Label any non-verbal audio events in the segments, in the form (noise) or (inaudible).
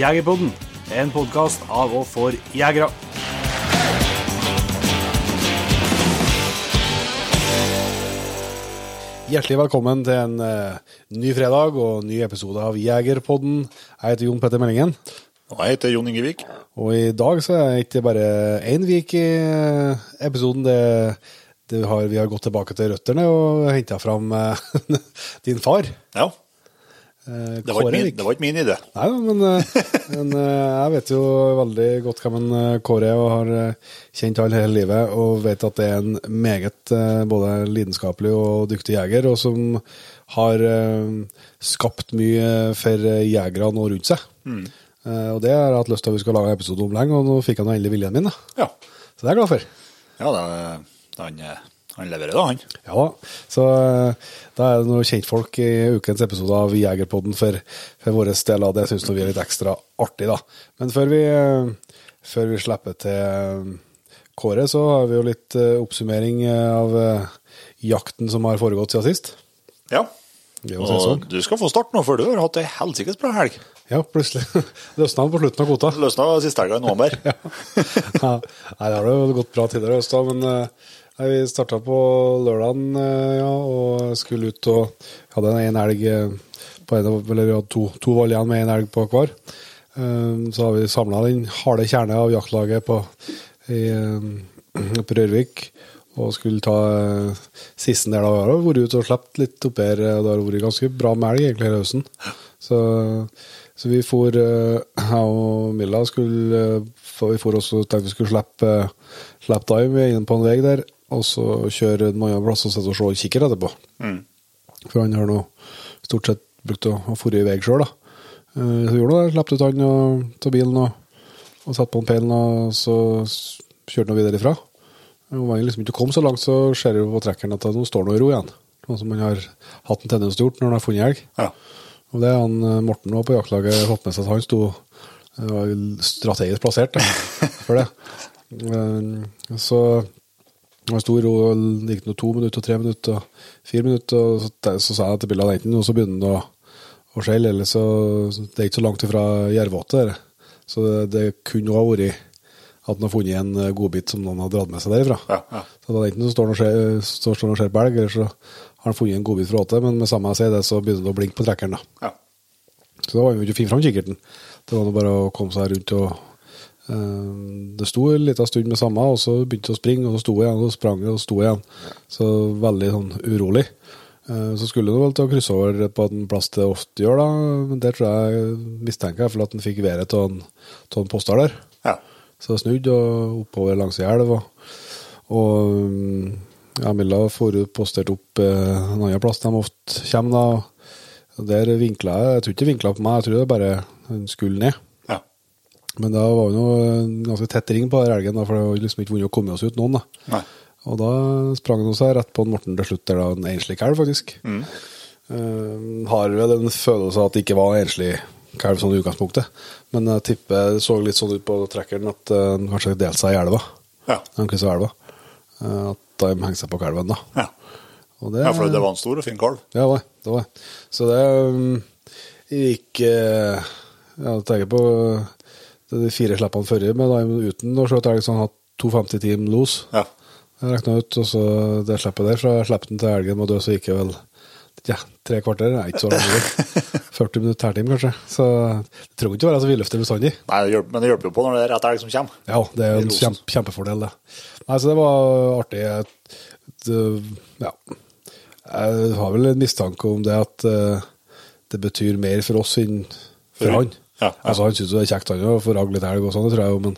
Jegerpodden, en podkast av og for jegere. Hjertelig velkommen til en uh, ny fredag og ny episode av Jegerpodden. Jeg heter Jon Petter Meldingen, Og jeg heter Jon Ingevik. og i dag så er det ikke bare én vik i eh, episoden. Det, det har, vi har gått tilbake til røttene og henta fram uh, (laughs) din far. Ja, eh, det var, min, det var ikke min idé. Nei da, men, eh, (laughs) men eh, jeg vet jo veldig godt hvem en Kåre er, og har kjent han hele livet, og vet at det er en meget både lidenskapelig og dyktig jeger, og som har skapt mye for jegerne og nå rundt seg. Mm. Og det har jeg hatt lyst til at vi skal lage en episode om lenge, og nå fikk han endelig viljen min. da. Ja, Så det er jeg glad for. ja det, han, han leverer da, han. Ja da. Så eh, da er det noen kjentfolk i ukens episode av Jegerpodden for, for våre del, det syns vi er litt ekstra artig, da. Men før vi, eh, før vi slipper til eh, Kåre, så har vi jo litt oppsummering av jakten som har foregått siden sist. Ja. Og du skal få starte nå, for du har hatt ei helsikes bra helg. Ja, plutselig (laughs) løsna på slutten av kvota. Løsna siste helga i november. (laughs) ja, nei, det har jo gått bra tidligere i høst, men nei, vi starta på lørdagen eh, ja, og skulle ut og hadde en elg eh, på en, eller vi hadde to, to valg med en elg på hver. Eh, Så har vi samla den harde kjerne av jaktlaget på, i, (clears throat) på Rørvik og skulle ta siste sisten der. da. Vi har vært ute og sluppet litt opp her, og det har vært ganske bra med elg egentlig hele høsten. Så, så vi for, (clears throat) jeg og Milla skulle for Vi for også tenkte vi skulle slippe, slippe dive inne på en vei der, og så kjøre en annen plass og sitte og se en kikker etterpå. For han har nå stort sett brukt å ha dratt i vei sjøl, da. Eh, Så gjorde han det. Slapp ut han av bilen og, og satte på en pælen, og så kjørte han videre ifra. Om han liksom ikke kom så langt, så ser du på trekkeren at nå står han i ro igjen. Sånn som han har hatt en tendens til å gjøre når han har funnet elg. Ja. Og det er han eh, Morten også på jaktlaget fått med seg at han sto eh, strategisk plassert (laughs) for det. Så han sto i ro, gikk noe to minutter, tre minutter, fire minutter, og så, så sa jeg til bildet enten og så begynner det å, å skjelle, eller så Det er ikke så langt ifra Jervåte. Så det, det kunne ha vært at han har funnet en eh, godbit som noen har dratt med seg derifra. Ja, ja. Så er enten så står han og ser- står står han og ser på elg, eller så har han funnet en godbit fra åte, men med samme jeg sier det, så begynner det å blinke på trekkeren. da. Ja. Så da var vi jo ikke å finne fram kikkerten. Det var nå bare å komme seg rundt og Det sto en liten stund med samme, og så begynte det å springe, og så sto jeg igjen, og så sprang jeg, og så sto jeg igjen. Så veldig sånn urolig. Eh, så skulle det vel til å krysse over på en plass det ofte gjør, da. Men der tror jeg mistenker jeg for at han fikk været av en, av en postar der. ja. Så jeg snudde og oppover langs ei elv. Og, og mm, ja, Milla for postert opp eh, en annen plass de ofte kommer. da. Der vinkla jeg. Jeg tror ikke det vinkla på meg, jeg tror det bare hun skulle ned. Men da var det en ganske tett ring på den elgen, da, for det var liksom ikke vunnet å komme oss ut noen. da. Nei. Og da sprang han seg rett på en Morten til slutt, der da en enslig kalv, faktisk. Eh, har vel en følelse av at det ikke var en enslig kalv sånn i utgangspunktet. Men jeg tipper det så litt sånn ut på trekkeren at han uh, kanskje delte seg i elva. Ja. Elva. Uh, at de hengte seg på kalven, da. Ja. Det, ja, for det var en stor og fin kalv. Ja, det var det. var. Så det um, gikk uh, jeg tenker på de fire slippene forrige, men da uten å skjøte elg, så han hatt 250 team los. Ja. Jeg regna ut, og så det slippet der, fra slippen til elgen må dø, så gikk jeg vel ja, tre kvarter. Nei, ikke så langt. 40 (laughs) minutter hertime, kanskje. Så det trenger ikke å være så vidløftig bestandig. Nei, det hjelper, men det hjelper jo på når det er rett elg som kommer. Ja, det er en kjempe, kjempefordel, det. Nei, så det var artig. Det, ja. Jeg har vel en mistanke om det at eh, det betyr mer for oss enn for For- han. Ja. Altså, han syns det er kjekt, han å få ragge litt elg og sånn, det tror jeg jo, men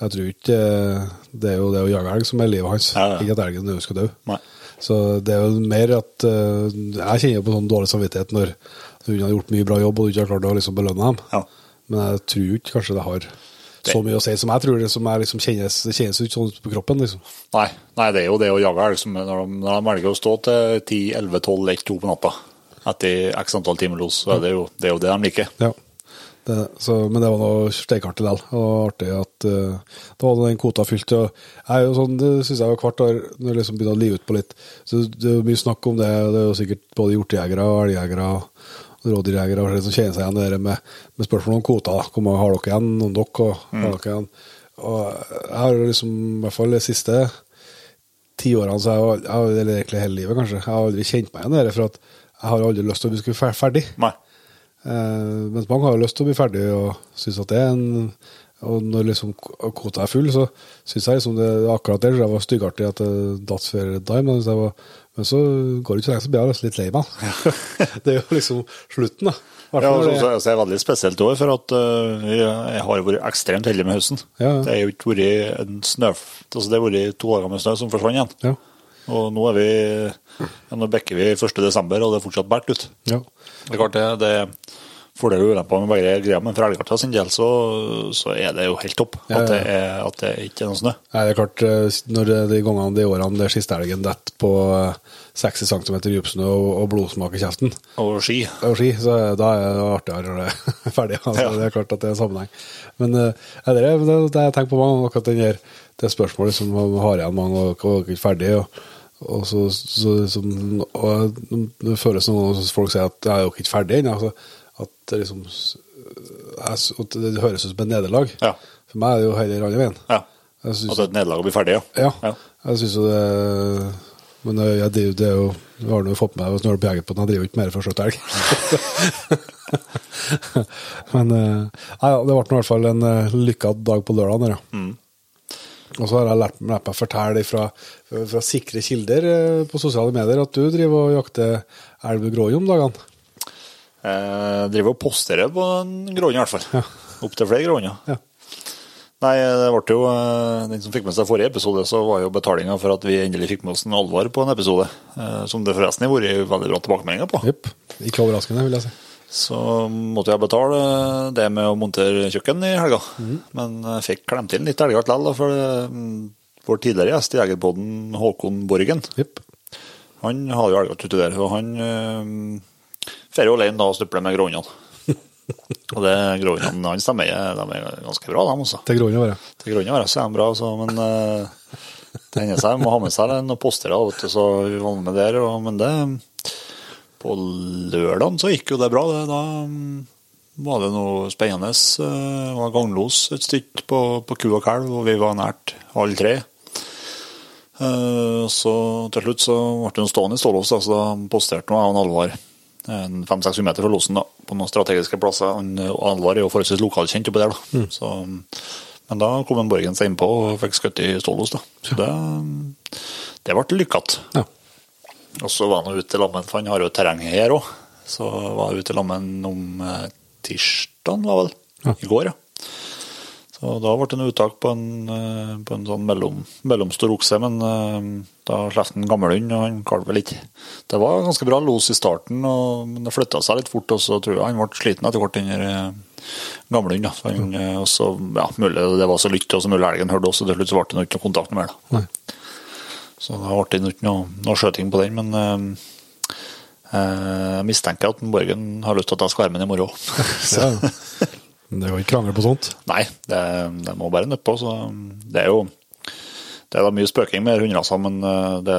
jeg tror ikke eh, det er jo det å jage elg som er livet hans, Ja, ja. ikke at elgen er skal dø. Nei. Så det er jo mer at uh, Jeg kjenner på sånn dårlig samvittighet når hun har gjort mye bra jobb og du ikke har klart å liksom belønne dem. Ja. Men jeg tror ikke kanskje det har så mye å si som jeg tror det som er liksom kjennes, det kjennes ut sånn på kroppen. liksom. Nei, nei, det er jo det å jage elg som når de, når de velger å stå til 10-11-12-1-2 på natta etter x antall timer los, så er det jo det, er jo det de liker. Ja. Det, så, men det var noe steikartig likevel. Og artig at uh, da var den kvota fylt. Og jeg sånn, Det syns jeg var hvert år når det liksom begynner å live ut på litt. Så Det er jo mye snakk om det. Det er jo sikkert både hjortejegere og elgjegere og rådyrjegere og som kjenner seg igjen det der med, med spørsmål om kvoter. Hvor mange har dere igjen? Noen dere? Og, har dere igjen? Og jeg har liksom, i hvert fall de siste ti årene, så jeg, har- jeg, eller egentlig hele livet kanskje, jeg har aldri kjent meg igjen i det, for at jeg har aldri lyst til å vi skulle være ferdig. Nei. Eh, mens mange har jo lyst til å bli ferdig og synes at det er en Og når liksom kvota er full, så syns jeg liksom det akkurat det jeg var styggartig at det datt før dime. Men, var- men så går det ikke så lenge, så blir jeg nesten litt lei meg. (laughs) det er jo liksom slutten, da. Ja, og så, er det veldig spesielt òg, for at uh, jeg har vært ekstremt heldig med høsten. Ja, ja. Det har jo ikke vært en snø... Altså det har vært to dager med snø som forsvant igjen. Ja. Og nå er vi ja, Nå bekker vi 1. desember, og det er fortsatt bært ut. ja. Det er klart det, det er fordeler og ulemper med begge greier, men for Elgarta sin del så, så er det jo helt topp Ja, ja. at, det er, at det ikke er noe snø. Nei, det er klart, eh, når de gangene de årene der siste elgen detter på eh, 60 cm dypsnø og, og blodsmak i kjeften, Og ski. og ski, så da er det artigere når det er (laughs) ferdig. Altså, Ja. Det er klart at det er en sammenheng. Men eh, det er det, det jeg tenker på mange, akkurat den der, det spørsmålet som man har igjen mange og og ikke ferdig. Og, og så, så liksom, og det føles som folk sier at jeg er jo ikke ferdig ennå. Altså, at det liksom jeg, at det høres ut som et nederlag. Ja. For meg er det jo heller andre veien. Ja. Jeg At det er et nederlag å bli ferdig, ja. ja, jeg syns jo det Men ja, det, jo- det er jo Du har nå fått med deg når du på jeger på den, jeg driver jo ikke mer for å skjøte elg. (laughs) Men eh, ja, det ble i hvert fall en lykka dag på lørdag. Ja. Og så har jeg lært, lært meg å fortelle fra, fra sikre kilder eh, på sosiale medier at du driver og jakter elv gråi om dagene. Jeg driver og posterer på en gråhund i hvert fall. Ja. Opptil flere gråhunder. Ja. Nei, det ble jo eh, Den som fikk med seg forrige episode, så var jo betalinga for at vi endelig fikk med oss en alvor på en episode. eh, Som det forresten har vært veldig bra tilbakemeldinger på. Jepp. Ikke overraskende, vil jeg si. Så måtte jeg betale det med å montere kjøkken i helga. Mm. Men jeg fikk klemt inn litt helga likevel, for mm, vår tidligere gjest i Jegerpodden, Håkon Borgen, yep. han har jo elgjakt uti der. Og han uh, fer jo alene da og stupler med gråhundene. (laughs) og det gråhundene hans de er, de er ganske bra, de også. Til grånene å være. Til grånene våre så er de bra, så, men eh, det hender seg de må ha med seg noen postere, vet du, så vi var med der. Og, men det På lørdagen så gikk jo det bra. Det, da mm, var det noe spennende. eh, Det var ganglos et stykke på, på ku og kalv, og vi var nært alle tre. Eh, Så til slutt så ble hun stående i stålås, så da posterte jeg og Alvar en fem-seks meter fra losen da, på noen strategiske plasser. Og Alvar er jo forholdsvis lokalkjent oppi der, da. Så, men da kom en Borgen seg innpå og fikk skutt i stålås, da. Så det, det ble lykkete. Ja. Og så var han ute i lammen, for han har jo terreng her òg. Så var jeg ute i lammen om tirsdag, var vel. Ja. I går, ja. Så da ble det en uttak på en, eh, på en sånn mellom, mellomstor okse, men eh, da slapp han gammel hund, og han kalv vel ikke. Det var ganske bra los i starten, og, men det flytta seg litt fort, og så tror jeg han ble sliten etter hvert, den gamlehund. Ja. han, eh, og så, ja, mulig det var så lytt, og så mulig elgen hørte også, til slutt så ble det ikke noe kontakt mer. da. Nei. Så da ble det ikke noe, noe skjøting på den, men eh, eh, jeg mistenker at Borgen har lyst til at jeg skal være med i morgen. (laughs) så, Ja. er jo ikke krangel på sånt. nei, det, det må bare nedpå. på. Så det er jo det er da mye spøking med hunderaser, men eh, det,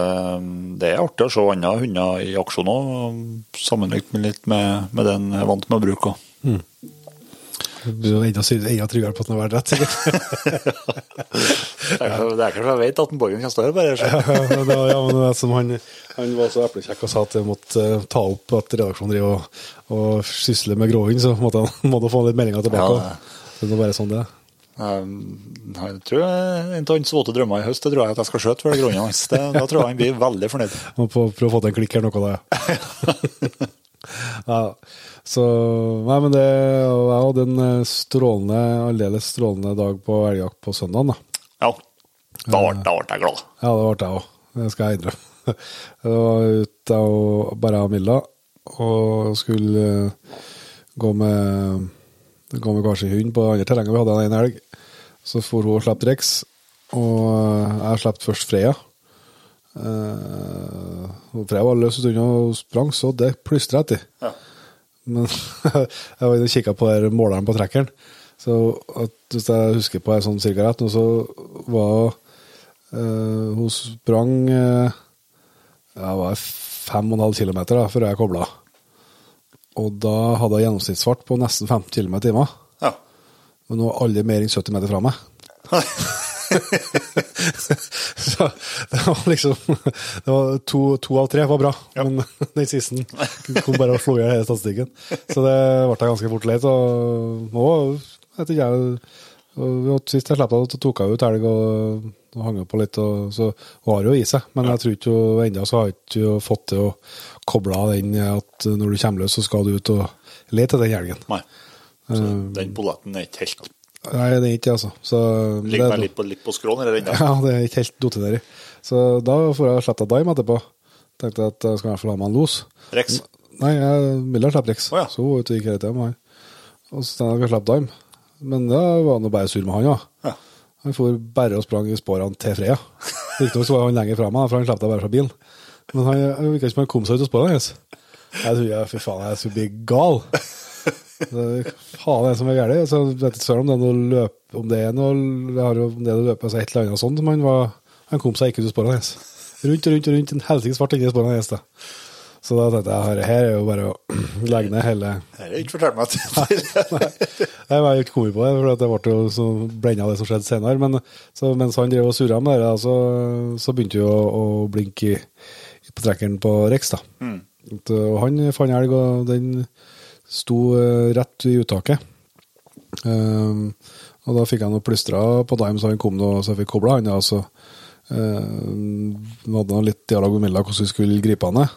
det er artig å se andre hunder i aksjon òg, sammenlignet med litt med, med den jeg er vant med å bruke. også. Du enda, sy- tryggere på at den har vært rett, sikkert. (laughs) Det er kanskje jeg vet at en Borgen kan stå her, bare. ja, ja, men det er som han, han var så eplekjekk og sa at jeg måtte eh, ta opp at redaksjonen driver og, og sysler med gråhund, så måtte han (laughs) måtte få litt meldinger tilbake. Ja, det. det er bare sånn det er. Um, Jeg tror en av hans våte drømmer i høst det tror jeg at jeg skal skjøte for gråhundene hans. Da tror jeg han blir veldig fornøyd. (laughs) Må prøve å få til en klikk her noe, da. Ja. ja. Så Nei, men det og Jeg hadde en eh, strålende, aldeles strålende dag på elgjakt på søndagen, da. Ja, da ble, jeg glad. Ja, det ble jeg òg. Det skal jeg innrømme. (laughs) Det var ute og bare jeg og Milla og skulle eh, gå med gå med kanskje hund på det andre terrenget. Vi hadde en elg. Så for hun og slapp Rex, og eh, jeg slapp først Freya. Uh, Freya var løs en stund og sprang, så det plystra etter. Ja. Men (laughs) jeg var inne og kikka på der måleren på trekkeren. Så at, hvis jeg husker på det sånn cirka rett, så var øh, Hun sprang øh, ja, var fem og en halv kilometer da, før jeg kobla. Og da hadde jeg gjennomsnittsfart på nesten 15 km i timen. Ja. Men nå var alle mer enn 70 meter fra meg. (laughs) (laughs) så det var liksom det var to, to av tre var bra, men (laughs) den siste kom bare og slo i hjel hele statistikken. Så det ble jeg ganske fort lei av. Nå vet ikke jeg Sist jeg slapp det, tok jeg ut elg og, og hang på litt. Og, så hun har jo i seg, men jeg tror ikke ennå så har jeg ikke fått til å koble av den at når du kommer løs, så skal du ut og lete etter den elgen. Nei. Så den polletten er ikke helt Nei, det er ikke altså. Så, Ligger det- meg litt på, litt på skråen eller ennå? Ja, det er ikke helt dotet nedi. Så da får jeg sletta dime etterpå. Tenkte at jeg skal i hvert fall ha meg en los. Rex? Nei, jeg Milla slapp Rex. Oh, ja. Så hun ute og gikk hele tida med han. Og så tenkte jeg at jeg slippe dime. Men da var han bare sur med han, ja. Ja. Han for bare og sprang i sporene til Freya. Riktignok var han lenger fra meg, for han slapp deg bare fra bilen. Men han virka ikke som han kom seg ut av sporene hennes. Jeg trodde jeg, fy faen, jeg skulle bli gal. Faen, det som er gærent. Altså, vet ikke om det er noe løp Om det er noe jo, om det er noe løp, altså et eller annet sånt Men han var Han kom seg ikke ut av sporene hans. Rundt og rundt og rundt, en helsikes fart inni sporene hans. Så da tenkte jeg her, her er jo bare å (clears throat) legge ned hele Det har ikke fortalt meg til. (laughs) Jeg var ikke kommet på det, for det ble jo så blenda det som skjedde senere. Men så, mens han drev og surra med det, så, så begynte jo å, å blinke i, på trekkeren på Rex. da. At, Og han fant elg, og den sto eh, rett i uttaket. Um, og da fikk jeg noe plystra på Dime, så han kom nå, så jeg fikk kobla han. Ja, så uh, hadde han litt dialog med Milla hvordan vi skulle gripe han ned.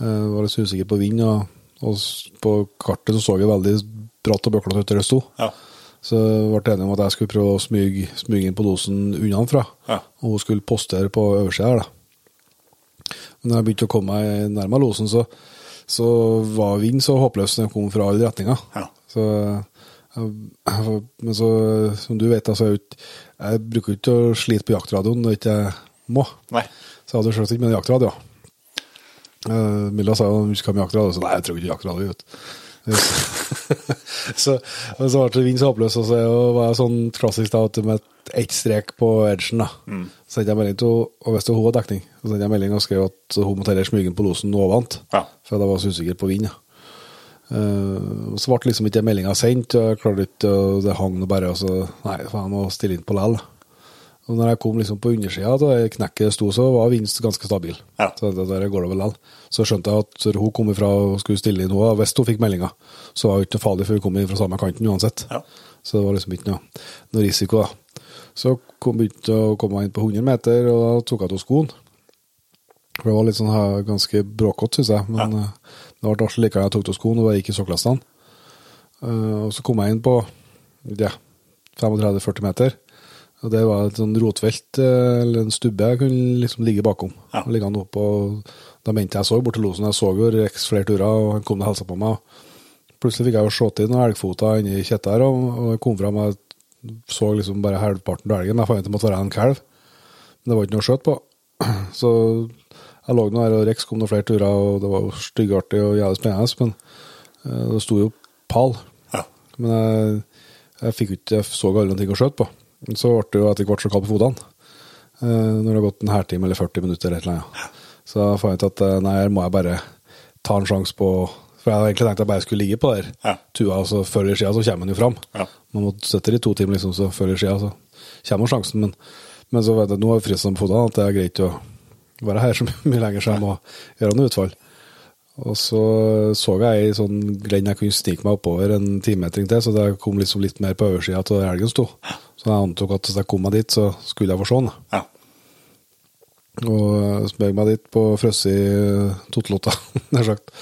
Eh, var litt usikker på vind, og, og på kartet så så jeg veldig bratt og bøklete ut der det sto. Ja. Så ble jeg enig om at jeg skulle prøve å smyge, smyge inn på dosen unnafra. Ja. Og hun skulle postere på oversida her, da. Men når jeg begynte å komme meg nærmere losen, så, så var vinden så håpløs den kom fra alle retninger. Ja. Så, men så, som du vet, altså, jeg, bruker ikke å slite på jaktradioen når jeg ikke må. Nei. Så jeg hadde selvsagt ikke med jaktradio. Uh, Milla sa jo hun skulle ha med jaktradio, så nei, jeg trenger ikke jaktradio. vet (laughs) (laughs) så, men så ble det vind så håpløs, og så var jeg sånn klassisk da, at med ett strek på edgen. da. Så sendte jeg melding til og hvis hun hadde dekning, så sendte jeg melding og skrev at hun måtte heller smyge inn på losen ovant. Ja. For jeg var så usikker på vind. Ja. Uh, så ble liksom ikke meldinga sendt, og jeg klarte ikke, og det hang bare. Og så nei, faen, må stille inn på lell. Og når jeg kom liksom på undersida av knekket sto, så var vinst ganske stabil. Ja. Så det der går det vel lell. Så skjønte jeg at hun kom ifra og skulle stille inn henne, hvis hun fikk meldinga, så var det ikke farlig, for hun kom inn fra samme kanten uansett. Ja. Så det var liksom ikke noe, noe risiko, da. Så kom, begynte jeg å komme inn på 100 meter, og da tok jeg av skoen. For det var litt sånn ganske bråkete, syns jeg. Men ja. det ble artig likevel. Jeg tok av skoen og jeg gikk i sokkelestene. Uh, og så kom jeg inn på ja, 35-40 meter. Og det var et sånn rotvelt, eh, eller en stubbe jeg kunne liksom ligge bakom. Ja. Og ligge han opp, og da mente jeg så bort til losen. Jeg så jo Rex flere turer, og han kom og hilsa på meg. Plutselig fikk jeg jo se til noen elgfoter inni kjettet her, og, og jeg kom fram og så liksom bare halvparten av elgen. Jeg fant ut det måtte være en kalv. Men det var ikke noe å skjøte på. (clears throat) Så jeg lå nå her, og Rex kom noen flere turer, og det var jo styggartig og jævlig spennende, men eh, det sto jo pal. Ja. Men jeg, jeg fikk ikke, jeg så alle ting å skjøte på. Så ble det jo etter hvert så kaldt på fotene. Eh, når det har gått en halvtime eller 40 minutter eller et eller annet. Så jeg fant ut at eh, nei, her må jeg bare ta en sjanse på For jeg hadde egentlig tenkt at jeg bare skulle ligge på der Ja. tua, og så før eller siden så kommer han jo fram. Ja. Man måtte sitte i to timer, liksom, så før eller siden så kommer sjansen. Men, men så vet jeg, nå er fristen på fotene at det er greit å være her så (laughs) mye lenger, så jeg må gjøre noe utfall. Og så så jeg ei sånn glenn jeg kunne snike meg oppover en timetring til, så det kom liksom litt mer på oversida til der elgen sto. Så jeg antok at hvis jeg kom meg dit, så skulle jeg få se den. Ja. Og smøg meg dit på frosset totlotta, (laughs) nær sagt.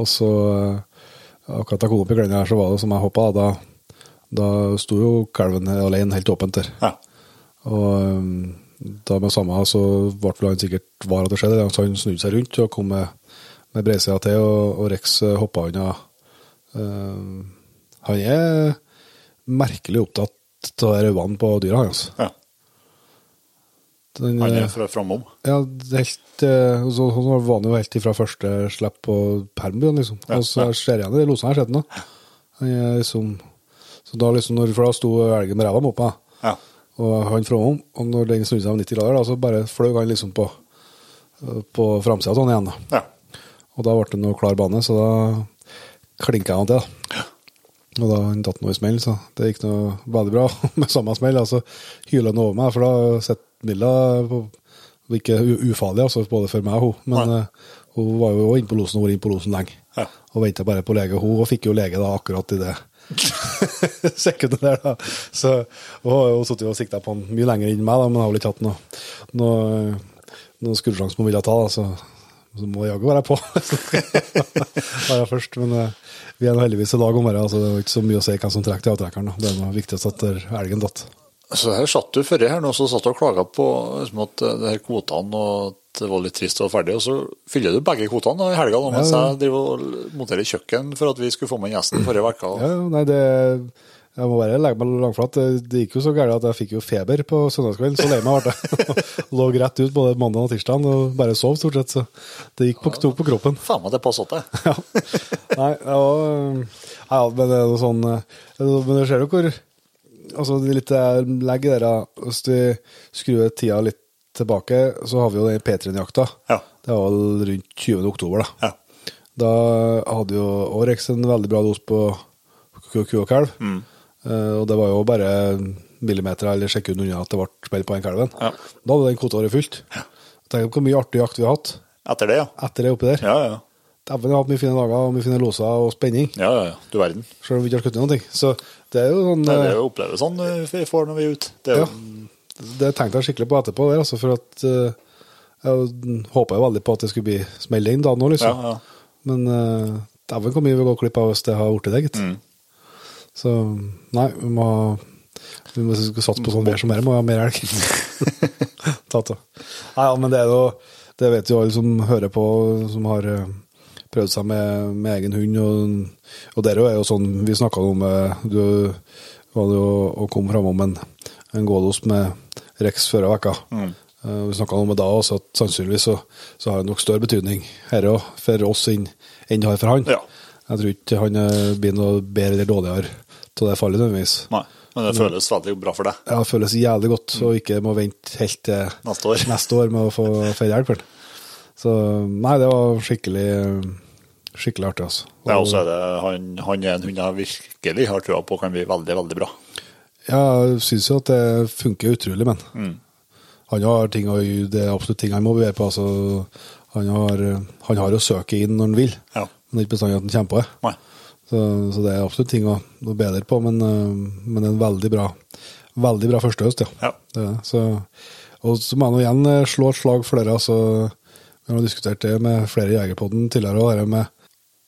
Og så, eh, akkurat da kom opp i glenda her, så var det som jeg håpa, da, da sto jo kalven alene helt åpent der. Ja. Og um, da med samme så ble vel han sikkert var at det skjedde, så han snudde seg rundt og kom med, med breisida til, og, og Rex eh, hoppa unna. Uh, han er merkelig opptatt av øynene på dyra hans. ja. Den, Han eh, er fra framom. ja, helt eh, så, Sånn var han jo helt ifra første slipp på permbyen, liksom. Ja, og så ja. ser jeg igjen i losen her, sett nå. Liksom Så da liksom, når, For da sto elgen med ræva mot meg, Ja. og han framom, og når den snudde seg om 90 grader, da, så bare fløy han liksom på På framsida av han igjen, da. ja. Og da ble det noe klar bane, så da klinka jeg han til. da. Og da han datt noe i smell, så det gikk noe veldig bra (laughs) med samme smell. Altså hyla han over meg, for da sitter Milla Ikke ufarlig, altså, både for meg og hun, men Nei. eh, hun var jo også inne på losen og vært inne på losen lenge. Ja. Og venta bare på lege, hun, og fikk jo lege da akkurat i det (laughs) sekundet der, da. Så hun har jo sittet og sikta på han mye lenger enn meg, da, men har vel ikke hatt noe, noe, noe skuddsjanse å ville ta, da, så, så må jaggu være på. (laughs) Bare først, men eh, vi er heldigvis i lag om det, altså, det var ikke så mye å si hvem som trekker avtrekkeren. Det er noe viktigst at der elgen datt. Så her satt du før her nå, så satt du og klaga på liksom, at eh, det her kvotene og at det var litt trist og ferdig, og så fyller du begge kvotene i helga nå, mens Ja, ja. jeg driver og monterer kjøkken for at vi skulle få med gjesten forrige uke. Ja, ja, nei, det jeg må bare legge meg langflat. Det, det gikk jo så gærent at jeg fikk jo feber på søndagskvelden. Så lei meg ble jeg. (laughs) Lå rett ut både mandag og tirsdag og bare sov stort sett. Så det gikk på, ja, på kroppen. Faen meg, det passet det. (laughs) Ja. Nei, det var ja, men det er jo sånn eh, Men du ser jo hvor Altså, det litt legg der. Hvis du skrur tida litt tilbake, så har vi jo den P3-jakta. Ja. Det var vel rundt 20. oktober, da. Ja. Da hadde jo Årex en veldig bra dos på ku og kalv. Mm. Eh, og det var jo bare millimeter eller sekund unna at det ble spill på den kalven. Ja. Da hadde den kvoteåret fylt. Tenk hvor mye artig jakt vi har hatt Etter det, ja. etter det oppi der. Ja, ja, ja. Dæven, vi har hatt mye fine dager og mye fine loser og spenning. Ja, ja, ja. Du verden. Selv om vi ikke har skutt noen ting. Så det er jo sånn Det er eh, jo opplevelsene vi får når vi er ute. Det er Ja. jo Det tenkte jeg skikkelig på etterpå, der, altså, for at eh, jeg håpa jo veldig på at det skulle bli smell inn da nå, liksom. Ja, ja. Men uh, dæven hvor mye vi går glipp av hvis det har blitt det, gitt. Mm. Så nei, vi må vi må satse på sånn vær som her, må ha mer elg. (laughs) Ta ta. Nei, ja, men det er jo Det vet jo alle som hører på, som har eh, prøvd seg med, med egen hund. Og, og der er jo sånn Vi snakka om eh, Du var jo og kom framom en, en gålos med Rex forrige uke. Mm. Eh, Vi snakka om det da også, at sannsynligvis så, så har det nok større betydning her òg, for oss enn det har for han. Ja. Jeg tror ikke han eh, blir noe bedre eller dårligere til det fallet nødvendigvis. Nei. Men det føles veldig bra for deg Ja, det føles jævlig godt å ikke må vente helt til neste år. neste år med å få feire hjelp. Så nei, det var skikkelig skikkelig artig, altså. Ja, og så er det han, han er en hund jeg virkelig har trua på kan bli veldig, veldig bra. Ja, jeg syns jo at det funker utrolig, men Mm. han har ting å, det er absolutt ting han må bevege på. Altså, han, har, han har å søke inn når han vil, Ja. men det ikke bestandig at han kommer på det. Nei. Så, så det er absolutt ting å, å bedre på, men, det men en veldig bra veldig bra første høst, ja. Ja. Det. Så, og så må jeg nå igjen eh, slå et slag for dere. Altså, vi har diskutert det med flere i Jegerpodden tidligere. Og det med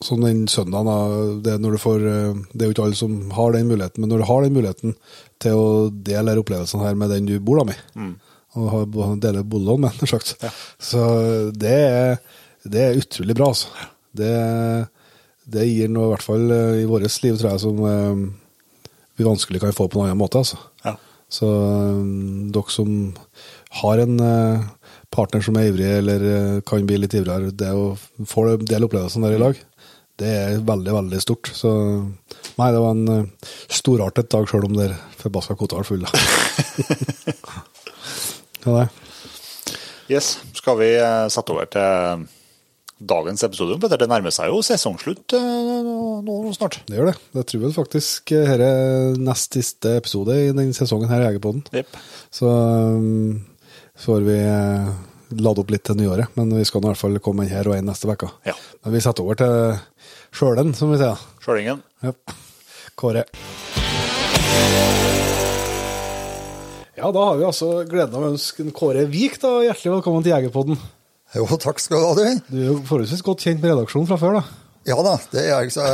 sånn den søndagen, det, når du får, eh, det er jo ikke alle som har den muligheten, men når du har den muligheten til å dele opplevelsen her med den du bor da med, og har, dele boliglån med, (laughs) sagt, så det er, det er utrolig bra, altså. Det, det gir noe, i hvert fall eh, i vårt liv, tror jeg, som eh, vi vanskelig kan få på noen annen måte. altså. Ja. Så dere som har en partner som er ivrig, eller kan bli litt ivrigere, det å få del opplevelsen der i lag, det er veldig, veldig stort. Så nei, det var en uh, storartet dag, sjøl om det er forbaska kvota var full. (laughs) ja, det. Yes. Skal vi uh, sette over til dagens episode? Peter, Det nærmer seg jo sesongslutt uh, nå, snart. det gjør det. Jeg tror vel faktisk eh, dette er nest siste episode i denne sesongen her i Jegerpodden. Yep. Så um, får vi eh, lade opp litt til nyåret, men vi skal i hvert fall komme inn her og en neste uke. Ja. Men vi setter over til sjølen, som vi sier. Sjølingen. Ja. Kåre. Ja, da har vi altså gleden av å ønske Kåre Vik da, hjertelig velkommen til Jegerpodden. Jo, takk skal du ha, du. Du er jo forholdsvis godt kjent med redaksjonen fra før, da. Ja da, det er jeg. Så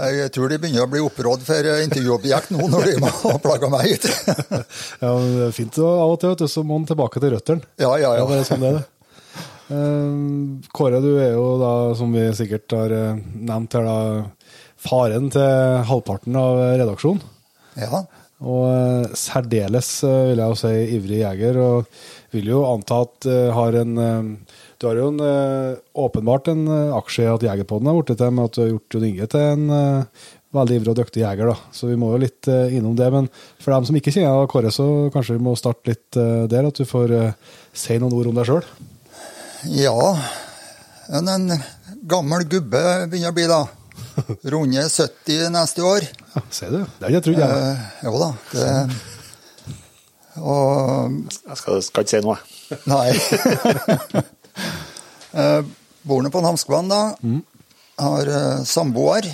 jeg, tror de begynner å bli opprådd for intervjuobjekt nå, når de må plage meg hit. (laughs) Ja, men det er fint av og til, vet du, så må en tilbake til røttene. Ja, ja, Det er ja. sånn det er. Eh, Kåre, du er jo da, som vi sikkert har eh, nevnt her, da, faren til halvparten av redaksjonen. Ja, Og eh, særdeles, eh, vil jeg jo si, ivrig jeger. Og vil jo anta at eh, har en eh, Du har jo en, eh, åpenbart en eh, aksje i at Jegerpodden er blitt til med at du har gjort Jon Inge til en eh, veldig ivrig og dyktig jeger. da. Så vi må jo litt innom det. Men for dem som ikke kjenner deg, Kåre, så kanskje vi må starte litt der. At du får si noen ord om deg sjøl. ja. En, en gammel gubbe begynner å bli, da. Runde 70 neste år. (laughs) Ja, Se du. Det hadde jeg trodd, jeg. Eh, jo da. Det, (laughs) og Jeg skal, skal ikke si noe. Nei. (laughs) Eh, Borne på Namskvann, da. Har eh, samboer.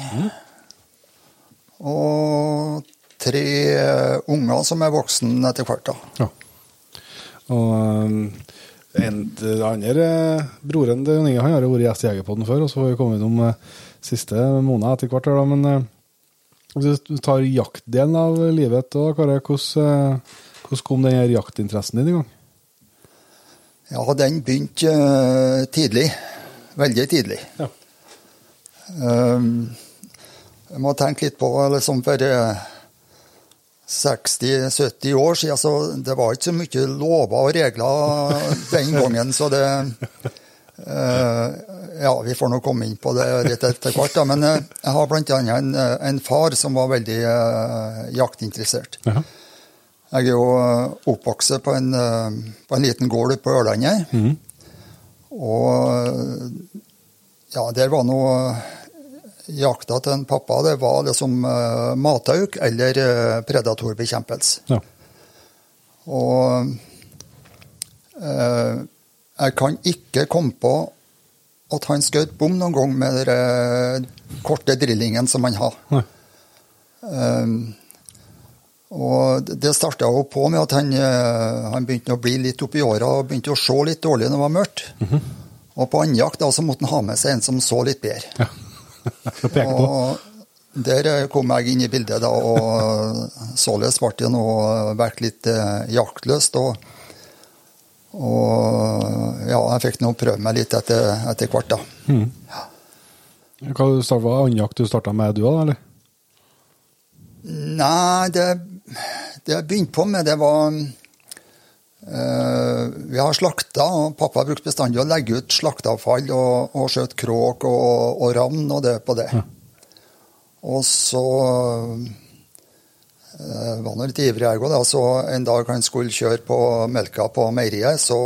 Og tre eh, unger som er voksen etter hvert, da. Ja. Og um, en, den andre eh, broren til Jon Inge han har jo vært gjest i Jegerpodden før, og så har vi kommet innom eh, siste måned etter hvert. Da, men eh, hvis du tar jaktdelen av livet, da, Kåre, hvordan, hvordan kom den her jaktinteressen din i gang? Ja, den begynte uh, tidlig. Veldig tidlig. Ja. Um, jeg må tenke litt på liksom for eh, 60-70 år siden, så det var ikke så mye lover og regler den gangen, så det uh, Ja, vi får nå komme inn på det litt etter hvert, da. Men eh, jeg har bl.a. En, eh, en far som var veldig uh, jaktinteressert. Jaha. Jeg er jo eh, oppvokst på en, eh, på en liten gård ute på Ørlandet. Og eh, ja, der var nå jakta til en pappa. Det var liksom uh, matauk eller uh, predatorbekjempelse. Ja. Og uh, jeg kan ikke komme på at han skjøt bom noen gang med den korte drillingen som han har. Um, og det starta jo på med at han, eh, han begynte å bli litt oppi åra og begynte å se litt dårlig når det var mørkt. Og på andjakt da, så måtte han ha med seg en som så litt bedre. Ja. (laughs) Og der eh, kom jeg inn i bildet da, og således ble det nå vært litt eh, jaktlyst. Og, og ja, jeg fikk nå prøve meg litt etter, etter hvert, da. Hva Ja. Hva var andjakt du starta med, du òg, eller? Nei, det, det jeg begynte på med, det var eh, Vi har slakta, og pappa brukte bestandig å legge ut slakteavfall og, og skjøt kråk og, og ravn og det på det. Og så eh, var han litt ivrig, jeg òg. Så en dag han skulle kjøre på melka på meieriet, så,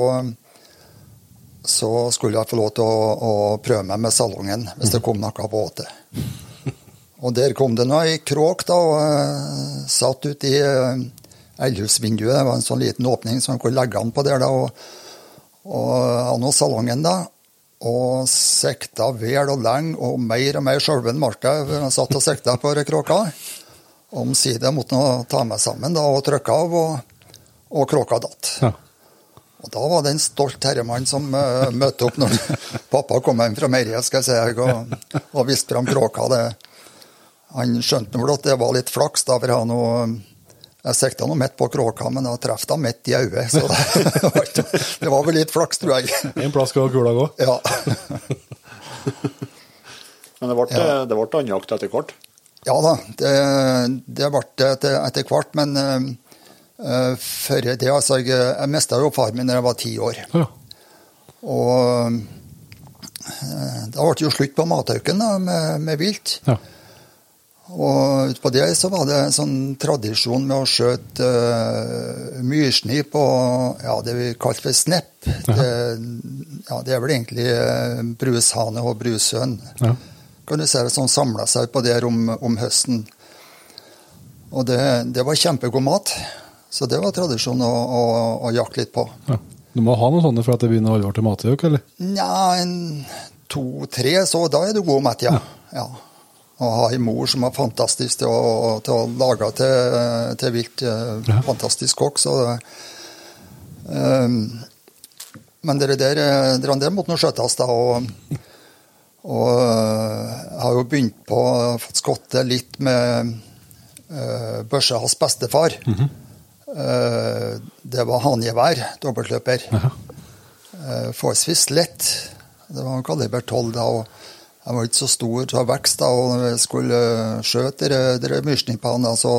så skulle jeg få lov til å, å prøve meg med salongen hvis det kom noe på åte. Og der kom det nå ei kråk da, og uh, satt ute i uh, eldhusvinduet. Det var en sånn liten åpning som man kunne legge an på der. da, Og, og og salongen, da. Og sikta vel og lenge, og mer og mer skjelven ble jeg. Satt og sikta på kråka. Omsider måtte han ta meg sammen da, og trykke av, og, og kråka datt. Ja. Og da var det en stolt herremann som uh, møtte opp når (laughs) pappa kom hjem fra meieriet skal jeg si, og, og viste fram kråka. Det, han skjønte vel at det var litt flaks, da, for han og, jeg sikta nå midt på kråka, men jeg traff han midt i øyet. Så det, (laughs) var det var vel litt flaks, tror jeg. En plass skal kula gå. Ja. (laughs) Men det ble, Ja. det ble andjakt etter hvert. Ja da, det, det ble det etter, etter hvert, men uh, før det altså, Jeg, jeg mista jo far min da jeg var ti år. Ja. Og uh, da ble det jo slutt på matauken da, med, med vilt. ja. Og utpå det så var det en sånn tradisjon med å skjøte uh, myrsnip og ja, det vi kalte for snepp. Det, ja, det er vel egentlig uh, brushane og brushøn. Ja. Kan du se det som samla seg på der om, om høsten. Og det, det var kjempegod mat. Så det var tradisjon å, å, å jakte litt på. ja. Du må ha noen sånne for at det begynner alvor til matjakt, eller? Nja, to-tre, så da er du god mett, ja. ja. Og ha en mor som er fantastisk til å, til å lage til, til vilt. eh, Ja. Fantastisk kokk, så det, ehm, Men dere der, eh, dere der måtte nå skjøttes, da. Og, og eh, jeg har jo begynt på fått skotte litt med uh, Børse hans bestefar. uh, det var hangevær, dobbeltløper. Uh, forholdsvis lett. Det var kaliber 12 da, og jeg var ikke så stor til vekst da, og når jeg skulle eh, skjøte da, så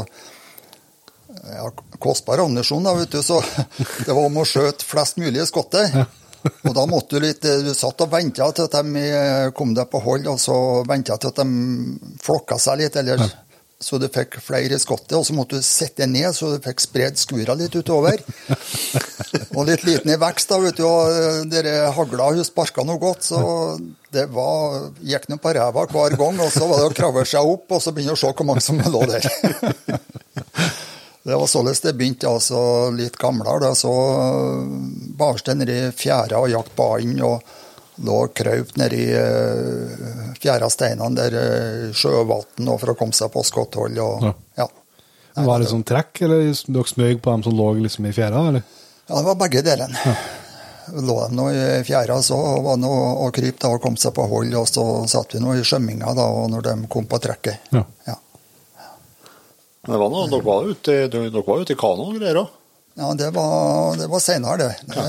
ja, Kostbar ammunisjon, da, vet du, så (laughs) det var om å skjøte flest mulig skotter. (laughs) Og da måtte du litt Du satt og venta til at de eh, kom deg på hold, og så venta til at de flokka seg litt, eller så du fikk flere skotter. Og så måtte du sette ned, så du fikk spredd skura litt utover. (laughs) og litt liten i vekst, da, vet du. Og eh, dere hagla hun sparka noe godt, så det var Gikk nå på ræva hver gang. Og så var det å kravle seg opp, og så begynne å se hvor mange som lå der. (laughs) Det var således det begynte, altså litt gamlere. Da, så bars det nedi fjæra og jakt på and. og lå og krøp nedi uh, fjæresteinene der uh, sjøvann for å komme seg på skotthold. Og, Ja. ja. Var det sånn trekk, eller dere smøg på dem som lå liksom i fjæra? eller? Ja, det var begge delene. Lå de nå i fjæra, så var det noe å krype da, og komme seg på hold. Og så satt vi nå i skjømminga da, og når de kom på trekket. Ja. Ja. Men det var noe, dere var ute dere var ute i kano og greier òg? Ja, det var, det var seinere, det. Ja,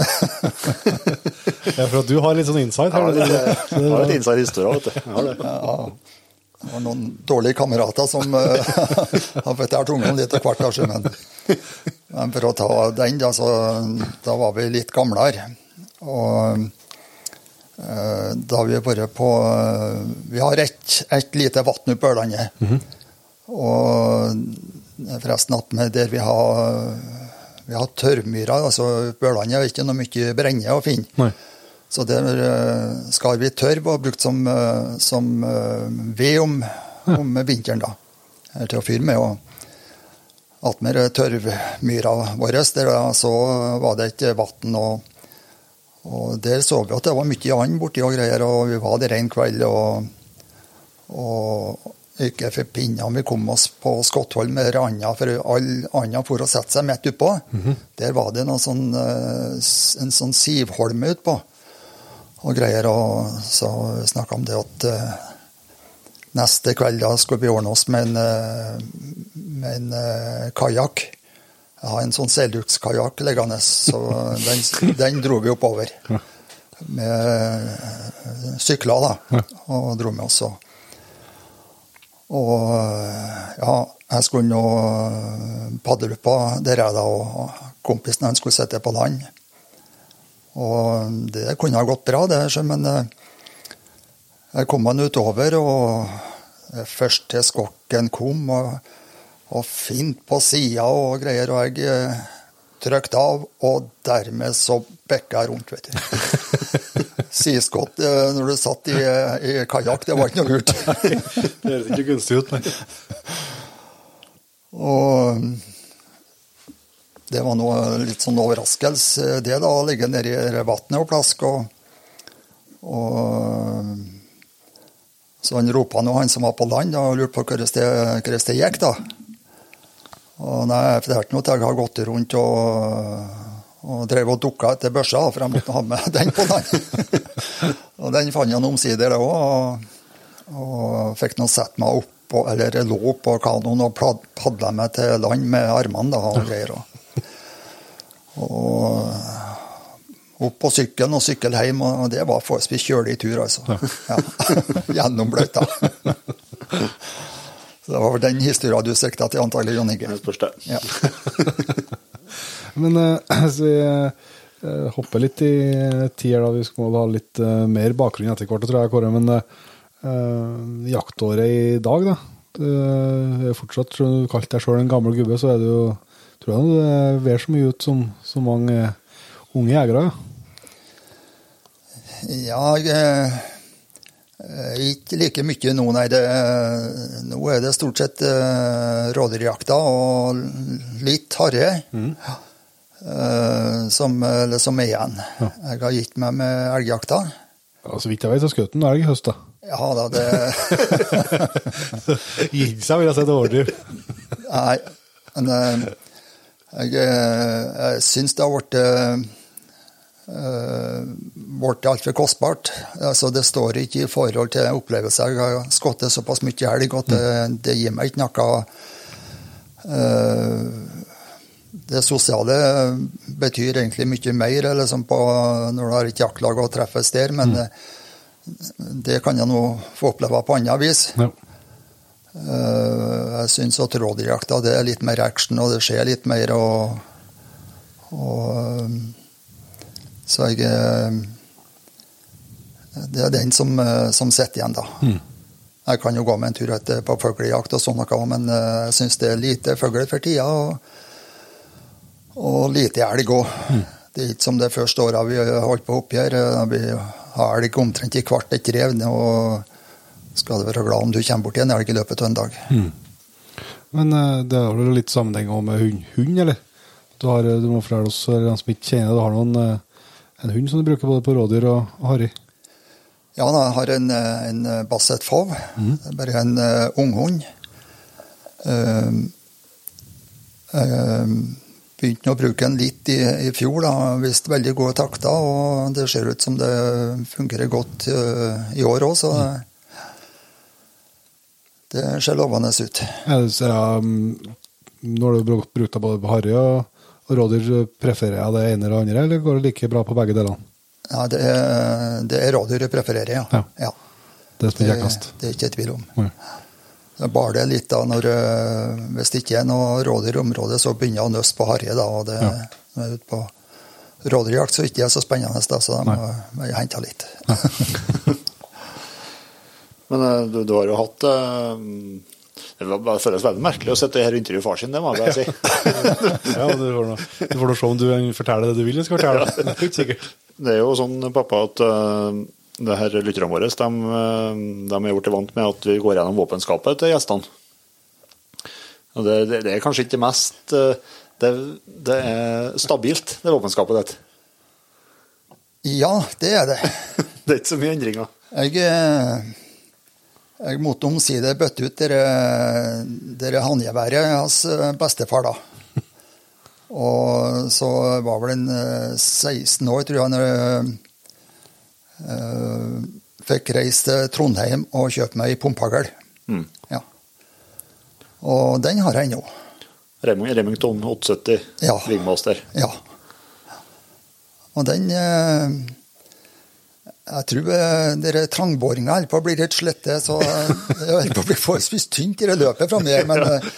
(laughs) for at du har litt sånn insight her. Ja, det, det, det var litt insight historie vet du. Jeg har det. Ja. Det var noen dårlige kamerater som uh, (laughs) har fått tungen litt av hvert. Kanskje, men, men for å ta den, da, så da var vi litt gamlere. Og eh, da har vi vært på eh, Vi har ett et lite vann oppe på Ørlandet. Og -hmm. Og forresten attmed der vi har vi har tørrmyrer. altså På Ørlandet er det ikke noe mye brenne å finne. Nei. Så det eh, skar vi tørv og brukt som, eh, som eh, ved om, om (laughs) vinteren, da. Til å fyre med. Og attmed tørvmyra vår, der så var det ikke vann. Og, og der så vi at det var mye and borti og greier, og vi var der en kveld. og, og ikke for pinnene vi kom oss på Skottholm med andre for alle andre for å sette seg midt utpå. Der var det sånn, en sånn sivholme utpå og greier. Og så snakka om det at eh, neste kveld da skulle vi ordne oss med en, eh, med en uh, kajakk. Jeg har en sånn seildukkskajakk liggende, så den, den dro vi oppover. Med sykler, da. Og dro med oss. Og, og ja, jeg skulle nå padle på der jeg da, og kompisen han skulle sitte på land. Og det kunne ha gått bra, det, men eh, jeg kom han utover, og eh, først til skokken kom, og, og fint på sida og greier, og jeg eh, trykte av, og dermed så bekka jeg rundt, vet du. (laughs) Siskott når du satt i, i kajakk, det var ikke noe lurt. Det høres ikke gunstig ut, nei. Og det var noe litt sånn overraskelse, det da, å ligge nedi vannet og plaske. Og, og så han ropa nå, han som var på land, og lurte på hvordan det, gikk, da. Og nei, for det er ikke noe at jeg har gått rundt og, og drev og dukka etter børsa, for jeg måtte ha med den på land. (laughs) og den fant han omsider, det òg, og, og fikk nå sette meg opp eller jeg lå på kanoen og padla meg til land med armene da, og greier. Og, og opp på sykkelen og sykkel hjem, og det var forholdsvis kjølig tur, altså. Ja. (laughs) Gjennom bløyta. Så det var vel den historien du sikta til, antagelig, Jon Inge. Det spørs det. Ja. (laughs) Men hvis vi eh, hopper litt i tier, da. Vi skal må ha litt eh, mer bakgrunn etter hvert, tror jeg, Kåre. Men eh, eh, jaktåret i dag, da. Du er fortsatt, du kalte deg sjøl en gammel gubbe, så er du jo Tror jeg det ver så mye ut som, så mange unge jegere. Ja. Ja, jeg, eh, ikke like mye nå, nei. Det, nå er det stort sett uh, rådyrjakta og litt harre eh, som, som er igjen. Jeg har gitt meg med elgjakta. Ja, så vidt jeg vet, så skjøt han elg i høst, da. Ja da, det (laughs) Gitt seg, vil jeg si, til overdriv. Nei, men eh, jeg, eh, jeg syns det har blitt uh, blitt altfor kostbart. Altså, det står ikke i forhold til opplevelser. Jeg har skutt såpass mye elg at det, det gir meg ikke noe uh, Det sosiale betyr egentlig mye mer liksom på, når du har et jaktlag og treffes der, men eh, det kan jeg nå få oppleve på annet vis. Ja. Eh, Jeg syns at rådyrjakta det er litt mer action, og det skjer litt mer. og, og um, Så jeg eh, Det er den som, eh, som sitter igjen, da. Jeg kan jo gå med en tur etter på fuglejakt og sånn noe, men eh, jeg syns det er lite fugl for tida. Og, og lite elg òg. Det er ikke som det første året vi holdt på oppi her. eh, Vi har elg omtrent i hvert et rev. Og skal du være glad om du kommer bort igjen en elg i løpet av en dag. Men eh, det har vel litt sammenheng med hund, hund eller? Du, har, eh, du må fortelle oss, eller de som ikke kjenner du har noen, eh, en hund som du bruker både på rådyr og, harry. Ja, jeg har en, eh, en Basset Fov. Er bare en uh, unghund. Uh, uh, begynte å bruke den litt i, i fjor. da, Viste veldig gode takter, og det ser ut som det fungerer godt uh, i år òg, så det ser lovende ut. Er det, så, um, når du bruk- bruker både harry og, og rådyr, prefererer jeg det ene eller andre, eller går det like bra på begge delene? Ja, Det er, det er rådyr jeg prefererer, ja. Ja. ja. Det er Det, det er ikke tvil om. Nei. Bare det litt da, når, eh, Hvis det ikke er noe rådyr i området, så begynner jeg å nøste på harry. da, og det Ja. jeg er ute på rådyrjakt, så ikke er det så spennende, da, så de må, må jeg hente litt. (laughs) Men eh, du, du har jo hatt eh, Det var bare føles veldig merkelig å sitte her og intervjue far sin, det må jeg bare si. (laughs) Ja, du får nå du får nå se om du forteller det du vil du skal fortelle. Det (laughs) er. Det er jo sånn, pappa, at uh, det her lytterne våre de, de er gjort det vant med at vi går gjennom våpenskapet til gjestene. Og det, det, det er kanskje ikke det mest det, det er stabilt, det våpenskapet ditt. Ja, det er det. (laughs) Det er ikke så mye endringer. Jeg, jeg måtte omsider bøtte ut dere, håndgeværet hans eh, bestefar, da. Og så var vel en eh, 16 år, tror jeg, når jeg eh, fikk reist til Trondheim og kjøpt meg pumpehagl. Mm. Ja. Og den har jeg ennå. Reming- Remington 870 Ja. Ringmaster. Ja. Og den eh, Jeg tror eh, dere trangboringa holder på å bli litt slette, så eh, det holder på å bli forholdsvis tynt i det løpet framme meg, Men eh,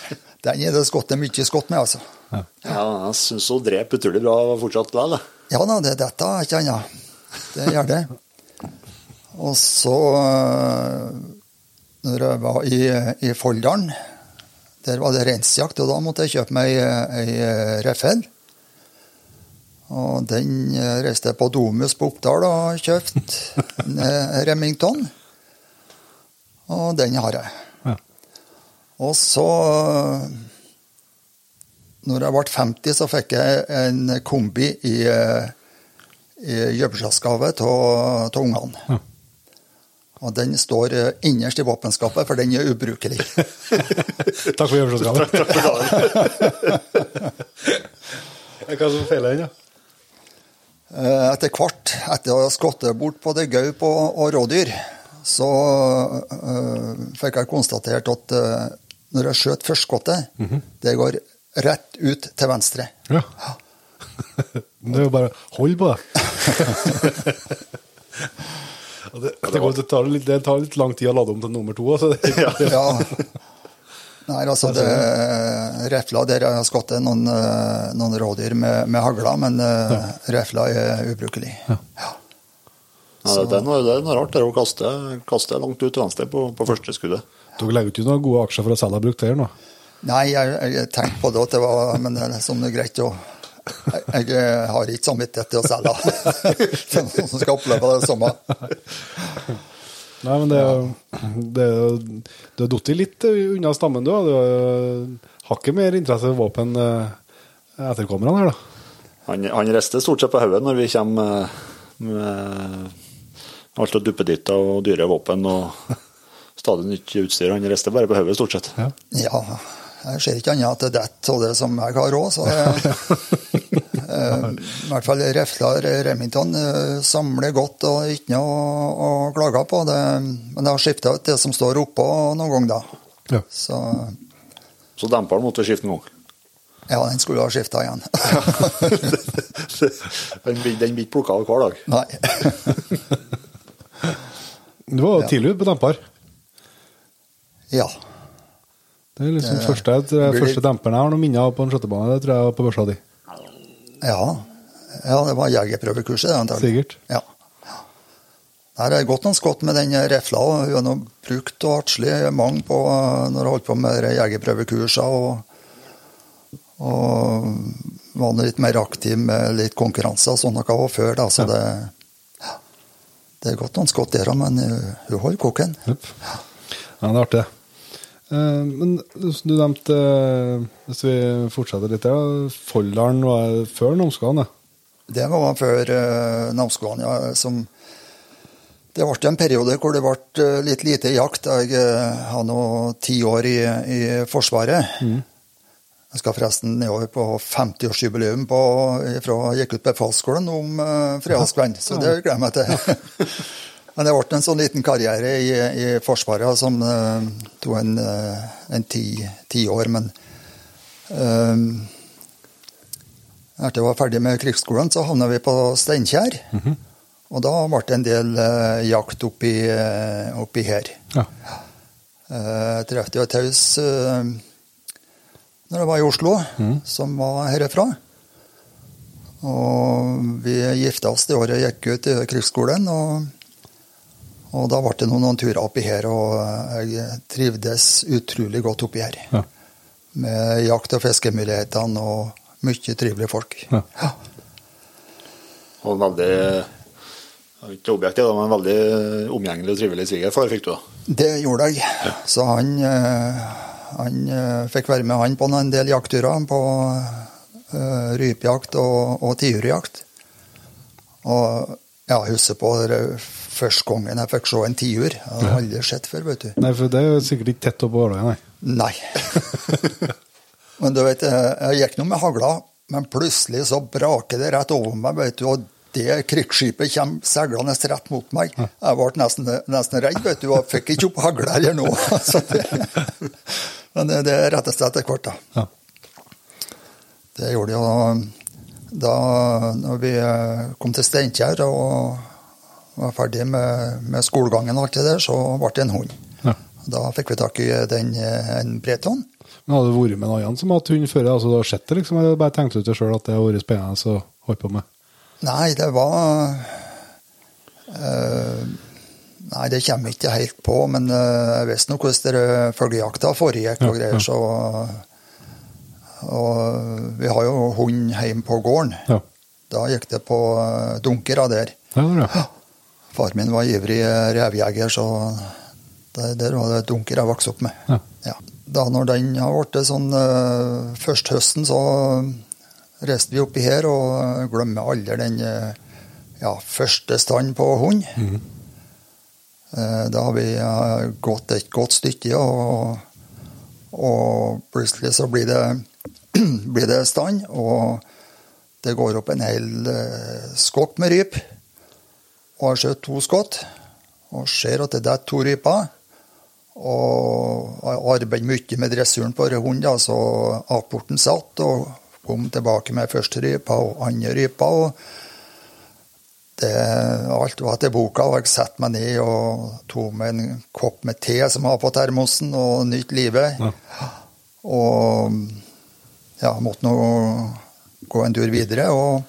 den er det skottet mye skott med, altså. Ja, jeg syns hun dreper utrolig bra fortsatt likevel. da. Ja da, det er dette, ikke annet. Det gjør det. Og så, når jeg var i, i Folldalen, der var det reinsjakt, og da måtte jeg kjøpe meg ei, ei reffel. Og den eh, reiste jeg på Domus på Oppdal og kjøpte (laughs) en eh, Remington. Og den har jeg. Ja. Og så når jeg ble 50, så fikk jeg en kombi i, eh, i jubileumsgave av ungene. Ja. Og den står eh, innerst i våpenskapet, for den er ubrukelig. (laughs) Takk for jubileumsgaven. (laughs) Hva som feiler den, da? Eh, Etter hvert, etter å ha skutt bort både gaup og, og rådyr, så eh, fikk jeg konstatert at eh, når jeg skjøt førstskuddet, det går rett ut til venstre. Ja. (laughs) Det er jo bare hold på det. (laughs) Det, det, går, det, tar litt, det tar litt lang tid å lade om til nummer to. Altså. (laughs) Ja. Nei, altså det Refla der har jeg skutt noen, eh, noen rådyr med, med hagla, men ja. refla er ubrukelig. Ja. Ja, det, er noe, det er noe rart det å kaste, kaste langt ut til venstre på, på første skuddet. Dere legger ikke ut noen gode aksjer for å selge brukt her nå? Nei, jeg, jeg tenkte på det, at det var, men det er sånn det er greit å jeg, jeg har ikke samvittighet til å selge. (laughs) Er noen som skal oppleve det samme. Nei, men det, er jo- du har falt litt unna stammen, du. Du har ikke mer interesse for våpen eh, etterkommerne her, da. Han, han rister stort sett på hodet når vi kommer med, med alt av duppeditter og dyre våpen og (laughs) stadig nytt utstyr. Han rister bare på hodet, stort sett. Ja. Ja, jeg ser ikke annet at det detter av det som jeg har råd, så jeg, (laughs) eh, I hvert fall Reflar Remington eh, samler godt og ikke noe å, å klage på. Det, men jeg har skifta ut det som står oppå noen gang, da. Ja. Så Så demperen måtte skifte en gang. ja, den skulle ha skifta igjen. (laughs) Den blir ikke plukka av hver dag. Nei. Du var tidlig ute på demper. Ja. Det er liksom Det første, jeg første demperen jeg har noen minner av på en skøytebane. Det tror jeg var på børsa di. Ja. ja, det var jegerprøvekurset, det, antagelig. Sikkert. Ja. Der det jeg godt noen skott med den refla. Hun har brukt og artslig mange på eh, når hun holdt på med jegerprøvekursene. Og, og var litt mer aktiv med litt konkurranser og sånn noe var før. da, så det, ja, det er godt noen skott der, men hun hun holder koken. Jepp. Ja, det er artig. Eh, men du nevnte, eh, hvis vi fortsetter litt der, Folldalen var før Namsskogan? ja? Det var før uh, Namsskogan, ja. Som, det ble en periode hvor det ble litt lite jakt. Jeg uh, har nå ti år i, i Forsvaret. Jeg skal forresten nedover på 50-årsjubileum fra jeg gikk ut befalsskolen om uh, fredagskvelden, så det gleder jeg meg til. (laughs) Men det ble en sånn liten karriere i, i Forsvaret som uh, tok en, uh, en ti, ti år. Men uh, etter jeg var ferdig med krigsskolen, så havna vi på Steinkjer. Og da ble det en del uh, jakt oppi, uh, oppi her. Ja. Uh, jo et taus uh, når jeg var i Oslo, som var herfra. Og vi gifta oss det året jeg gikk ut i krigsskolen. Og, og da ble det noen, noen turer oppi her, og jeg trivdes utrolig godt oppi her. Ja. Med jakt- og fiskemulighetene og mye trivelige folk. Ja. Ja. Og en veldig ikke objekt, da, men en veldig omgjengelig og trivelig svigerfar fikk du. da. Det gjorde jeg. Så han, eh, han eh, fikk være med han på en del jaktturer. På uh, rypejakt og, og tiurjakt. Og ja, jeg husker på første gangen jeg fikk se en tiur. Jeg har aldri sett før, vet du. Nei, for det er jo sikkert ikke tett oppå Åløya, nei. Nei. (laughs) men du vet, jeg gikk nå med hagla, men plutselig så braker det rett over meg, vet du. og det krigsskipet kommer seilende rett mot meg. Jeg ble nesten, nesten redd, vet du, og fikk ikke opp hagla eller noe. (laughs) Det, men det, rettes etter hvert, da. Ja. Det gjorde det. jo da når vi kom til Steinkjer og var ferdig med, med skolegangen og alt det der, så ble det en hund. Ja. Da fikk vi tak i den, eh, en breton. Men hadde det vært med noen som har hatt hund før? altså Du har sett det, liksom? Eller bare tenkt ut det sjøl at det har vært spennende å holde på med? Nei, det var øh, Nei, det kommer ikke helt på, men eh, jeg visste nå hvordan følgejakta foregikk og greier, så Og vi har jo hund hjemme på gården. Ja. Da gikk det på dunker dunkere der. Ja, det er Far min var ivrig revjeger, så det, der var det dunker jeg vokste opp med. Ja. Ja. Da når den har blitt sånn uh, Først høsten, så reiste vi oppi her og glemmer aldri den uh, ja, første stand på hund. Eh, Da har vi uh, gått et godt stykke, og, og plutselig så blir det, (clears throat) blir det stand. Og det går opp en hel eh, skokk med ryp. Og har skjøt to skudd. Og ser at det detter to ryper. Og arbeidet mye med dressuren på hunden, da, så apporten satt. og kom tilbake med første rypa og andre rypa. og det, Alt var til boka, og jeg satte meg ned og tok meg en kopp med te som jeg har på termosen, og nytt livet. Ja. Og ja, måtte nå gå en tur videre. Og,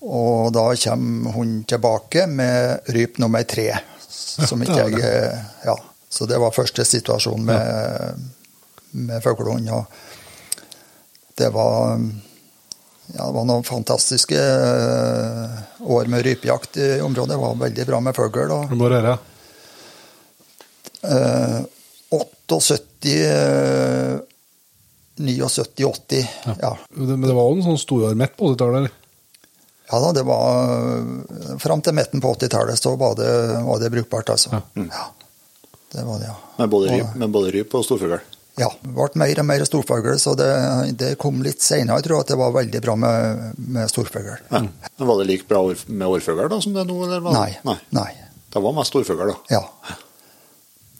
og da kommer hun tilbake med ryp nummer tre. Som ikke jeg Ja. Så det var første situasjon med, med fuglehund. og det var, ja, det var noen fantastiske eh, år med rypejakt i området. Det var veldig bra med fugl. må røre. Eh, 78, eh, 79, 80. Ja. Men det var jo en sånn storår midt på 80-tallet, eller? Ja da, det var Fram til midten på 80-tallet så var det, var det brukbart, altså. Ja. Det var det, ja. Med både ryp, med både ryp og storfugl. Ja, det ble mer og mer storfugl, så det, det kom litt seinere. Jeg tror at det var veldig bra med, med storfugl. Ja. Var det like bra med årfugl da, som det er nå? Eller var det- Nei. Nei. Det var mest storfugl, da. Ja.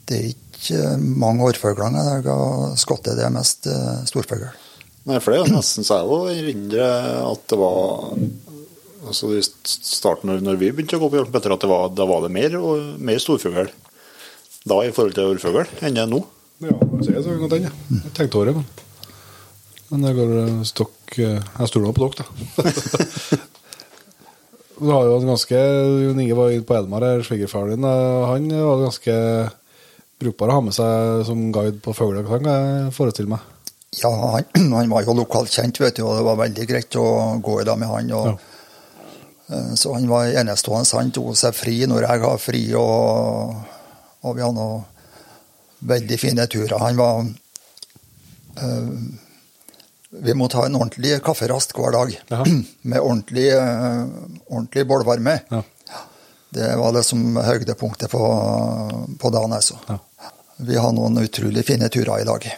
Det er ikke mange årfugler jeg har skutt. Det er mest uh, storfugl. Nei, for det er jo nesten så jeg òg erindrer at det var altså I starten, når, når vi begynte å gå på jakt, Petter, at det var, da var det mer, og, mer storfugl da i forhold til årfugl enn det er nå. Ja, jeg sier så godt den, ja. Jeg tenkte året, men Men det går eh, stokk eh, Jeg stoler på dere, da. (laughs) Du har jo en ganske Jon Inge var inne på Elmar her, svigerfaren din. eh, Han var ganske brukbar å ha med seg som guide på fuglejakt, kan jeg forestille meg. Ja, han, (clears throat) han var jo lokalt kjent, vet du, og det var veldig greit å gå i lag med han. Og, eh, Så han var enestående. Han tok seg fri når jeg har fri, og, og vi hadde noen veldig fine turer. Han var øh, Vi måtte ha en ordentlig kafferast hver dag, Aha. (clears throat) med ordentlig, øh, ordentlig bålvarme. Ja. Det var liksom høydepunktet på, på dagen, altså. Ja. Vi har noen utrolig fine turer i dag.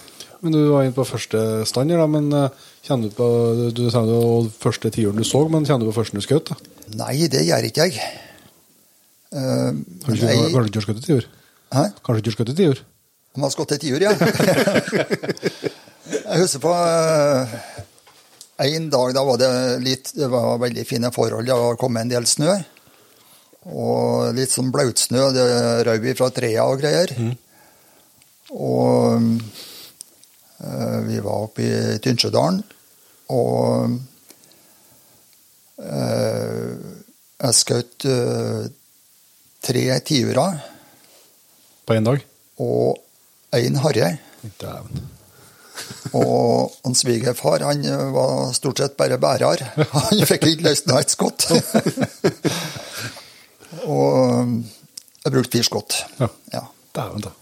Men du var inne på første standard, da. Men eh, kjenner du på Du, sa jo første tiuren du så, men kjenner du på første du skjøt? Nei, det gjør ikke jeg. Uh, Kanskje du kanskje du ikke har skutt tiur? Hæ? Kanskje du ikke har skutt tiur? Om jeg har skutt tiur, ja. (laughs) jeg husker på uh, en dag da var det litt Det var veldig fine forhold. Det var kommet en del snø. Og litt sånn blautsnø. Det røy fra trea og greier. Og eh, vi var oppe i Tynsjødalen, og eh, jeg skjøt eh, tre tiurer På én dag? og én harre. Dæven. (laughs) Og han svigerfar han eh, var stort sett bare bærer. (laughs) Han fikk ikke løsna et skott. (laughs) og eh, jeg brukte fire skott. Ja. Ja. Dæven, da.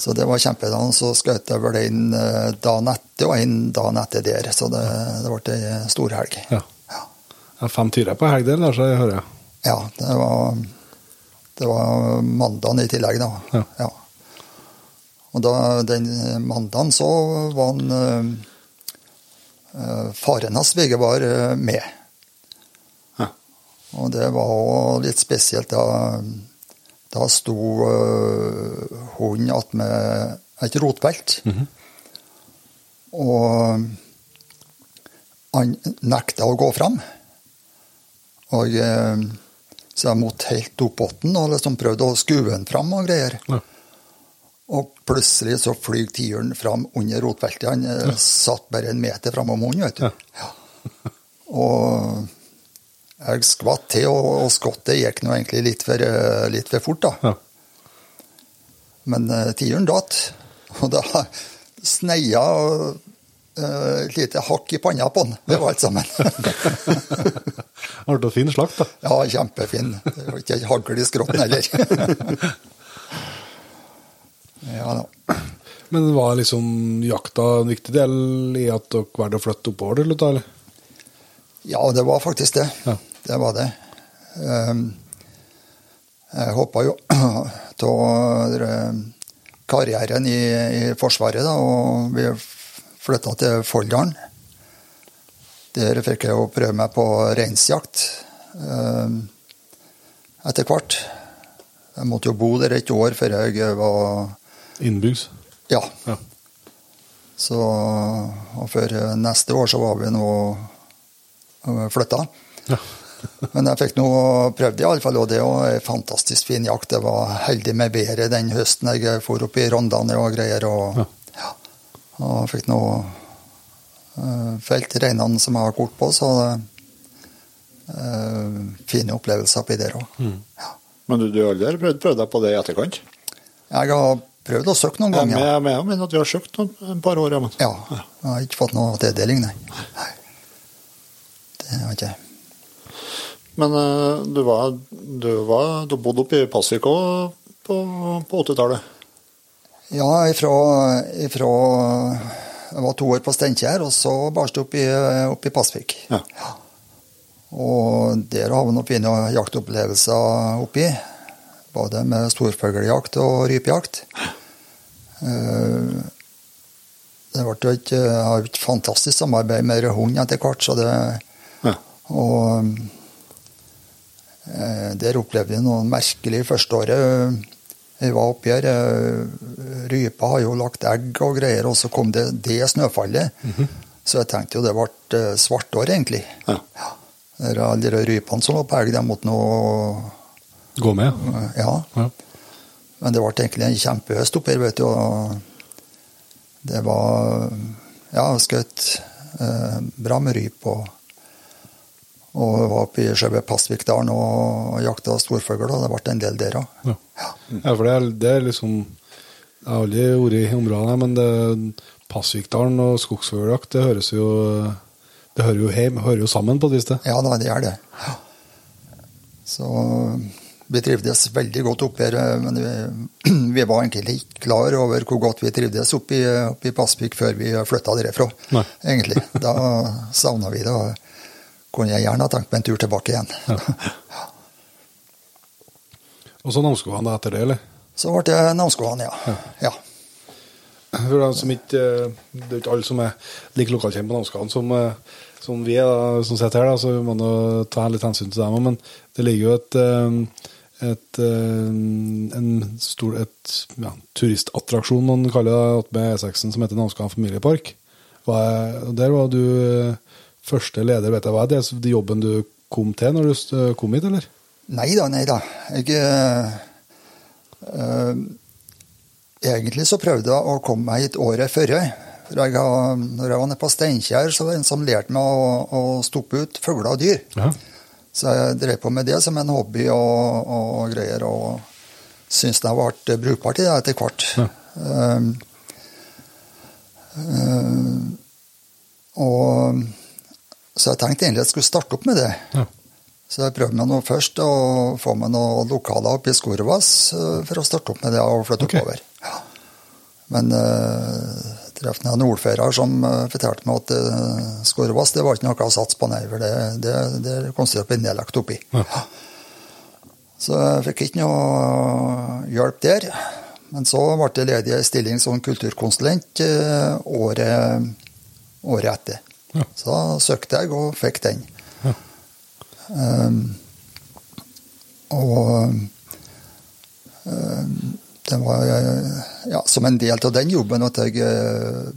Så det var kjempedans. Så skjøt jeg vel en eh, dagen etter og inn dagen etter der. Så det, det ble ei storhelg. Ja. ja. er fem tiurer på helg der, så jeg hører jeg. Ja, det var, det var mandagen i tillegg, da. Ja. Og da, den mandagen så var han eh, eh, Faren hans svigerfar eh, med. Ja. Og det var litt spesielt. Da, da sto uh, hunden attmed et rotfelt. Og han nekta å gå fram. Og, eh, så jeg måtte helt opp båten og liksom prøvde å skue den fram og greier. Ja. Og plutselig så flyr tiuren fram under rotfeltet. Han ja. satt bare en meter framom hunden, vet du. Ja. Og jeg skvatt til, og, og skottet gikk nå egentlig litt for, eh, litt for fort, da. Ja. Men uh, tiuren datt, og da sneia uh, et lite hakk i panna på den. Det var alt sammen. Har du fin slakt, da? ja, kjempefin. Det var ikke hagl i skrotten heller. (laughs) ja da. Men var liksom jakta en viktig del i at dere valgte å flytte oppover til eller? Ja, det var faktisk det. Ja. Det var det. Um, jeg hoppa jo (clears throat) av karrieren i, i Forsvaret, da, og vi flytta til Folldalen. Der fikk jeg jo prøve meg på reinsjakt um, etter hvert. Jeg måtte jo bo der et år før jeg var Innbyggs? Ja. Ja. Så, og for neste år så var vi nå flytta. Ja. Men jeg fikk nå prøvd det, iallfall, og det var en fantastisk fin jakt. Det var heldig med været den høsten jeg for opp i Rondane og greier. Og, ja. og fikk nå uh, felt reinene som jeg har kort på, så uh, fine opplevelser oppi der òg. Ja. Men du, du har aldri prøvd, prøvd deg på det i etterkant? Jeg har prøvd å søke noen Ja, ganger. men jeg mener men at vi har søkt noen, en par år, ja. Men. Ja. Jeg har ikke fått noe tildeling, nei. nei. Det har jeg ikke. Men eh, du var, du var Du bodde oppe i Pasvik òg på, på 80-tallet? Ja, ifra, ifra Jeg var to år på Steinkjer, og så barst det opp i, opp i Pasvik. Ja. Og der har vi noen fine jaktopplevelser oppi. Både med storfugljakt og rypejakt. Eh, Det ble et, jo et fantastisk samarbeid med hund etter hvert, så det Ja. Og eh, der opplevde vi noe merkelig første året. Jeg var oppi her. eh, Rypa har jo lagt egg og greier, og så kom det det snøfallet. Så jeg tenkte jo det ble eh, svartår, egentlig. Ja. ja. Alle de rypene som lå på elg, de måtte nå Gå med? Ja. Ja. Men det ble egentlig en kjempehøst oppi her, vet du. Og det var Ja, skutt eh, bra med ryp og Og var oppe i selve Pasvikdalen og jakta storfugl, og det ble en del der òg. Ja. ja, for det er, det er liksom Jeg har aldri vært i området her, men det, Pasvikdalen og skogsfugljakt, det høres jo Det hører jo hjem, hører jo sammen på et vis, det. Ja da, det gjør det. Ja. Så vi trivdes veldig godt oppe her, men vi, (clears throat) vi var egentlig ikke klar over hvor godt vi trivdes oppe i, oppe i Pasvik før vi flytta derfra. Nei. Egentlig. Da savna vi det. Kunne jeg gjerne ha tenkt meg en tur tilbake igjen. (laughs) Og så Namsskogan etter det, eller? Så ble det Namsskogan, ja. ja. For dem som ikke, Det er ikke alle som er like lokalkjent på Namsskogan som, eh, som vi er, da, som sitter her, da, så vi må nå ta litt hensyn til dem òg. Men det ligger jo et, et, et, eh, en stor et, ja, turistattraksjon, man kaller det, med E6-en, som heter Namsskogan familiepark. Og der var du eh, første leder, vet jeg. Hva er det, er jobben du kom til når du eh, kom hit, eller? Nei da, nei da. Jeg eh, Egentlig så prøvde jeg å komme meg hit året før. For jeg, når jeg var nede på Steinkjer, så var det en som lærte meg å, å stoppe ut fugler og dyr. Ja. Så jeg drev på med det som en hobby og, og greier, og syntes det ble brukbart i det etter hvert. Ja. Um, um, og så jeg tenkte egentlig at jeg skulle starte opp med det. Ja. Så jeg prøvde meg nå først å få meg noen lokaler oppe i Skorovas eh, for å starte opp med det og flytte okay. oppover. Ja. Men uh, traff en ordfører som eh, fortalte meg at uh, Skorovas det var ikke noe å satse på, nei, for det, det, det kom til å bli nedlagt oppi. Ja. Så jeg fikk ikke noe hjelp der. Men så ble jeg ledig i stilling som kulturkonsulent året, året etter. Ja. Så da søkte jeg og fikk den. Ja. Um, og um, det var ja, som en del av den jobben at jeg uh,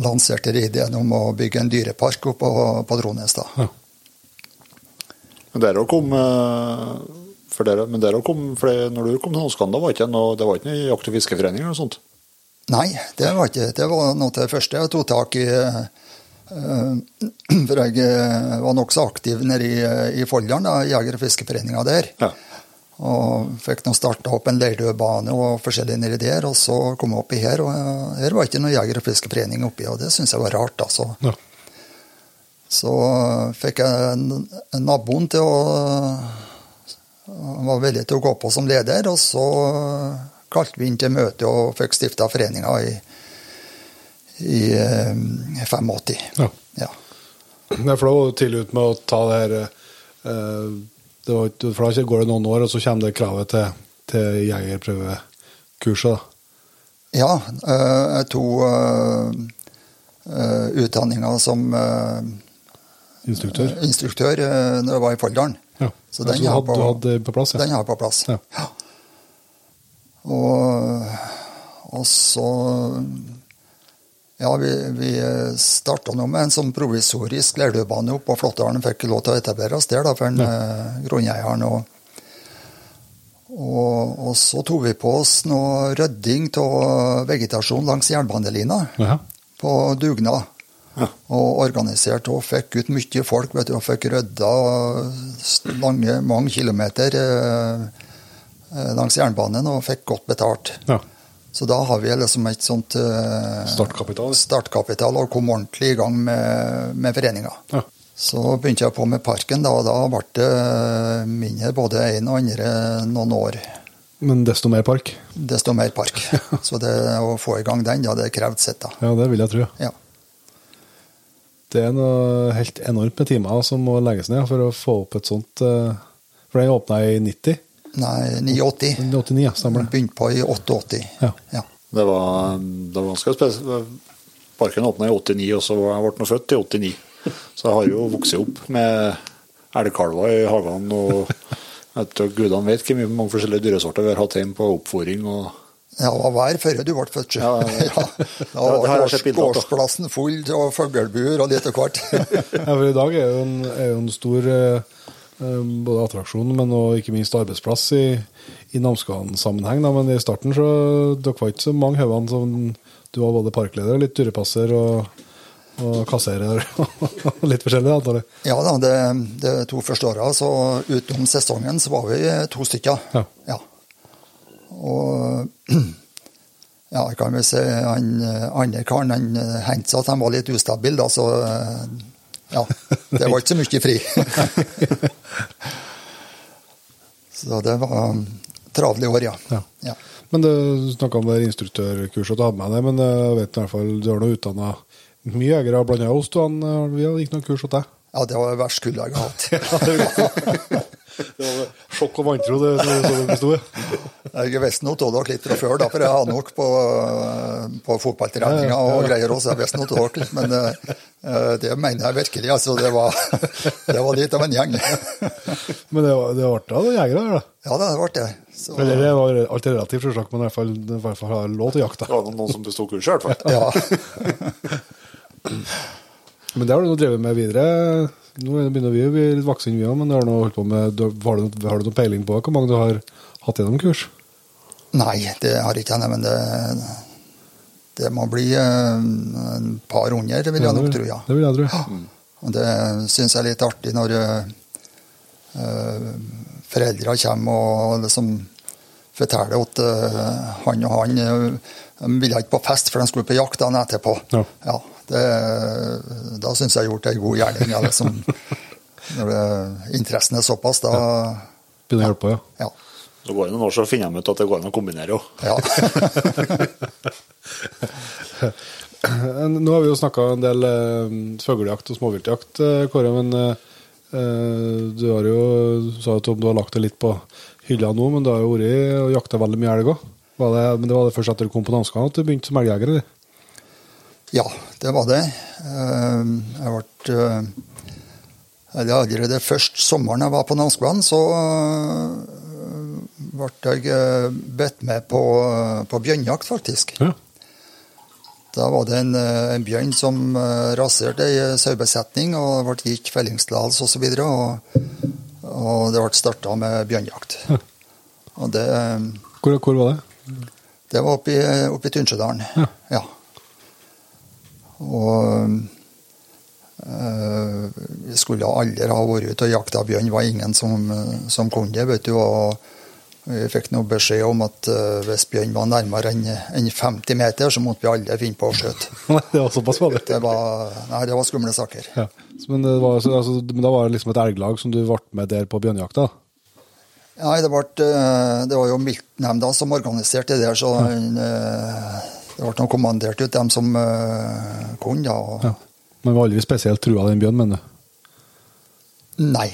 lanserte ideen om å bygge en dyrepark oppe på, på Drones. Ja. Men dere kom eh, for dere, men dere kom, for når du kom til Namsskogan, da var ikke noe, det var ikke noe jakt- og fiskeforening eller noe sånt? Nei, det var ikke Det var noe av det første jeg tok tak i. eh, (clears throat) For jeg eh, var nokså aktiv nede i, i Folldalen, Jeger- og fiskeforeninga der. Ja. Og fikk nå starta opp en leirduebane og forskjellig nedi der. Og så kom jeg oppi her, og eh, her var ikke noe jeger- og fiskeforening oppi, og det syns jeg var rart. altså. Ja. Så fikk jeg naboen til å Han var villig til å gå på som leder, og så kalte vi inn til møte og fikk stifta foreninga i, i eh, 85. Ja. Ja. Nei, for da var du tidlig ute med å ta det her eh, det var, For da går det noen år, og så kommer det kravet til, til jegerprøvekurset. da. Ja, eh, jeg tok uh, utdanninga som eh, Instruktør. instruktør når jeg var i Folldalen. Ja. Så den du har på- du hadde på plass, ja. Den har jeg på plass. Ja. Ja. Og, og så Ja, vi, vi starta nå med en sånn provisorisk leirdøbane oppe på Flåttdalen. Fikk lov til å etablere oss der da, for en, ja. grunneieren. Og, og, og så tok vi på oss noe rydding av vegetasjon langs jernbanelina Ja. på dugnad. Ja. Og organiserte og fikk ut mye folk. vet du, og Fikk rydda lange, mange kilometer eh, eh, langs jernbanen og fikk godt betalt. ja. Så da har vi liksom et sånt uh, Startkapital. startkapital og kom ordentlig i gang med, med foreninga. Ja. Så begynte jeg på med parken, da, og da ble det mindre både en og andre noen år. Men desto mer park. Desto mer park. (laughs) Så det å få i gang den, ja, det krevde sitt. da. Ja, det vil jeg tro. Ja. Det er noe helt enormt med timer som må legges ned for å få opp et sånt eh, For den åpna i 90? Nei, 89. 89, ja, stemmer det. Begynte på i 88. Ja. Ja. Det var, det var ganske spesielt. Parken åpna i 89, og så var jeg ble han født i 89. Så jeg har jo vokst opp med elgkalver i hagene og vet du, Gudene vet hvor mye mange forskjellige dyresorter vi har hatt hjemme på oppfòring. og Ja, det var vær før du ble født. sjø. Ja, ja, ja. Da (laughs) Ja, da. gårdsplassen full av fuglebur og litt av hvert. (laughs) Ja, for I dag er jo en, er jo en stor eh, både attraksjon, men også ikke minst arbeidsplass i, i Namsskogan-sammenheng. Men i starten så dere var ikke så mange hodene som Du var både parkleder litt dyrepasser og, og kasserer og (laughs) litt forskjellig, antar jeg. Ja da, det, de to første åra, så utenom sesongen, så var vi to stykker. Ja. Og (clears throat) ja, kan vel si han andre karen han hendte seg at han var litt ustabil, da, så ja. Det var ikke så mye fri. (laughs) så det var travle år, ja. Ja. ja. Men du snakka om det instruktørkurset du hadde med deg, men jeg vet i hvert fall du har nå utdanna mye jegere, blant annet oss. Du, han, vi hadde ikke noe kurs hos deg. Ja, det var (laughs) det verste kullet jeg har hatt. Det var sjokk og vantro det det besto. Jeg visste noe av dere litt fra før, da, for jeg har nok på, på fotballtreninga og greier også. Jeg visste noe av dere litt, men eh, det mener jeg virkelig. altså Det var, det var litt av en gjeng. Men det var, det var artig, da, jegere der, da. Ja, det ble det. Så, Eller det var alt relativt, selvsagt, men i hvert fall, i hvert fall har lov til å jakte. Det var noen som besto kurset, i hvert fall. ja. Men det har du nå drevet med videre. Nå begynner vi å bli litt voksne, vi òg, men har, holdt på med, har, du, har du noen peiling på hvor mange du har hatt gjennom kurs? Nei, det har ikke jeg, men det, det må bli eh, en par hundre, vil jeg nok tro. ja. Det vil jeg tro. ja. Og det syns jeg er litt artig når uh, foreldre kommer og liksom forteller at uh, han og han uh, ville ikke på fest, for de skulle på jakt dagen etterpå. Ja. Det, da syns jeg jeg har gjort en god gjerning. Ja, liksom, når det, interessen er såpass, da Begynner å hjelpe på, ja. ja. Så går det noen år, så finner de ut at det går an å kombinere òg. ja. (laughs) Nå har vi jo snakka en del eh, fuglejakt og småviltjakt, eh, Kåre. Men eh, eh, du har jo du sa Tom, du har lagt det litt på hylla nå, men du har jo vært og jakta veldig mye elg òg. Men det var det først etter du kom på Namskan at du begynte som elgjeger? eller? Ja, det var det. Eh, Jeg ble eh, eller Allerede først sommeren jeg var på Namsskogan, så eh, ble jeg eh, bedt med på, på bjørnjakt, faktisk. Ja. Da var det en, eh, en bjørn som eh, raserte ei sauebesetning, og det ble gitt fellingstillatelse osv. Og, og det ble starta med bjørnjakt. Og det, eh, Hvor, hvor var det? det var oppe i, oppe i Tunsjødalen. Ja. Ja. Og øh, skulle aldri ha vært ute og jakta bjørn. Det var ingen som, som kunne det. vet du, og Vi fikk noe beskjed om at uh, hvis bjørn var nærmere enn en 50 meter, så måtte vi aldri finne på å skyte. (laughs) Det var såpass farlig? det. Var, nei, det var skumle saker. Ja. Men, det var, altså, men da var det liksom et elglag som du ble med der på bjørnjakta? Nei, det, ble, øh, det var jo miltnemnda som organiserte det der, så den, øh, det ble kommandert ut dem som uh, kunne. da, og, Ja. Men var aldri spesielt trua den bjørnen, mener du? Nei,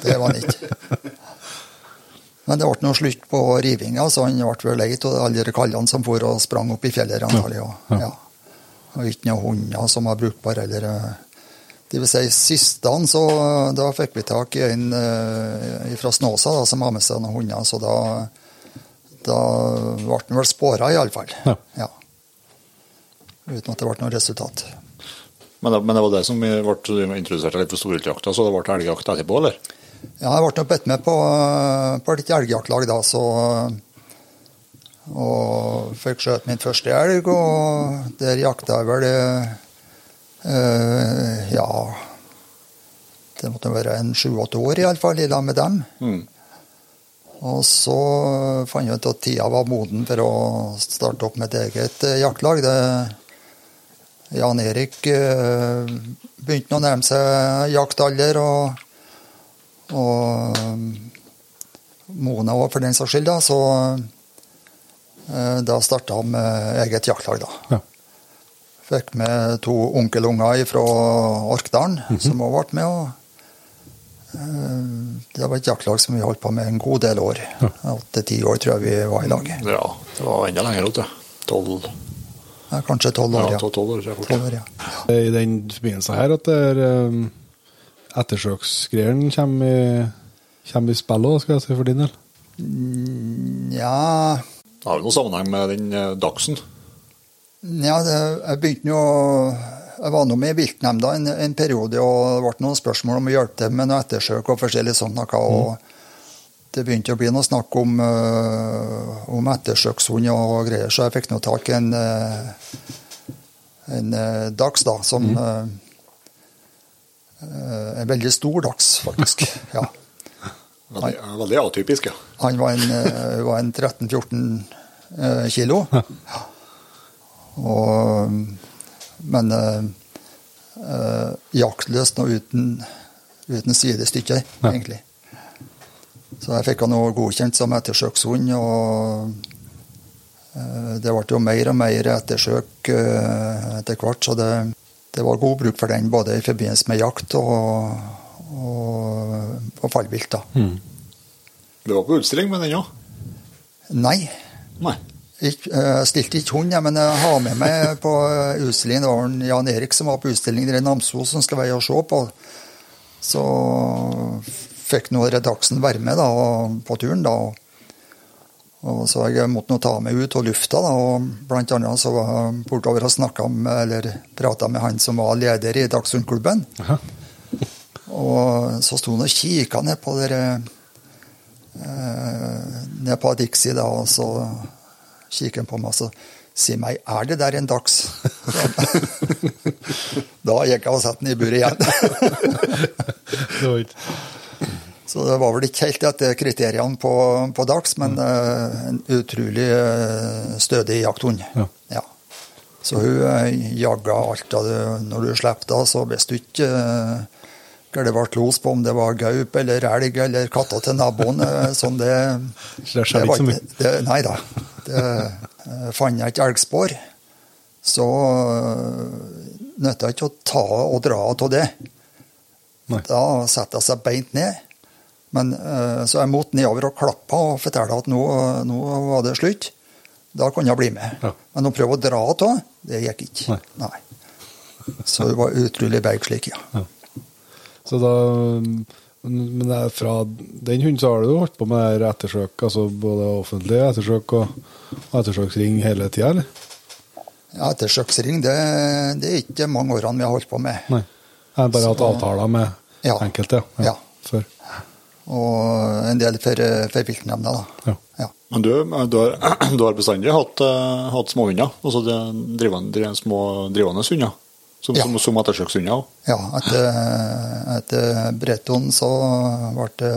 det var han ikke. (laughs) Men det ble noe slutt på rivinga, så han ble vel lei av alle kallene som for og sprang opp i fjellet. antagelig. Og, ja. og ikke noen hunder som var brukbare. Eller, eh, det vil si, sistene, så da fikk vi tak i en uh, fra Snåsa da, som har med seg noen hunder. Så da, da ble han vel spåra, iallfall. Ja. Ja. Uten at det ble noe resultat. Men, det- men det var det som ble introdusert litt for storviltjakta, så det ble elgjakt etterpå, eller? Ja, jeg ble bedt med på, på et elgjaktlag da, så Og fikk skjøt min første elg, og der jakta jeg vel øh, Ja Det måtte være en sju-åtte år, iallfall, i lag med dem. Mm. Og så fant jeg ut at tida var moden for å starte opp med et eget eh, jaktlag. Det, Jan Erik eh, begynte å nærme seg jaktalder, og, og Mona òg, for den saks skyld. Da, så eh, da starta han med eget jaktlag, da. Ja. Fikk med to onkelunger fra Orkdalen, som òg ble med. og eh, det var et jaktlag som vi holdt på med en god del år. Åtte-ti år tror jeg vi var i lag. Ja, det var enda lenger ut, ja. Tolv Ja, kanskje tolv år, ja. tolv- tolv år, tror jeg fort. Tolv år, ja. I den forbindelse her at det er um, ettersøksgreiene kommer, i- kommer i spill òg, skal jeg si, for din del? Ja, Det har jo noe sammenheng med den eh, Dagsen. ja det, jeg begynte jo Jeg var nå med i viltnemnda en, en periode, og det ble noen spørsmål om å hjelpe dem med noe ettersøk og forskjellig sånt noe. og Det begynte å bli noe snakk om, uh, om ettersøkshund og greier, så jeg fikk nå tak i en, øh, en uh, dags, da, som mm. uh, En veldig stor dags, faktisk. (laughs) ja. Veldig, veldig atypisk, ja. Han var en, eh, en 13-14 eh, kilo. Ja. (laughs) Og, men eh, eh, jaktløst og uten, uten sidestykker, egentlig. Så jeg fikk han også godkjent som ettersøkshund. og eh, Det ble jo mer og mer ettersøk eh, etter hvert, så det, det var god bruk for den både i forbindelse med jakt og, og, og fallvilt. da. Du var på utstilling med den òg? Nei, Nei. Ikk- eh, Jeg stilte ikke hund, men jeg har med meg på utstillingen. Det var en Jan Erik som var på utstillingen i Namsos som skal være og se på. Så fikk nå Redaksen være med da, på turen. da, og, Så jeg måtte nå ta meg ut og lufta. da, og Blant annet så var jeg bortover og snakka med, eller prata med han som var leder i Dagsundklubben. Og så sto han og kikka ned på der, eh, ned på Dixie da, og så kikker han på meg og så sier meg, er det der en dags? (laughs) da gikk jeg og satte den i buret igjen. (laughs) Så det var vel ikke helt etter kriteriene på, på dags, men uh, en utrolig uh, stødig jakthund. Ja. Ja. Så hun uh, jaga alt av det. Når du slipper da, så visste du ikke uh, hva det ble los på, om det var gaup eller elg eller katta til naboen. eh, sånn det, (laughs) det var mye? det, Nei da. Det, eh, fant jeg ikke elgspor, så uh, nytta ikke å ta og dra av det. Nei. Da setter jeg seg beint ned. Men, eh, så jeg måtte nedover og klappe og fortelle at nå, nå var det slutt. Da kunne jeg bli med. Ja. Men å prøve å dra av, det gikk ikke. Nei. Nei. Så det var utrolig berg slik, ja. Så da Men fra den hunden så har du holdt på med ettersøk, altså både offentlig ettersøk og, ettersøksring hele tida, eller? ja Ettersøksring, det, det er ikke mange årene vi har holdt på med. Nei. Jeg har bare hatt avtaler med Ja. enkelte, ja. Ja. Før. Og en del for, for viltnemnda, da. Ja. Ja. Men du, du, har, (clears throat) du har bestandig hatt, uh, hatt småhunder? Altså drivende, små drivende hunder? Som, Ja. som, som ettersøkshunder òg? Ja, etter, etter Breton så ble det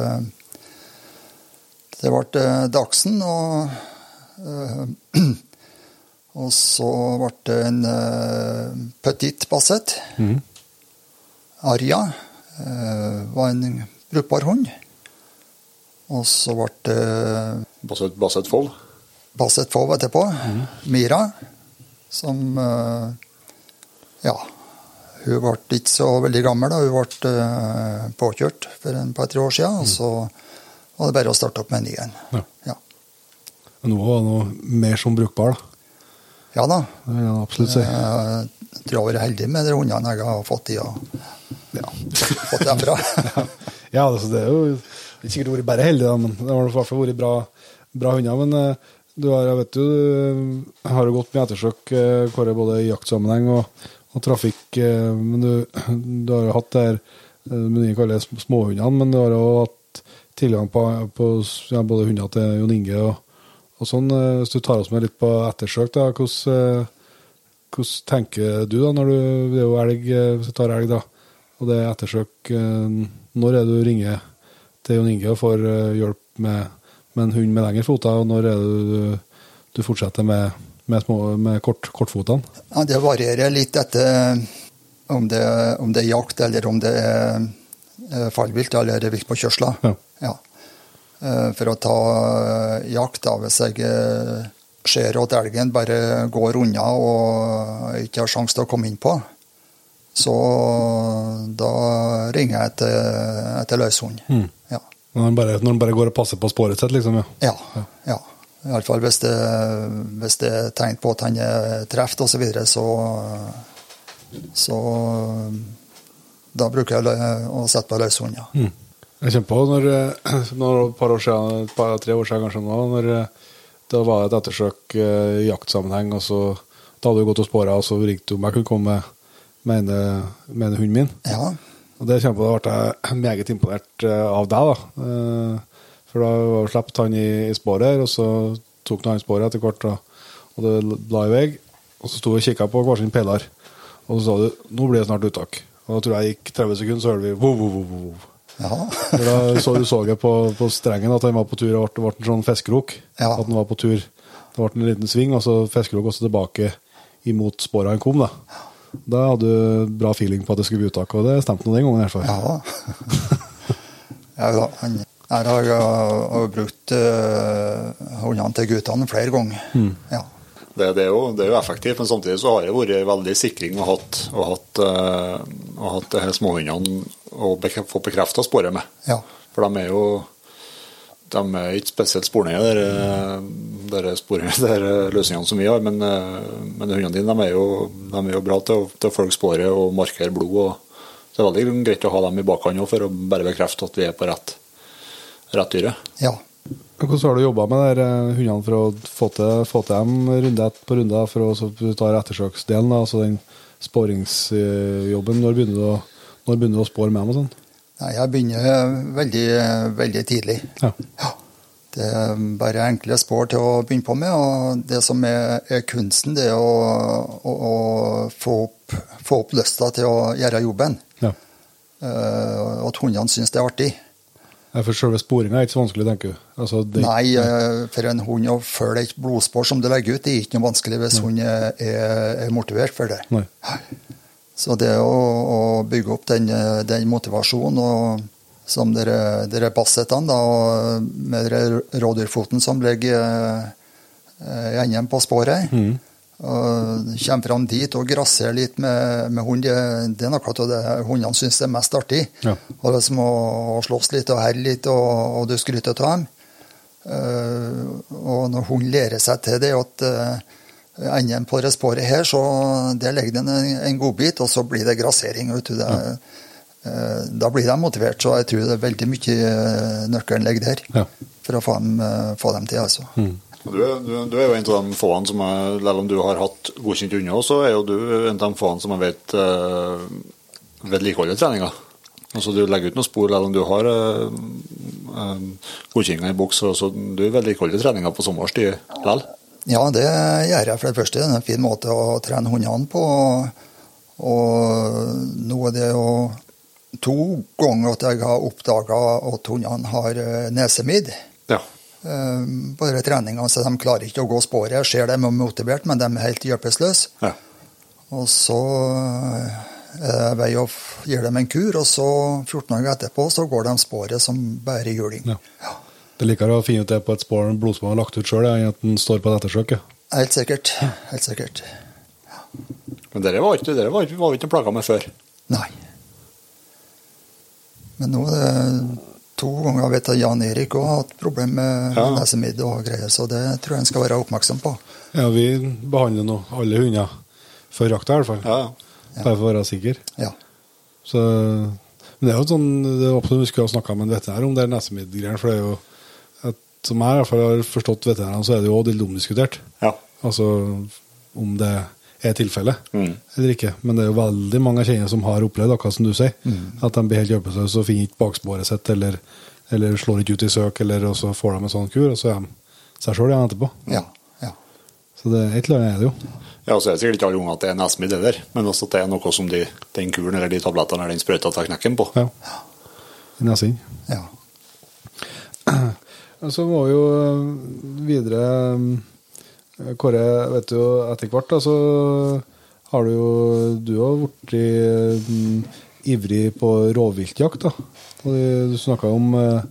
Det ble Dagsen, og eh, Og så ble det en eh, Petit Basset. Mm. Arja eh, var en brukbar hund. Og så ble det Basset, basset Fold? Basset Fov etterpå. Mira, som Ja. Hun ble ikke så veldig gammel. da. Hun ble eh, påkjørt for en par-tre år siden. Og så var det bare å starte opp med en ny en. Ja. Ja. Men nå var det mer som brukbar, da. ja da. Det jeg absolutt si. Jeg tror jeg har vært heldig med de hundene jeg har fått i og ja, fått derfra. (laughs) Ja, altså, det er jo ikke sikkert vært bare heldig, da, men det har i hvert fall vært bra, bra hunder. Men eh, du har, jeg vet du, eh, har gått med ettersøk, eh, Kåre, både i jaktsammenheng og, og trafikk. eh, Men du, du har jo hatt det her med men ikke kaller småhundene, men du har jo hatt tilgang på, på ja, både hunder til Jon Inge og, og sånn. eh, Hvis du tar oss med litt på ettersøk, da, hvordan, eh, hvordan tenker du da, når du Det er jo elg, eh, hvis du tar elg, da, og det er ettersøk. eh, Når er det du ringer til Jon Inge og får eh, hjelp med, med en hund med lengre foter, og når er det du, du fortsetter med, med, små, med kort, kortfotene? Ja, det varierer litt etter om det, om det er jakt, eller om det er eh, fallvilt eller viltpåkjørsler. Ja. Ja. Eh, For å ta eh, jakt, da, hvis jeg eh, ser at elgen bare går unna og ikke har sjanse til å komme inn på, så da ringer jeg etter, etter løshund. Mm. Ja. Når han bare, bare går og passer på sporet sitt, liksom? ja. Ja. ja. Iallfall hvis, det, hvis det er tegn på at han er truffet osv., så, videre, så Så da bruker jeg å sette på løshund, ja. Mm. Jeg kommer på når, eh, når et par år siden, et par, tre år siden kanskje nå, når eh, det var et ettersøk eh, i jaktsammenheng, og så da hadde du gått og spora, og så ringte du om jeg kunne komme med med hunden min. Ja, Og det kommer på, da ble jeg meget imponert av deg, da. For da slapp han i, i sporet, her, og så tok han sporet etter hvert, og, og det la i vei. Og så sto vi og kikka på hver sin peiler, og så sa du 'nå blir det snart uttak'. Og da tror jeg gikk 30 sekunder, så hørte vi vo, vo, vo, vo. Ja. Da så du så jeg på, på strengen at han var på tur, og det ble en sånn fiskekrok. Ja. At han var på tur. Det ble en liten sving, og så fiskekrok også tilbake imot sporet han kom. Da Da hadde du bra feeling på at det skulle bli uttak, og det stemte nå den gangen. i hvert fall. Ja. (laughs) ja da. Her har jeg har brukt uh, hundene til guttene flere ganger. Ja. Det, det, er jo, det er jo effektivt, men samtidig så har det vært veldig sikring og hatt, og hatt, eh, og hatt det her småhundene å bekreft, få bekrefta sporet med. Ja. For de er jo de er ikke spesielt spornøye, de (laughs) løsningene som vi har. Men, eh, men hundene dine de er, jo, de er jo bra til å, til å følge sporet og markere blod. og Så det er veldig greit å ha dem i bakhånd for å bare bekrefte at vi er på rett, rett ja. Hvordan har du jobba med eh, hundene for å få til, få til dem runde på runde, for å ta ettersøksdelen, altså den sporingsjobben? Når begynner du å, når begynner du å spore med dem og sånn? Nei, jeg begynner veldig, veldig tidlig. Ja. Ja. Det er bare enkle spor til å begynne på med. Og det som er, er kunsten, det er å, å, å få, opp, få opp lysta til å gjøre jobben. ja. Uh, at hundene syns det er artig. For selve sporinga er ikke så vanskelig, tenker du? Altså, det, Nei, eh, for en hund å følge et blodspor som du legger ut, det er ikke noe vanskelig hvis hunden er, er, er motivert for det. Nei. Så det å, å bygge opp den, den motivasjonen, og som dere, dere bassettene, da, og med dere rådyrfoten som ligger eh, i enden på sporet, Mm. Og kommer fram dit og grasserer litt med, med hund, det, det er noe av det hundene syns er mest artig. Ja. Og det er som å, å slåss litt og herre litt, og, og du skryter av dem. Uh, og når hunden lærer seg til det at uh, enden på det sporet her, så der ligger det en, en godbit, og så blir det grassering. Vet du, det, eh, da blir de motivert, så jeg tror det er veldig mye eh, nøkkelen ligger der. Ja. For å få dem, eh, få dem til, altså. Mm. Du er, du, du er jo en av de få som er, selv om du har hatt godkjent unna, så er jo du en av de få som jeg vet uh, vedlikeholder treninga. Altså Du legger ut noen spor selv om du har uh, uh, godkjenninga i boks, så, så du vedlikeholder treninga på sommerstid likevel. Ja, det gjør jeg. For det første det er en fin måte å trene hundene på. Og nå er det jo to ganger at jeg har oppdaga at hundene har eh, nesemidd. Ja. Eh, På denne treninga, så de klarer ikke å gå sporet. Jeg ser dem er motivert, men de er helt hjelpeløse. ja. Og så eh, er vei å gi dem en kur, og så 14 dager etterpå så går de sporet som bare juling. Ja. Det er likere å finne ut det på et spor blodspor har lagt ut sjøl, enn at den står på et ettersøk. Helt sikkert. Helt sikkert. Men dere var ikke, dere var, ikke- var ikke plaga med før. Nei. Men nå er det to ganger jeg vet at Jan Erik òg har hatt problemer med Ja. nesemidd og greier, så det tror jeg en skal være oppmerksom på. Ja, vi behandler nå alle hunder før jakta, i hvert fall. Ja, ja. Bare for å være sikker. Ja. Så, men det er jo sånn, det er absolutt vi skulle ha snakka med en veterinær om det nesemiddgreiene, for det er jo at, Som jeg i hvert fall har forstått veterinærene, så er det jo også litt omdiskutert. ja. Altså om det er tilfellet Mm. eller ikke. Men det er jo veldig mange kjenner som har opplevd akkurat som du sier. At de blir helt hjelpeløse og finner ikke baksporet sitt, eller, eller slår ikke ut i søk, eller og så får de en sånn kur, og så er de seg sjøl igjen etterpå. Ja. ja. Så det, et eller annet er det jo. Ja, så er det sikkert ikke alle unger at det er nesemidd heller, men også at det er noe som de, den kuren eller de tablettene eller den sprøyta tar knekken på. Ja. I nesen. ja. (clears throat) Så må vi jo videre øh, Kåre, vet du, etter hvert da, så har du jo Du har blitt mm, ivrig på rovviltjakt. da. De- Du snakka om, øh,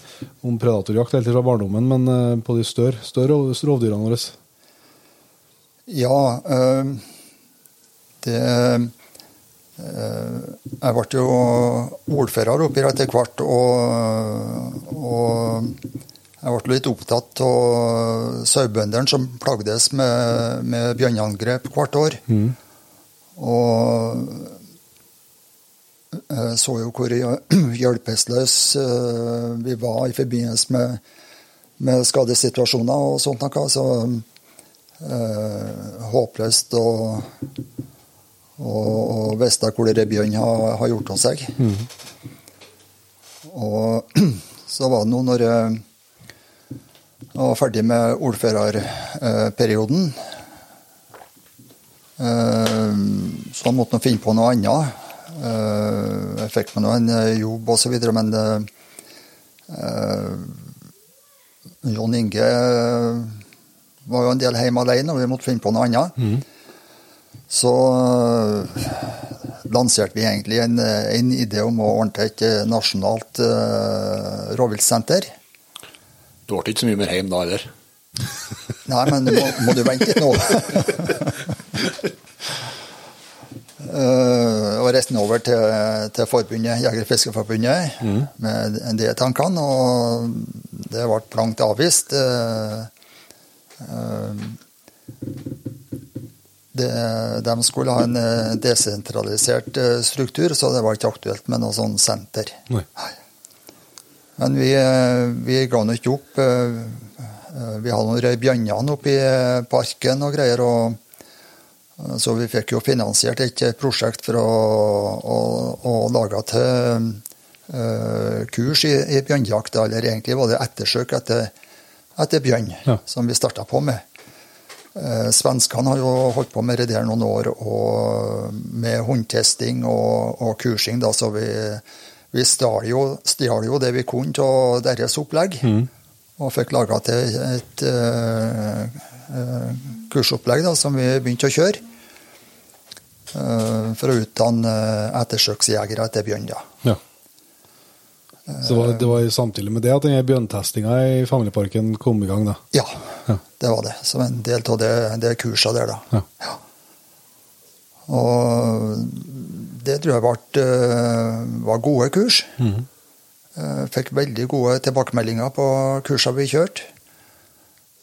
om predatorjakt helt fra barndommen, men øh, på de større, større rov- rovdyrene våre. Ja, eh, det eh, Jeg ble jo ordfører oppi etter hvert, og, og jeg ble litt opptatt av sauebøndene som plagdes med, med bjørneangrep hvert år. Og jeg så jo hvor hjelpeløse eh, vi var i forbindelse med, med skadesituasjoner og sånt noe. Så eh, håpløst å og visste hvor det bjørn har, har gjort av seg. Og (clears throat) så var det nå når jeg var ferdig med ordførerperioden, Eh, så han måtte nå finne på noe annet. Eh, jeg fikk meg nå en eh, jobb osv., men eh, Inge var jo en del hjemme alene, og vi måtte finne på noe annet. Så eh, lanserte vi egentlig en, en idé om å ordne et nasjonalt uh, rovviltsenter. Du ble ikke så mye mer hjemme da heller? (laughs) Nei, men må, må du vente litt nå? uh, (laughs) og reiste over til, til forbundet, Jeger- og Fiskerforbundet med de tankene, og det ble blankt avvist. Uh, det, de skulle ha en desentralisert struktur, så det var ikke aktuelt med noe sånn senter. Nei. Men vi, eh, vi ga nå ikke opp. eh, Vi hadde noen bjørner oppe i eh, parken og greier. og Så vi fikk jo finansiert et prosjekt for å, å, å lage til uh, kurs i, i bjørnjakt. Eller egentlig var det ettersøk etter, etter bjørn Ja. som vi starta på med. Uh, Svenskene har jo holdt på med det der noen år, og med hundtesting og, og kursing. Da, så vi, vi stjal jo, jo det vi kunne av deres opplegg. Og fikk laga til et et, et kursopplegg da, som vi begynte å kjøre. eh, for å utdanne eh, ettersøksjegere etter bjørn. Ja. Så det var, det var samtidig med det at denne bjørntestinga i familieparken kom i gang, da. Ja, Ja. det var det. Som en del av det, det kurset der, da. Ja. Og det tror jeg ble, eh, var gode kurs. Eh, Fikk veldig gode tilbakemeldinger på kursene vi kjørte.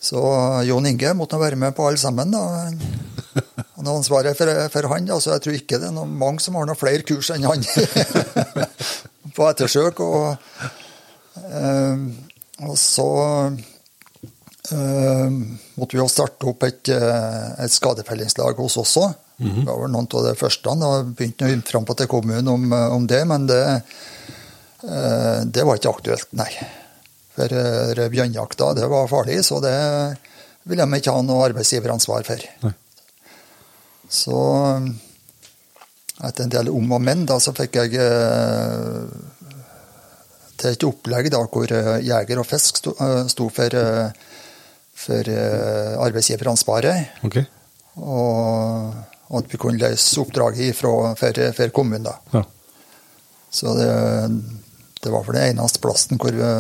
Så Jon Inge måtte være med på alle sammen. da. (laughs) Han har ansvaret for, for han, da, så jeg tror ikke det er noen mange som har noen flere kurs enn han (laughs) på ettersøk. Og, eh, og så måtte vi jo starte opp et, et skadefellingslag hos oss også. Det var noen av de første. Da begynte å vi frampå til kommunen om, eh, om det, men det, eh, det var ikke aktuelt, nei. For eh, bjørnjakta, det var farlig, så det ville de ikke ha noe arbeidsgiveransvar for. Nei. Så etter en del om og men, da, så fikk jeg eh, til et opplegg da, hvor eh, jeger og fisk sto, eh, sto for, eh, for eh, arbeidsgiveransvaret. Ok. Og, og at vi kunne løse oppdraget ifra, for, for kommunen. da. Ja. Så det, det var for den eneste plassen hvor vi,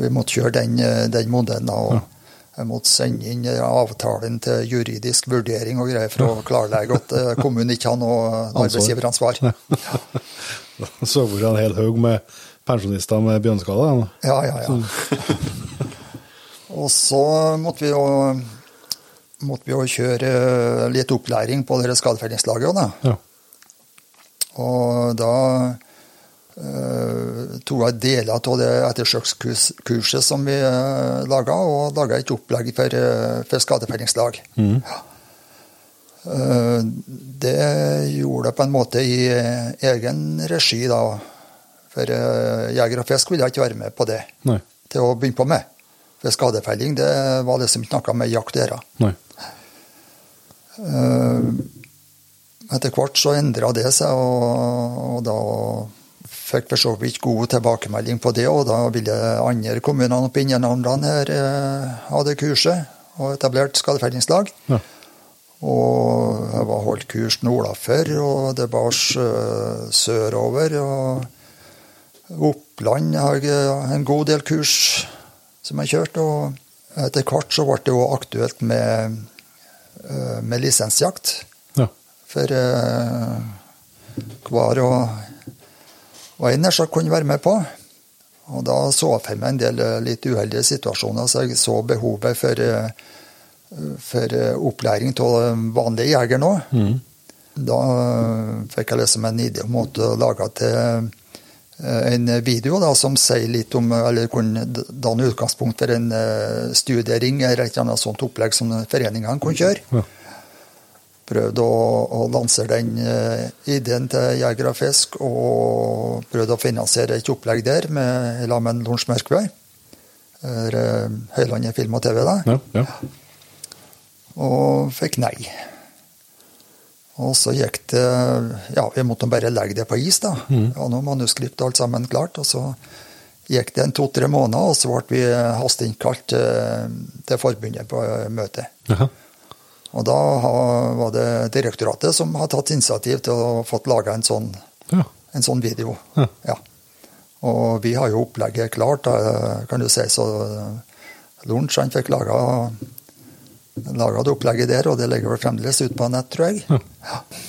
vi måtte kjøre den, den modellen. og Jeg måtte sende inn avtalen til juridisk vurdering og greier for å klarlegge at eh, kommunen ikke har noe arbeidsgiveransvar. Så (laughs) hvor en hel haug med pensjonister med bjørnskader. da. Ja, ja, ja. Og så måtte vi jo, måtte vi jo kjøre litt opplæring på det skadefellingslaget òg, da. Ja. Og da uh, tok jeg deler av det ettersøkskurset som vi uh, laga, og laga et opplegg for, uh, for skadefellingslag. Ja. Uh, det gjorde jeg på en måte i eh, egen regi, da. For jeger og fisk ville jeg ikke være med på det Nei. til å begynne på med. For skadefelling det var liksom ikke noe med jakt å gjøre. Eh, Etter hvert så endra det seg, og, og da fikk for så vidt god tilbakemelding på det. Og da ville andre kommuner oppe i Innlandet her eh, ha det kurset og etablert skadefellingslag. Ja. Og jeg var holdt kurs nordafor, og det bar sørover. Og Oppland har jeg en god del kurs som jeg kjørte. Og etter hvert så ble det jo aktuelt med, eh, med lisensjakt. Ja. For eh, hver og, og en jeg kunne være med på. Og da så jeg for meg en del eh, litt uheldige situasjoner, så jeg så behovet for, eh, for eh, opplæring av vanlige jegere nå. Da eh, fikk jeg liksom en idé om å lage til eh, en video da, som sier litt om, eller kunne danne utgangspunkt for en eh, studiering eller et annet sånt opplegg som foreningene kunne kjøre prøvde å, å lansere den eh, ideen til Jeger og Fisk, og prøvde å finansiere et opplegg der med, sammen med Lorentz Mørkvei. eh, Høylandet Film og TV, da. Ja. ja. Og fikk nei. Og så gikk det Ja, vi måtte bare legge det på is, da. Mm. Ja, noe manuskript og alt sammen klart. Og så gikk det en to-tre måneder, og så ble vi hasteinnkalt til, til forbundet på møte. Jaha. Og da var det direktoratet som har tatt initiativ til å fått laga en sånn Ja. en sånn video. Ja. Ja. Og vi har jo opplegget klart, kan du si. Så Lorentz fikk laga, laga det opplegget der, og det ligger vel fremdeles ute på nett, tror jeg. Det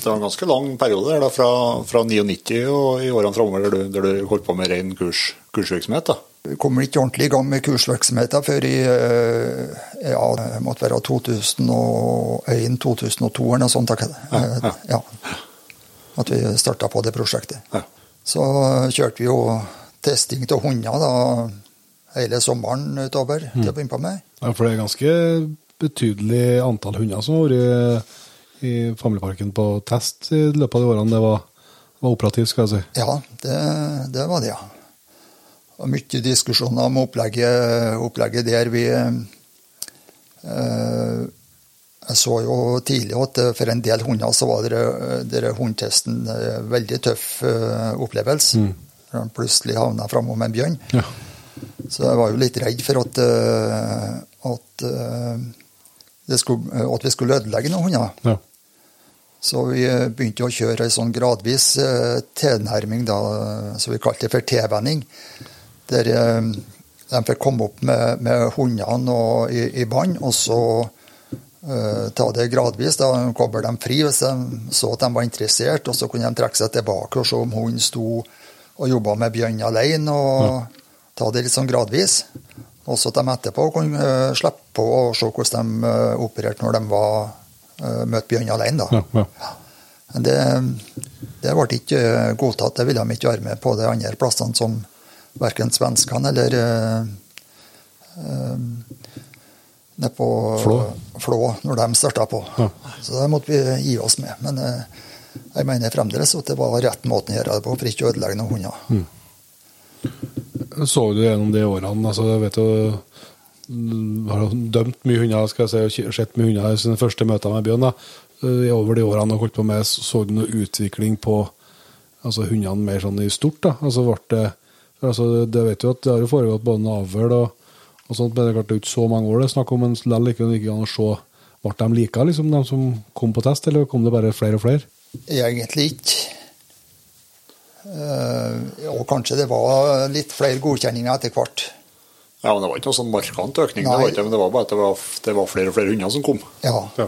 var en ganske lang periode der, da, fra, fra 99 og i årene framover, der, du- der du holdt på med ren kurs, kursvirksomhet. da. Vi kom ikke ordentlig i gang med kursvirksomheten før i eh, ja, det måtte være 2001-2002 eller noe sånt. Ja, Eh, Ja. At vi starta på det prosjektet. Ja. Så kjørte vi jo testing av hunder da, hele sommeren utover til å begynne på med. ja, for det er ganske betydelig antall hunder som har vært i familieparken på test i løpet av de årene det var, var operativt, skal jeg si. Ja, det, det var det, ja. Og mye diskusjoner om opplegget, opplegget der. Vi eh, Jeg så jo tidlig at eh, for en del hunder så var dere hundtesten eh, veldig tøff eh, opplevelse. Mm. de plutselig havna framom en bjørn. Ja. Så jeg var jo litt redd for at, eh, at, eh, skulle, at vi skulle ødelegge noen hunder. Ja. Så vi eh, begynte å kjøre ei sånn gradvis eh, tilnærming, da, som vi kalte det for tilvenning. Der eh, de fikk komme opp med, med hundene i, i bånd, og så uh, ta det gradvis. da, Koble dem fri hvis de så at de var interessert, og så kunne de trekke seg tilbake og se om hunden sto og jobba med bjørn alene, og ta det litt sånn gradvis. Og så at de etterpå kunne eh, slippe på og se hvordan de eh, opererte når de var uh, møtte bjørn alene. da. Ja, ja. Men det, det ble ikke godtatt. Det ville de ikke være med på de andre plassene som verken svenskene eller nede på Flå. Flå, når de starta på. Ja. Så det måtte vi gi oss med. Men eh, jeg mener fremdeles at det var rett måten å gjøre det på, for ikke å ødelegge noen hunder. Så du gjennom de årene? altså jeg vet jo har du dømt mye hunder, skal jeg si, og sett mye hunder i sine første møter med Bjørn. da. I Over de årene du holdt på med, så du noe utvikling på altså hundene mer sånn i stort? da? Altså ble det altså, Det vet jo at det har jo foregått både avl og, og sånt, men det er klart det er ikke så mange år det er snakk om, men likevel ikke ikke an å se Ble de like, liksom, de som kom på test, eller kom det bare flere og flere? Egentlig ikke. Eh, og kanskje det var litt flere godkjenninger etter hvert. Ja, men Det var ikke noe sånn markant økning, det var, ikke, men det var bare at det var, det var flere og flere hunder som kom. Ja. Ja.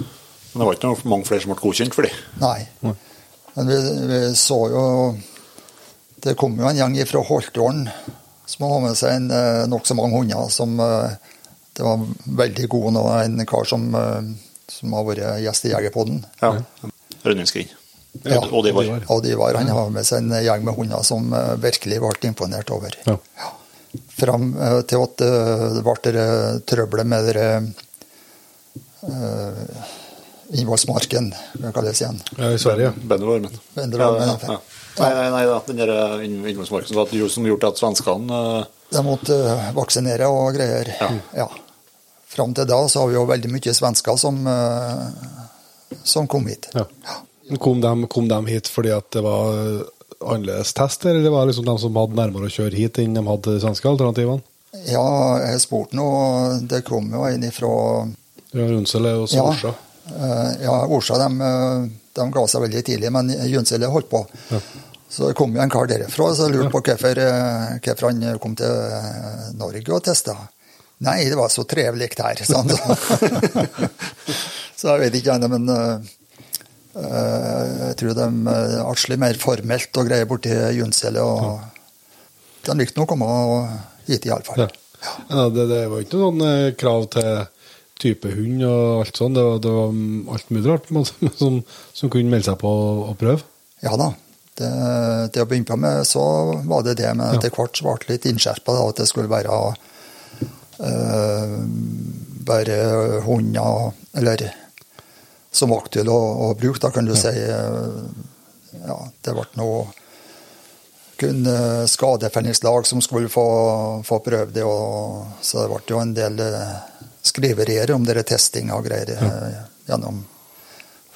Men det var ikke noe, mange flere som ble godkjent for det. Nei. Nei. Men vi, vi så jo Det kom jo en gjeng fra Holtålen som hadde med seg en, eh, nokså mange hunder. som eh, Det var veldig god nå. En kar som, som har vært gjest i Jegerpodden. Ja. Rønningsgrind. Ja. Og de var. Og de var, han har med seg en gjeng med hunder som eh, virkelig ble imponert over. Ja. Fram eh, til at eh, det ble trøbbelet med det uh, innvollsmarken, hva kalles det igjen? Ja, I Sverige. Bendelormen. Bendelormen, ja, ja. ja. Nei, nei, nei den der eh, inn- som gjorde at svenskene uh... De måtte vaksinere og greier. Ja. Fram til da så har vi jo veldig mye svensker som, uh, som kom hit. Ja. Men Kom de, kom de hit fordi at det var annerledes test, eller var det liksom de som hadde nærmere å kjøre hit enn de hadde de svenske alternativene? Ja, jeg spurte nå Det kom jo en ifra Ja, Rundsele og Ja, Sorsa. eh, ja Orsa de, eh, de ga seg veldig tidlig, men Junsele holdt på. Så det kom jo en kar derifra så lurte på hvorfor, eh, hvorfor han kom til eh, Norge og testa. Nei, det var så trivelig her, sa han. (laughs) (laughs) så jeg vet ikke men eh, eh, jeg tror de er atskillig mer formelt og greier borti Junselet. Og de likte nok å komme hit, iallfall. Ja. Ja, det, det var ikke noe sånn eh, krav til type hund og alt sånt. Det var, det var alt mulig rart (laughs) som, som kunne melde seg på og prøve. Ja da. Det, det å begynne på med så var det det, men etter hvert ble det litt innskjerpa at det skulle være øh, bare hunder eller som var aktuelle å, å bruke, da kan du si. eh, Ja, det ble noe kun eh, skadefellingslag som skulle få, få prøve det, og, så det ble jo en del eh, skriverier om dere testing og greier ja. gjennom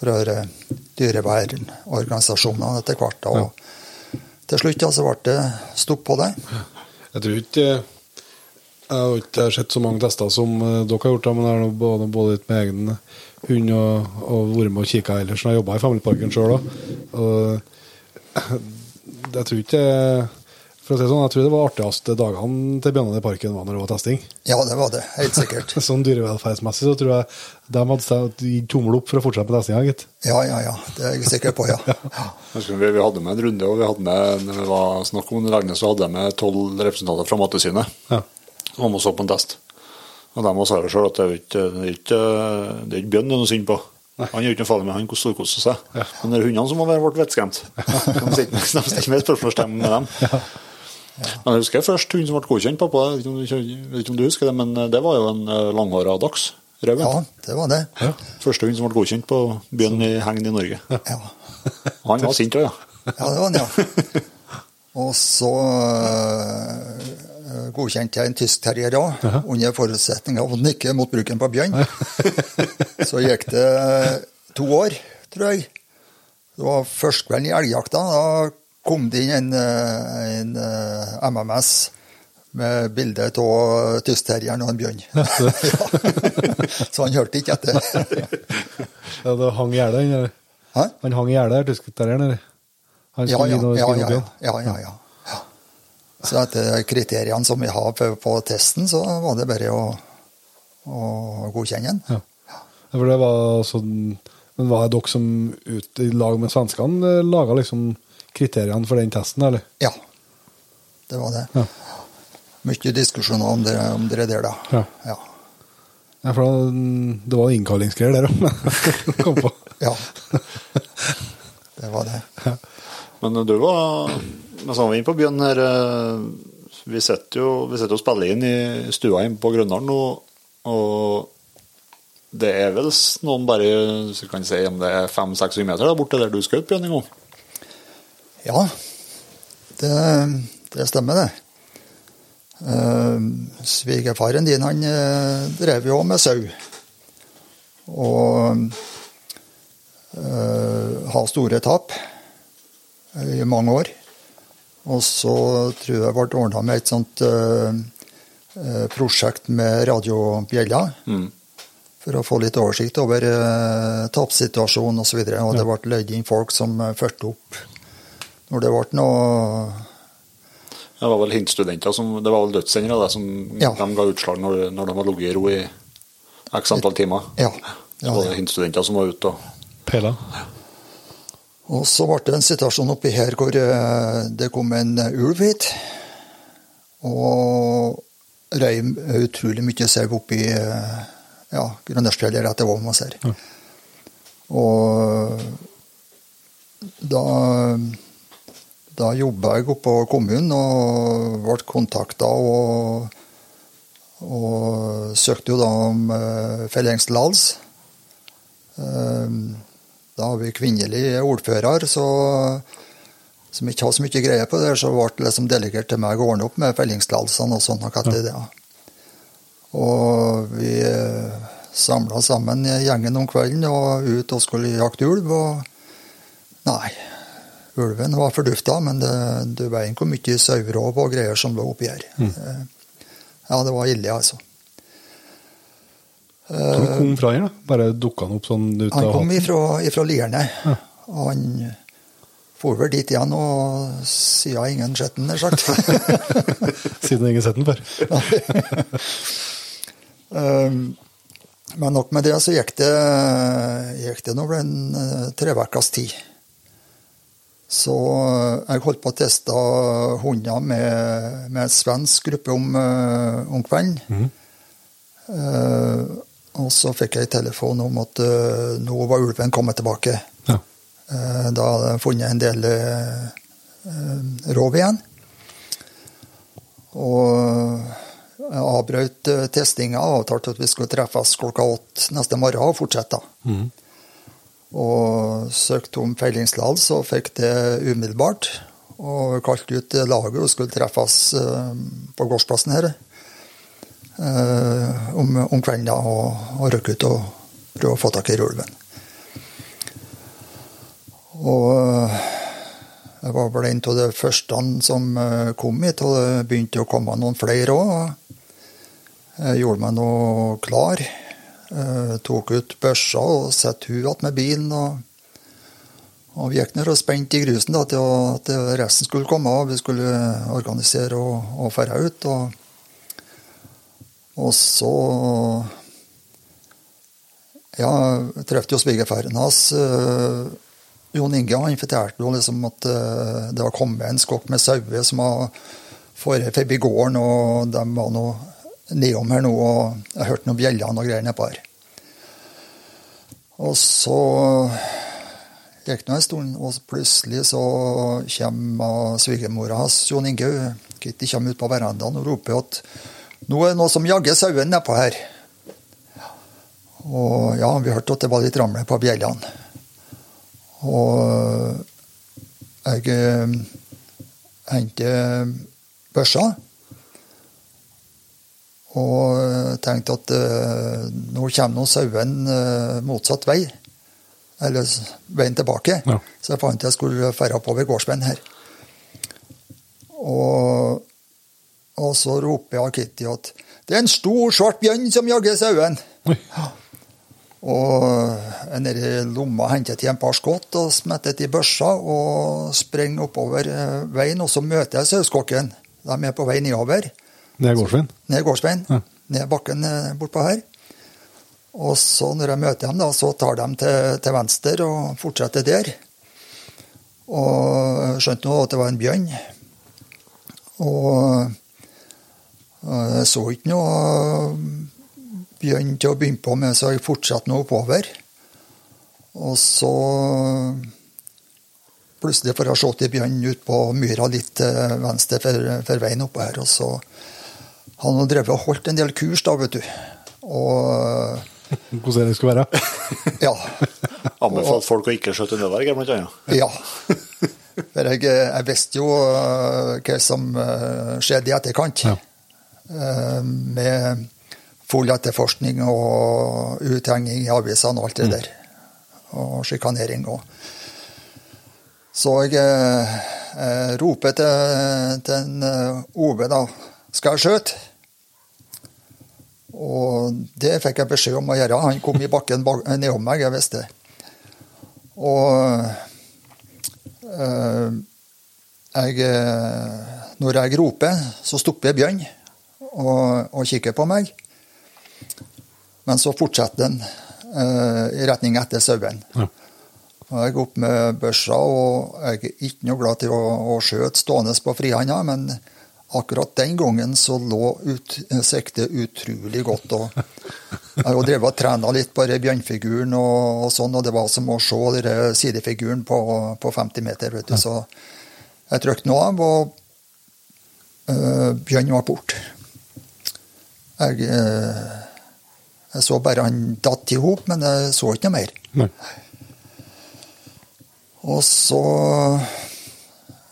fra dyrevernorganisasjonene etter hvert. da, ja. Til slutt ja, så ble det stopp på det. Jeg tror ikke Jeg har ikke sett så mange tester som dere har gjort, men jeg har både, både med egen hund og, og vært med og kikka ellers når jeg jobba i Familieparken sjøl òg. Jeg tror ikke For å si sånn, jeg tror det var artigste dagene til Bjørnane i parken var når det var testing. Ja, det var det. Helt sikkert. (laughs) Sånn dyrevelferdsmessig så tror jeg de hadde gitt tommel opp for å fortsette med testinga, gitt. Ja, ja, ja. Det er jeg sikker på, ja. (laughs) ja. Vi, vi hadde med en runde, og vi hadde med, når det var snakk om Vegnes, så hadde jeg med tolv representanter fra Mattilsynet. Ja. Som var med og så på en test. Og de sa jo sjøl at det er ikke, det er ikke, det er ikke bjørn det er noe synd på. Han gjør ikke noe farlig med han storkoser seg. Men det er hundene som må være ble vettskremt. De stiller med spørsmålstegn med dem. Men jeg husker først hund som ble godkjent, pappa. Jeg vet ikke om du- ikke husker det, men det var jo en eh, langhåra dachs. Røven. Ja, det var det. Første hund som ble godkjent på bjørn i hegn i Norge. Ja, Han var sint òg, ja. ja det var han, ja. (laughs) Og så øh, til en tysk terrier òg, under forutsetning av å nikke mot bruken på bjørn. (laughs) så gikk det to år, tror jeg. Det var førstkvelden i elgjakta. Da kom det inn en, øh, en MMS med bilde av tyskterrieren og en bjørn. (laughs) Så han hørte ikke etter. (laughs) Ja, det hang i han. Hæ? Han hang i gjerdet, tyskterrieren, ja, ja, ja, ja, ja, ja. ja. Så etter kriteriene som vi har på, på testen, så var det bare å, å godkjenne den. Ja. Ja, For det var sånn Men var det dere som ut i lag med svenskene laga liksom kriteriene for den testen, eller? Ja, det var det. Ja. Mye diskusjoner om det, om det der, da. Ja. Ja. Ja, for det, det var innkallingsgreier der òg. (laughs) Kom på. ja. Det var det. Men du var Men så var vi inne på byen her. eh, Vi sitter jo vi og spiller inn i stua inne på Grønland nå, og det er vel noen bare så kan si om det er 500-600 meter der borte der du skjøt bjørn en gang? Ja, det, det stemmer, det. Uh, Svigerfaren din han uh, drev jo med sau. Og uh, har store tap i mange år. Og så tror jeg det ble ordna med et sånt eh, eh, prosjekt med radiobjeller. Mm. For å få litt oversikt over uh, tapssituasjonen osv. Og, så og det ble leid inn folk som uh, fulgte opp når det ble noe Det var vel hintstudenter som Det var vel dødssendere da, som Ja. de ga utslag når, når de var ligget i ro i x antall timer. Ja. Så ja var det hintstudenter som var ute og Pela. Og så ble det en situasjon oppi her hvor eh, det kom en eh, ulv hit. Og rei utrolig mye sau oppi eh, ja, Grønnerstfjellet hva man ser. Ja. Og da, da jobba jeg oppe på kommunen og ble kontakta og, og søkte jo da om uh, fellingstillatelse. Eh, da har vi kvinnelig ordfører, så, som ikke har så mye greie på det, så ble det liksom delegert til meg å ordne opp med fellingstillatelsene og sånn. Og, det, ja. og vi samla sammen gjengen om kvelden og ut og skulle jakte ulv. Og nei, ulven var fordufta, men det, du veit hvor mye sauerov og greier som lå oppi her. Mm. Ja, det var ille, altså. Som kom fra her, da? Bare dukka han opp sånn ut Han av kom hatten? ifra, ifra Lierne. Og han for vel dit igjen, og siden ingen sett den, nær sagt. (laughs) Siden ingen sett den før. (laughs) Um, Men nok med det, så gikk det, gikk det nå ble en uh, tre ukers tid. Så uh, jeg holdt på å teste hunder med, med en svensk gruppe om, uh, om kvelden. Uh, og så fikk jeg telefon om at uh, nå var ulven kommet tilbake. Ja. Uh, Da hadde jeg funnet en del eh, eh, rov igjen. Og jeg avbrøt testinga og avtalte at vi skulle treffes klokka åtte neste morgen og fortsette. Mm. Og søkte om fellingstillatelse og fikk det umiddelbart. Og kalte ut laget og skulle treffes på gårdsplassen her eh, om, om kvelden da, og, og røkke ut og prøve å få tak i ulven. Og eh, jeg var vel en av de første som eh, kom hit, og det begynte å komme noen flere òg. Jeg gjorde meg nå klar. Eh, tok ut børsa og satte hun igjen med bilen. Og, og vi gikk ned og spente i grusen da, til at resten skulle komme. og Vi skulle organisere og, og ferde ut. Og, og så ja, jeg traff jo svigerfaren hans. Jon Inge han fortalte jo liksom at uh, det var kommet en skokk med sauer som var forbi gården, og de var nå nedom her nå, og jeg hørte noen bjeller og greier nedpå her. Og så gikk det en stund, og plutselig så kommer svigermora hans, Jon Inge, Kitty kommer ut på verandaen og roper at nå er det noe som jagger sauen nedpå her. Og ja, vi hørte at det var litt ramle på bjellene. Og jeg eh, henter børsa. Og tenkte at uh, nå kommer nå sauen uh, motsatt vei. Eller veien tilbake. Ja. Så jeg fant jeg skulle ferde oppover gårdsveien her. Og, og, så roper jeg Kitty at det er en stor, svart bjørn som jager sauen. Og jeg er nede i lomma henter til en par skott og smetter i børsa og springer oppover eh, veien. Og så møter jeg saueskokken. De er på vei nedover. Ned gårdsveien? Ned gårdsveien. Ja. Ned bakken eh, bortpå her. Og så når jeg møter dem, da, så tar de til, til venstre og fortsetter der. Og jeg skjønte nå at det var en bjørn. Og jeg så ikke noe bjørn til å begynne på med, så jeg fortsatte nå oppover. Og så plutselig får jeg se til bjørnen ut på myra litt til venstre for, for veien oppå her. Og så har han drevet og holdt en del kurs, da, vet du. Og (laughs) Hvordan det skulle være? ja. (laughs) Anbefalt folk å ikke skjøte nedover, blant annet. ja. For jeg, jeg, visste jo hva som skjedde i etterkant. Ja. Uh, med full etterforskning og uthenging i avisene og alt det mm. der. Og sjikanering òg. Så jeg, jeg eh, roper til, til en eh, da. Skal jeg skjøte? Og det fikk jeg beskjed om å gjøre. Han kom i bakken nedom meg, jeg visste det. Og øh, jeg, Når jeg roper, så stopper Bjørn og, og kikker på meg. Men så fortsetter den uh, i retning etter sauen. Ja. Jeg er opp med børsa, og jeg er ikke noe glad til å, å skjøte stående på frihånda, men akkurat den gangen så lå ut, siktet utrolig godt. og Jeg har drevet og trena litt på bjørnfiguren, og, og, sånn, og det var som å se sidefiguren på, på 50 meter. vet du, Så jeg trykte nå av, og uh, bjørnen var borte. Jeg... Uh, jeg så bare han datt i hop, men jeg så ikke noe mer. Nei. Og så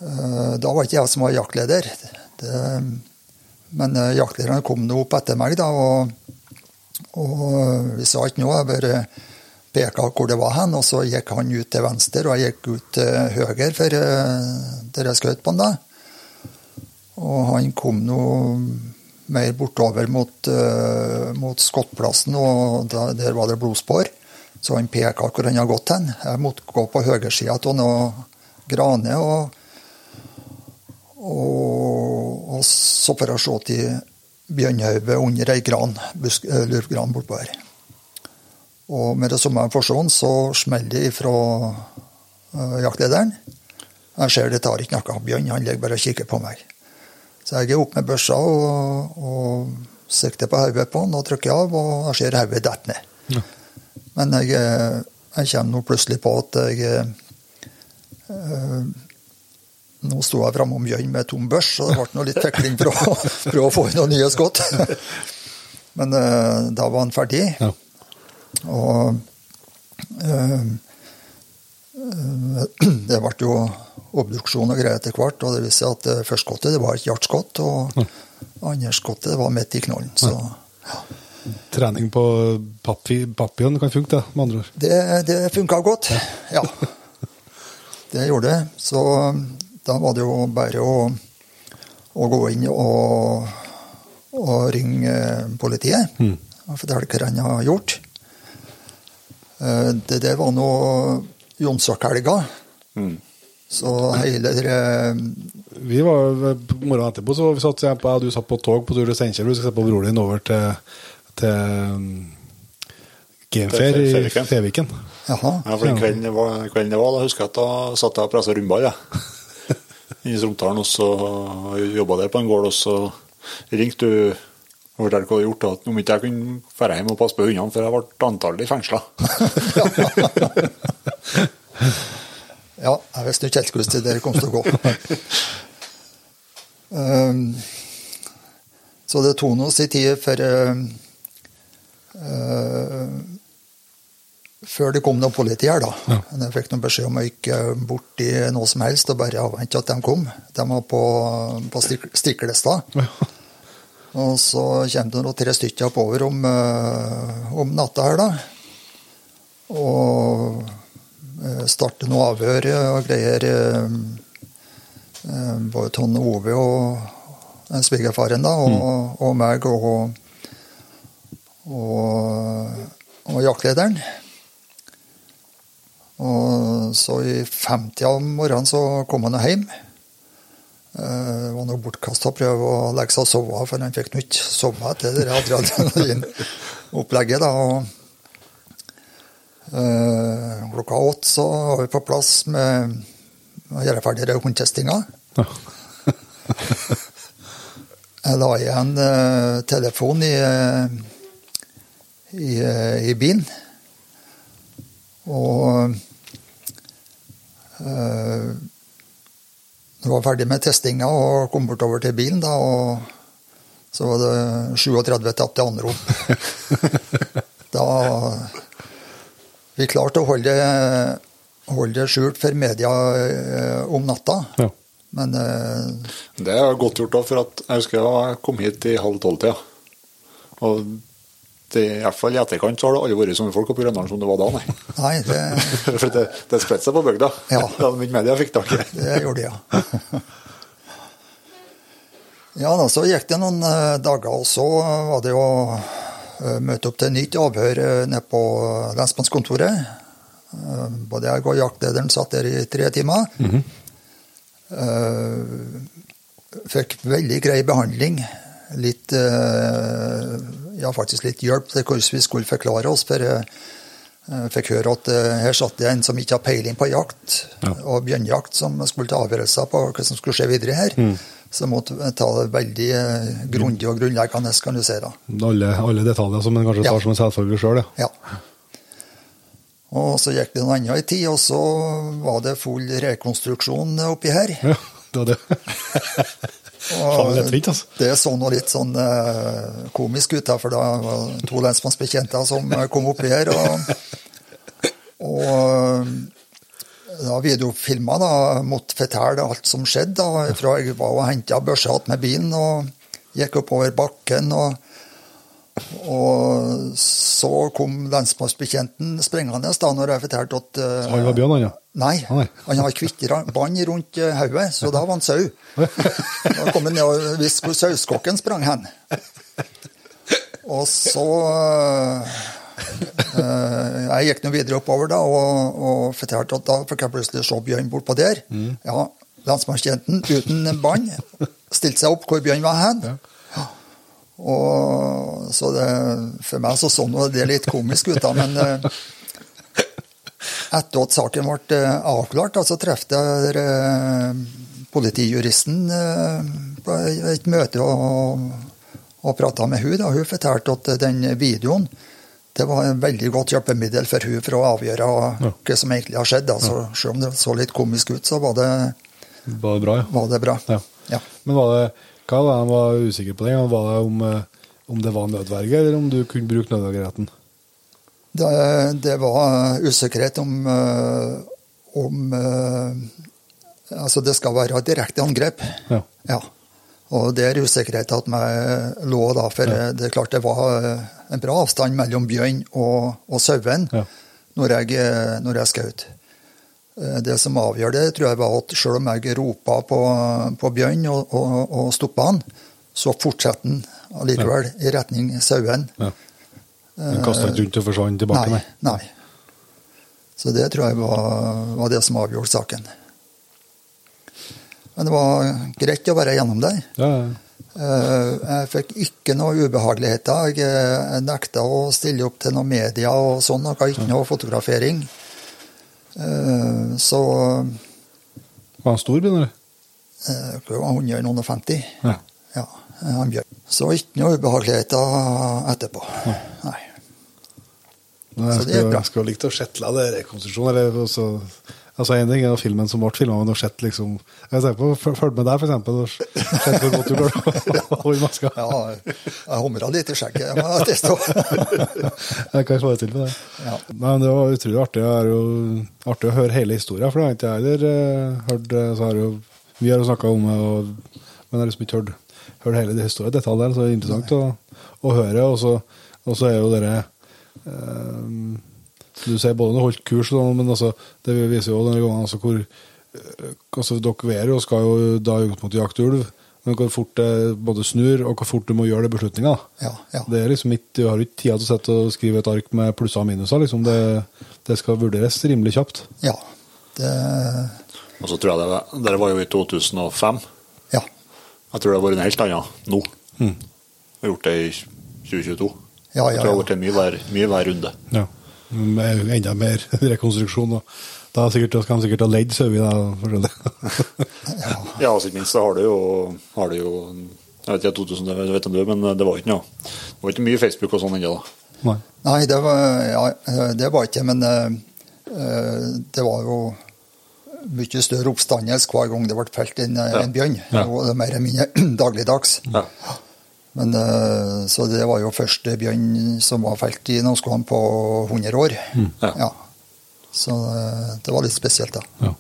eh, Da var ikke jeg som var jaktleder. Det, men eh, jaktlederne kom nå opp etter meg, da, og, og vi sa ikke noe. Jeg bare peka hvor det var hen, og så gikk han ut til venstre, og jeg gikk ut til høyre for dere der jeg skjøt på han. da. Og han kom nå mer bortover mot, uh, mot skottplassen, og der, der var det blodspor. Så han peka hvor han hadde gått hen. Jeg måtte gå på høyresida av noe grane. Og, og, og så for å se til bjørnhauget under ei gran, eh, lurvgran bortpå her. Og med det samme jeg forsvant, så smeller det fra uh, jaktlederen. Jeg ser det tar ikke noe. av Bjørn han ligger bare og kikker på meg. Så jeg er opp med børsa og, og sikter på hodet på den og trykker av, og jeg ser hodet dette ned. Ja. Men jeg, jeg, kommer nå plutselig på at jeg øh, Nå sto jeg framom om Bjørn med tom børs, så det ble noe litt fikling for å prøve å få inn noen nye skudd. (laughs) Men øh, da var han ferdig. Ja. Og øh, det ble jo obduksjon og greier etter hvert, og det viste seg at det første skottet det var et hjerteskott, og ja. andre skottet var midt i knollen. Så, ja. Trening på papi, papien kan funke, det, med andre ord? Det, det funka godt, ja. det gjorde det. Så da var det jo bare å, å gå inn og, og ringe politiet og fortelle hva han har gjort. Eh, Det der var nå Jonsokkelga. Mm. Så hele det Vi var morgenen etterpå, så vi satt igjen på, du satt på tog på tur til Steinkjer. Du skal se på broren din over til, til Gamefair i Feviken. Jaha. Ja, for den kvelden det var, kvelden det var, da husker jeg at da satt jeg og pressa rundball, jeg. (laughs) I Stromtalen, og så jobba der på en gård, og så ringte du og fortalte hva du hadde gjort, og at om ikke jeg kunne dra hjem og passe på hundene, for jeg ble antallet fengsla. (laughs) (laughs) Ja, jeg visste ikke helt hvordan det der kom til å gå. Um, (laughs) så det tok noe sin tid før uh, uh, Før det kom noe politi her, da. Men Jeg fikk noen beskjed om å ikke borti noe som helst og bare avvente at de kom. De var på, på Stiklestad. Ja. Og så kommer det noen tre stykker oppover om, uh, om natta her, da. Og eh, starte noe avhør og greier. eh, eh, Både Tonne Ove og eh, svigerfaren, da, og, og meg og, og, og jaktlederen. Og så i femtida om morgenen så kom han hjem. Eh, Det var noe bortkasta å prøve å legge seg og sove, for han fikk nå ikke sove etter det adrenalinopplegget. Eh, klokka åtte så var vi på plass med å gjøre ferdig håndtestinga. Ja. (laughs) Jeg la igjen uh, telefon i, i, eh, i bilen. Og uh, jeg var ferdig med testinga og kom bortover til bilen, da, og så var det 37 tapte anrop. da vi klarte å holde, holde det skjult for media eh, om natta. Ja. Men eh, Det er godt gjort, da, for at jeg husker jeg kom hit i halv tolv-tida. Og det, i hvert fall i etterkant så har det aldri vært sånne folk oppe i Grønland som det var da, nei. (laughs) nei, det, (laughs) For det, det spredte seg på bygda. Ja. (laughs) Da mye media fikk tak i. det gjorde det, ja. Ja, da, så gikk det noen eh, dager, og så var det eh, møte opp til nytt avhør eh, nede på lensmannskontoret. Eh, Både jeg og jaktlederen satt der i tre timer. Eh, Fikk veldig grei behandling. Litt eh, Ja, faktisk litt hjelp til hvordan vi skulle forklare oss. For eh, jeg fikk høre at eh, her satt det en som ikke har peiling på jakt, Ja. og bjørnjakt, som skulle ta avgjørelser på hva som skulle skje videre her. Så jeg måtte ta det veldig eh, grundig og grunnleggende, kan du si. da. Alle, alle detaljer som en kanskje Ja. tar som en selvfølge sjøl, ja. Ja. Og så gikk det noe annet i tid, og så var det full rekonstruksjon oppi her. ja. Det var det. (laughs) og, det fint, altså. Det så nå litt sånn eh, komisk ut, da, for da var det to lensmannsbetjenter som kom oppi her. Og, og da videofilma da, måtte fortelle alt som skjedde. da, Fra jeg var og henta børsa igjen med bilen og gikk oppover bakken. og og så kom lensmannsbetjenten sprengende da når jeg fortalte at uh, Han var bjørn, han, ja. Nei, Nei. han har kvittbånd rundt eh, hodet, så da var han sau. (laughs) Da kom han ned og visste hvor saueskokken sprang hen. Og så eh, Jeg gikk nå videre oppover da, og, og fortalte at da fikk jeg plutselig se bjørn bortpå der. Ja, Lensmannsbetjenten uten bånd stilte seg opp hvor bjørn var hen. Ja. Og så det, For meg så så nå det litt komisk ut, da, men eh, etter at saken ble eh, avklart, så traff jeg eh, politijuristen eh, på et møte og, og prata med hun. Da. Hun fortalte at den videoen det var en veldig godt hjelpemiddel for hun for å avgjøre Ja. hva som egentlig har skjedd. Altså, Selv om det så litt komisk ut, så var det, Var det bra, ja. var det bra. ja. Ja. Men var det, hva var han var usikker på Det? Var det om, eh, om det var nødverge, eller om du kunne bruke nødvergeretten? Det, det var usikkerhet om, eh, om eh, Altså, det skal være et direkte angrep. Ja. Ja. Og det er usikkerhet at meg lå da, for det er klart det var en bra avstand mellom bjørn og, og sauen Ja. når jeg, når jeg skjøt. Eh, Det som avgjør det, tror jeg var at selv om jeg ropa på, på bjørn og, og, og stoppa han, så fortsetter han allikevel i retning sauen. Ja. Den kasta ikke rundt og forsvant tilbake, nei. nei. Så det tror jeg var, var det som avgjorde saken. Men det var greit å være gjennom der. Ja, ja. Eh, Jeg fikk ikke noe ubehageligheter. Jeg eh, nekta å stille opp til noe media og sånn. Jeg har ikke noe fotografering. Eh, Så Var han stor, begynner du? eh, det var 150. Ja. Ja, han bjørn. Så ikke noe ubehageligheter etterpå. Nei. Men Jeg Så det skulle, likt å sette det rekonstruksjonen. Altså En ting er filmen som ble filma, men å sett liksom Jeg ser på Følg med der, for eksempel. og Sett hvor godt du klarer å holde maska. Ja, jeg humra litt i skjegget. Jeg må tilstå. (laughs) Jeg kan til på det. Ja. Nei, men Det var utrolig artig. Det er jo artig å høre hele historien, for det har ikke jeg heller eh, hørt. eh, Så har jo, vi har jo snakka om det, og, men jeg har liksom ikke hørt, hørt hele det historien, detaljene, så det er interessant å, å høre. Og så, er jo dere eh, Du sier både når du holdt kurs, sånn, men altså, det viser jo denne gangen altså, hvor eh, altså, Dere er jo, skal jo da i utgangspunktet jakte ulv, men hvor fort det både snur, og hvor fort du må gjøre det beslutninga. Ja, ja. Det er liksom ikke, Du har ikke tida til å sette og skrive et ark med plusser og minuser. Liksom. Det, det skal vurderes rimelig kjapt. ja. Det, Og så tror jeg det var, Dere var jo i 2005. ja. Jeg tror det har vært en helt annen nå. Mm. Vi har gjort det i 2022. Ja, Jeg ja, tror det har ja. vært en mye hver, mye hver runde. Ja. Med enda mer (laughs) rekonstruksjon. Og da sikkert, da skal de sikkert ha ledd sauer. da. Ja, altså ikke minst så har det jo, har du jo Jeg vet ikke 2000, jeg vet om du, men det var ikke noe Det var ikke mye Facebook og sånn ennå. da. Nei. Nei, det var, ja, det var ikke Men eh, det var jo mye større oppstandelse hver gang det ble felt en, Ja. en bjørn. Ja. Det var mer eller mindre (clears throat) dagligdags. Ja. Men, eh, så det var jo første bjørn som var felt i Namsskogan på 100 år. Ja. Ja. Så eh, det var litt spesielt, da. Ja.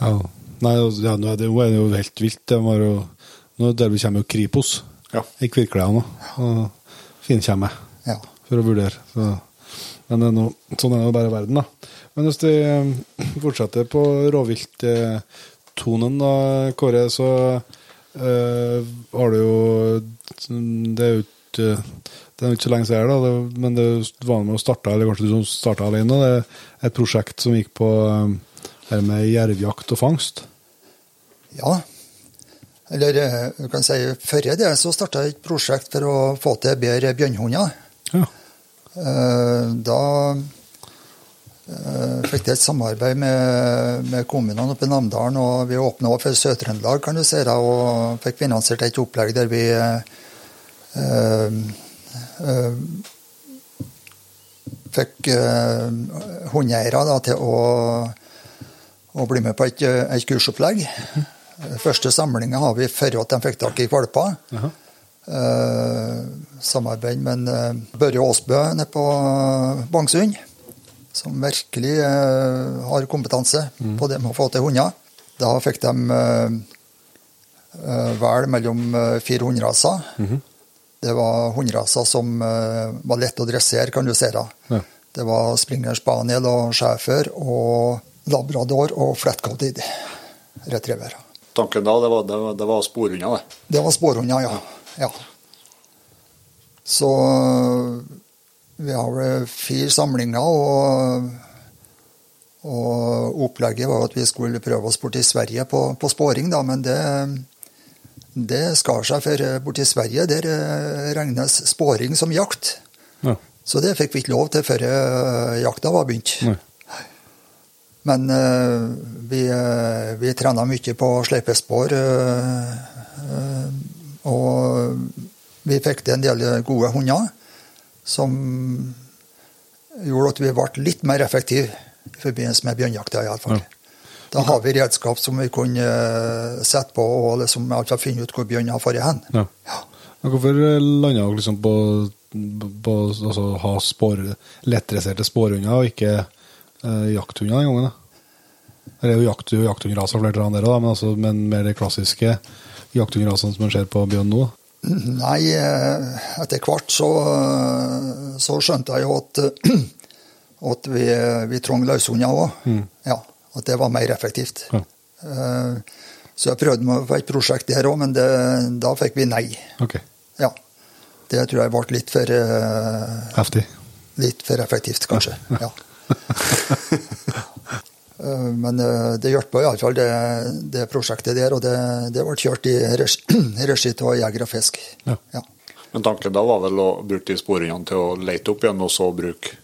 ja. Nei, altså, ja, nå er det jo, helt vilt. Det var jo, nå der kommer jo Kripos Ja. i nå. Og finkjemmer Ja. for å vurdere. Så. Men det er noe, sånn er jo bare verden, da. Men hvis vi eh, fortsetter på rovvilttonen, da, Kåre, så eh, har du jo Det er jo ikke det er ikke så lenge siden, da, det, men det var med å starte, eller kanskje du som starta alene. Det er et prosjekt som gikk på eh, her med jervjakt og fangst. Ja. Eller eh, du kan si før det så starta jeg et prosjekt for å få til bedre bjørnhunder. Ja. Uh, Da fikk til et samarbeid med, med kommunene oppe i Namdalen, og vi åpna for Sør-Trøndelag, kan du si, da, og fikk finansiert et opplegg der vi eh, eh, fikk eh, hundeeiere da, til å, å bli med på et, et kursopplegg. Første samlinga har vi før at de fikk tak i valper. Jaha. Eh, samarbeid med eh, Børre Aasbø nede på Bangsund, som virkelig eh, har kompetanse på det med å få til hunder. Da fikk de eh, eh, vel mellom fire hunderaser. Det var hunderaser som eh, var lett å dressere, kan du si. da. Ja. Det var Springer Spaniel og schæfer og labrador og flatcoated retriever. Tanken da, det var, det var, det var sporhunder, det. Det var sporhunder, ja. ja. Så vi har vel fire samlinger, og, og opplegget var at vi skulle prøve oss borti Sverige på, på spåring, da, men det, det skar seg, for borti Sverige der eh, regnes spåring som jakt. Ja. Så det fikk vi ikke lov til før eh, jakta var begynt. Nei. Men eh, vi, vi trena mye på sleipespor. eh, eh, og vi fikk til en del gode hunder som gjorde at vi ble litt mer effektive i forbindelse med bjørnjakta. i alle fall. Ja. Da har vi redskap som vi kunne eh, sette på og liksom altså finne ut hvor bjørnen har dratt hen. Ja. Ja. hvorfor landa dere liksom på, på altså, ha spår, lettdresserte spårhunder og ikke eh, jakthunder den gangen? da? Det er jo jakt, jakthundraser flere av dere, da, men, altså, men mer de klassiske jakthundrasene som man ser på bjørn nå? (clears throat) Nei, eh, etter hvert så, så skjønte jeg jo at, (clears throat) at vi, vi trong løshunder òg. Ja, at det var mer effektivt. Ja. Eh, Så jeg prøvde meg på et prosjekt der òg, men det, da fikk vi nei. Okay. Ja. Det tror jeg ble litt for, eh, Heftig. litt for effektivt, kanskje. Ja. Eh, (laughs) (laughs) Men eh, det hjalp iallfall, det, det prosjektet der. Og det, det ble kjørt i regi (clears throat) i av Jeger og Fisk. Ja. Ja. Men tanken da var vel å bruke de sporene til å lete opp igjen, og så bruke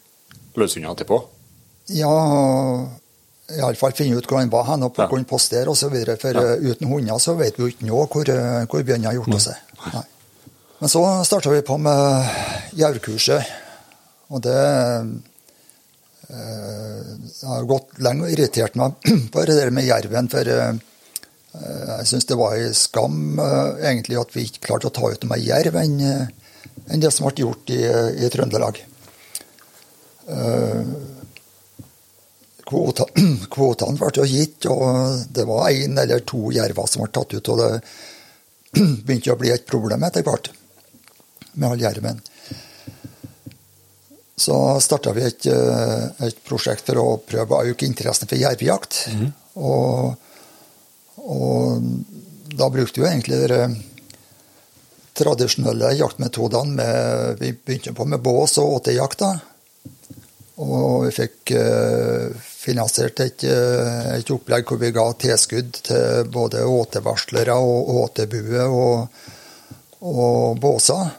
løsninga etterpå? Ja, iallfall finne ut hvor han var hen, og på Ja. hvor han posterer osv. For ja. uten hunder så vet vi jo ikke nå hvor, eh, hvor bjørnen har gjort av seg. Nei. Men så starta vi på med jaurkurset, og det eh, har gått lenge og irritert meg (clears throat) på det der med jerven. For eh, jeg syns det var en skam eh, egentlig at vi ikke klarte å ta ut mer jerv enn det som ble gjort i, i Trøndelag. Kvotene (clears throat) ble gitt, og det var én eller to jerver som ble tatt ut. Og det (clears throat) begynte å bli et problem etter hvert med all jerven. Så starta vi et, eh, et prosjekt for å prøve å øke interessen for jervejakt. Og, og da brukte vi egentlig de tradisjonelle jaktmetodene. Med, vi begynte på med bås og åtejakt. Og vi fikk eh, finansiert et, eh, et opplegg hvor vi ga tilskudd til både åtevarslere og åtebuer og, og båser.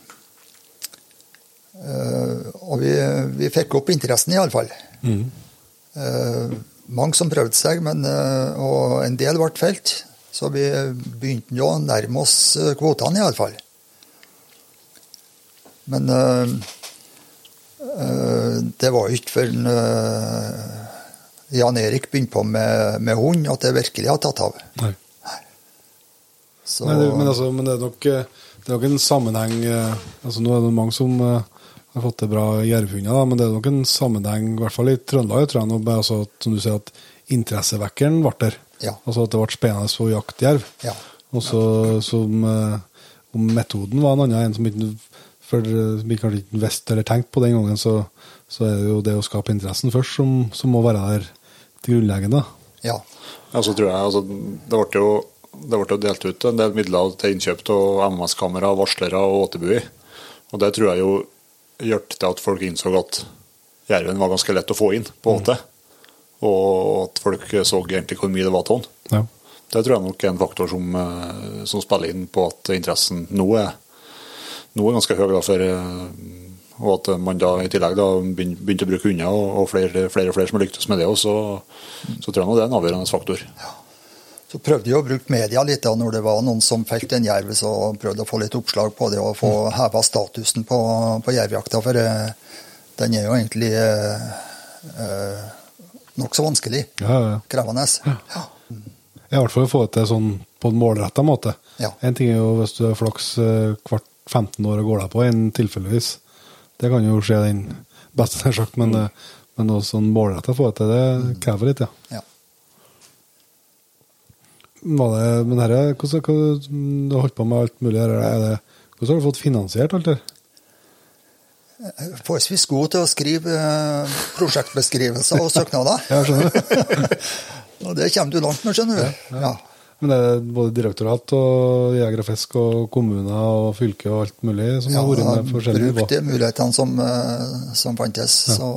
Eh, og vi, vi fikk opp interessen, iallfall. Mm. Uh, mange som prøvde seg, men, eh, og en del ble felt. Så vi begynte å nærme oss eh, kvotene, iallfall. Men eh, eh, det var ikke før Jan Erik begynte på med, med hund, at det virkelig har tatt av. Nei. Så, Nei, det, men, altså, men det er nok, eh, det er nok en sammenheng eh, altså Nå er det mange som eh, har fått til bra jervhunder, da, men det er nok en sammenheng, i hvert fall i Trøndelag, tror jeg, nå, med, altså, at, som du sier, at interessevekkeren ble der. Ja. Altså at det ble spennende å jakte jerv. Ja. Og så som eh, om metoden var en annen, en som ikke for, som ikke kanskje ikke visste eller tenkte på den gangen, så, så er det jo det å skape interessen først som, som må være der til grunnleggende. ja. Ja, så tror jeg, altså, det ble jo det ble jo delt ut en del midler til innkjøp av MS-kamera, varslere og åtebuer. Og det tror jeg jo hjalp til at folk innså at jerven var ganske lett å få inn på en måte. Mm. Og at folk så egentlig hvor mye det var av den. Ja. Det tror jeg nok er en faktor som, eh, som spiller inn på at interessen nå er, nå er ganske høy. Da, for, eh, og at man da i tillegg da begynte å bruke hunder, og, og flere, flere og flere som har lyktes med det også, så, så tror jeg nå det er en avgjørende faktor. Så prøvde jeg å bruke media litt da når det var noen som felte en jerv, så prøvde å få litt oppslag på det og få heva statusen på, på jervjakta. For eh, den er jo egentlig eh, eh, nokså vanskelig. Ja, ja, ja. Krevende. Ja. I hvert fall å få det til sånn på en målretta måte. Ja. En ting er jo hvis du har flaks eh, hvert 15 år og går deg på en tilfeldigvis. Det kan jo skje den beste, nær sagt, men, mm. men noe sånn målretta få det til, det krever litt, ja. Ja. Var det, men herre, hvordan, hvordan, du har holdt på med alt mulig her, er hvordan har du fått finansiert alt det? Forholdsvis god til å skrive eh, prosjektbeskrivelser og søknader. (laughs) Ja, skjønner. (laughs) og det kommer du langt med, skjønner du. Ja. Men det er både direktorat og Jeger og Fisk og kommuner og fylke og alt mulig som Ja, har vært med forskjellige nivå? Ja, de mulighetene som, eh, som fantes. Så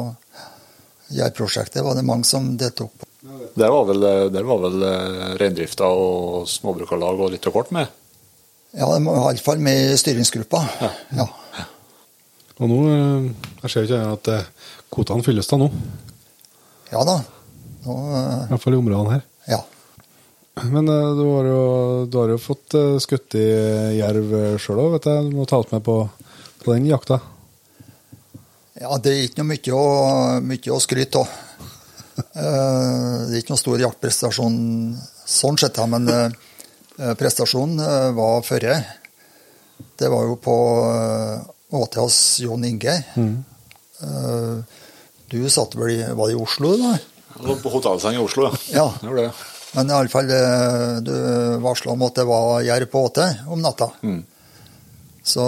Gjærprosjektet var det mange som deltok på. Der var vel, der var vel eh, reindrifta og småbrukarlag og litt av kort med? Ja, de var iallfall med i styringsgruppa. Ja. Og nå eh, Jeg ser ikke at eh, kvotene fylles da nå, ja da. Nå, I hvert fall i områdene her. ja. Men du har jo, du har jo fått skutt i jerv sjøl òg, vet jeg. Du må ta oss med på, på den jakta. Ja, det er ikke noe mye å, mye å skryte av. (laughs) Eh, Det er ikke noe stor jaktprestasjon sånn sett, men eh, prestasjonen eh, var førre. Det var jo på hos Jon Inge. Mm. Du satt vel i Var det i Oslo, da? Jeg på hotellseng i Oslo, ja. Ja. Det var det. Men iallfall du varsla om at det var jerv på åte om natta. Mm. Så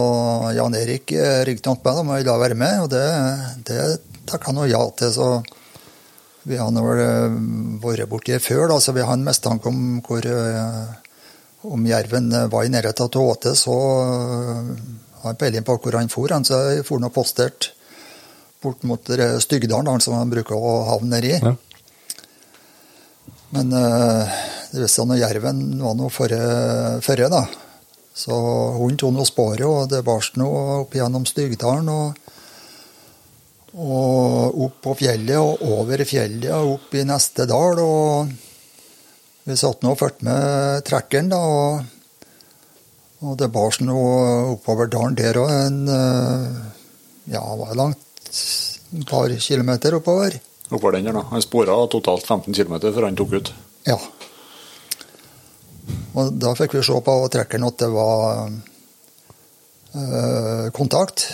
Jan Erik ringte opp meg om jeg ville være med, og det, det takka han ja til, så vi har vel eh, vært borti før, da, så vi har en mistanke om hvor eh, om jerven eh, var i nærheten av Åte, så har jeg peiling på hvor han for. Han, så jeg for nå postert bort mot Stygdalen, som han bruker å havne nedi. Ja. Men det visste jeg når jerven var nå forrige, da. Så hunden tok nå sporet, og det barst noe opp gjennom Stygdalen. og og opp på fjellet og over fjellet og opp i neste dal. Og vi satt nå og fulgte med trekkeren, da. Og, og det bar seg nå oppover dalen der òg en eh, Ja, var langt? Et par kilometer oppover. Oppover den der, da. Han spora totalt 15 km før han tok ut. Ja. Og da fikk vi se på trekkeren at det var øh, kontakt.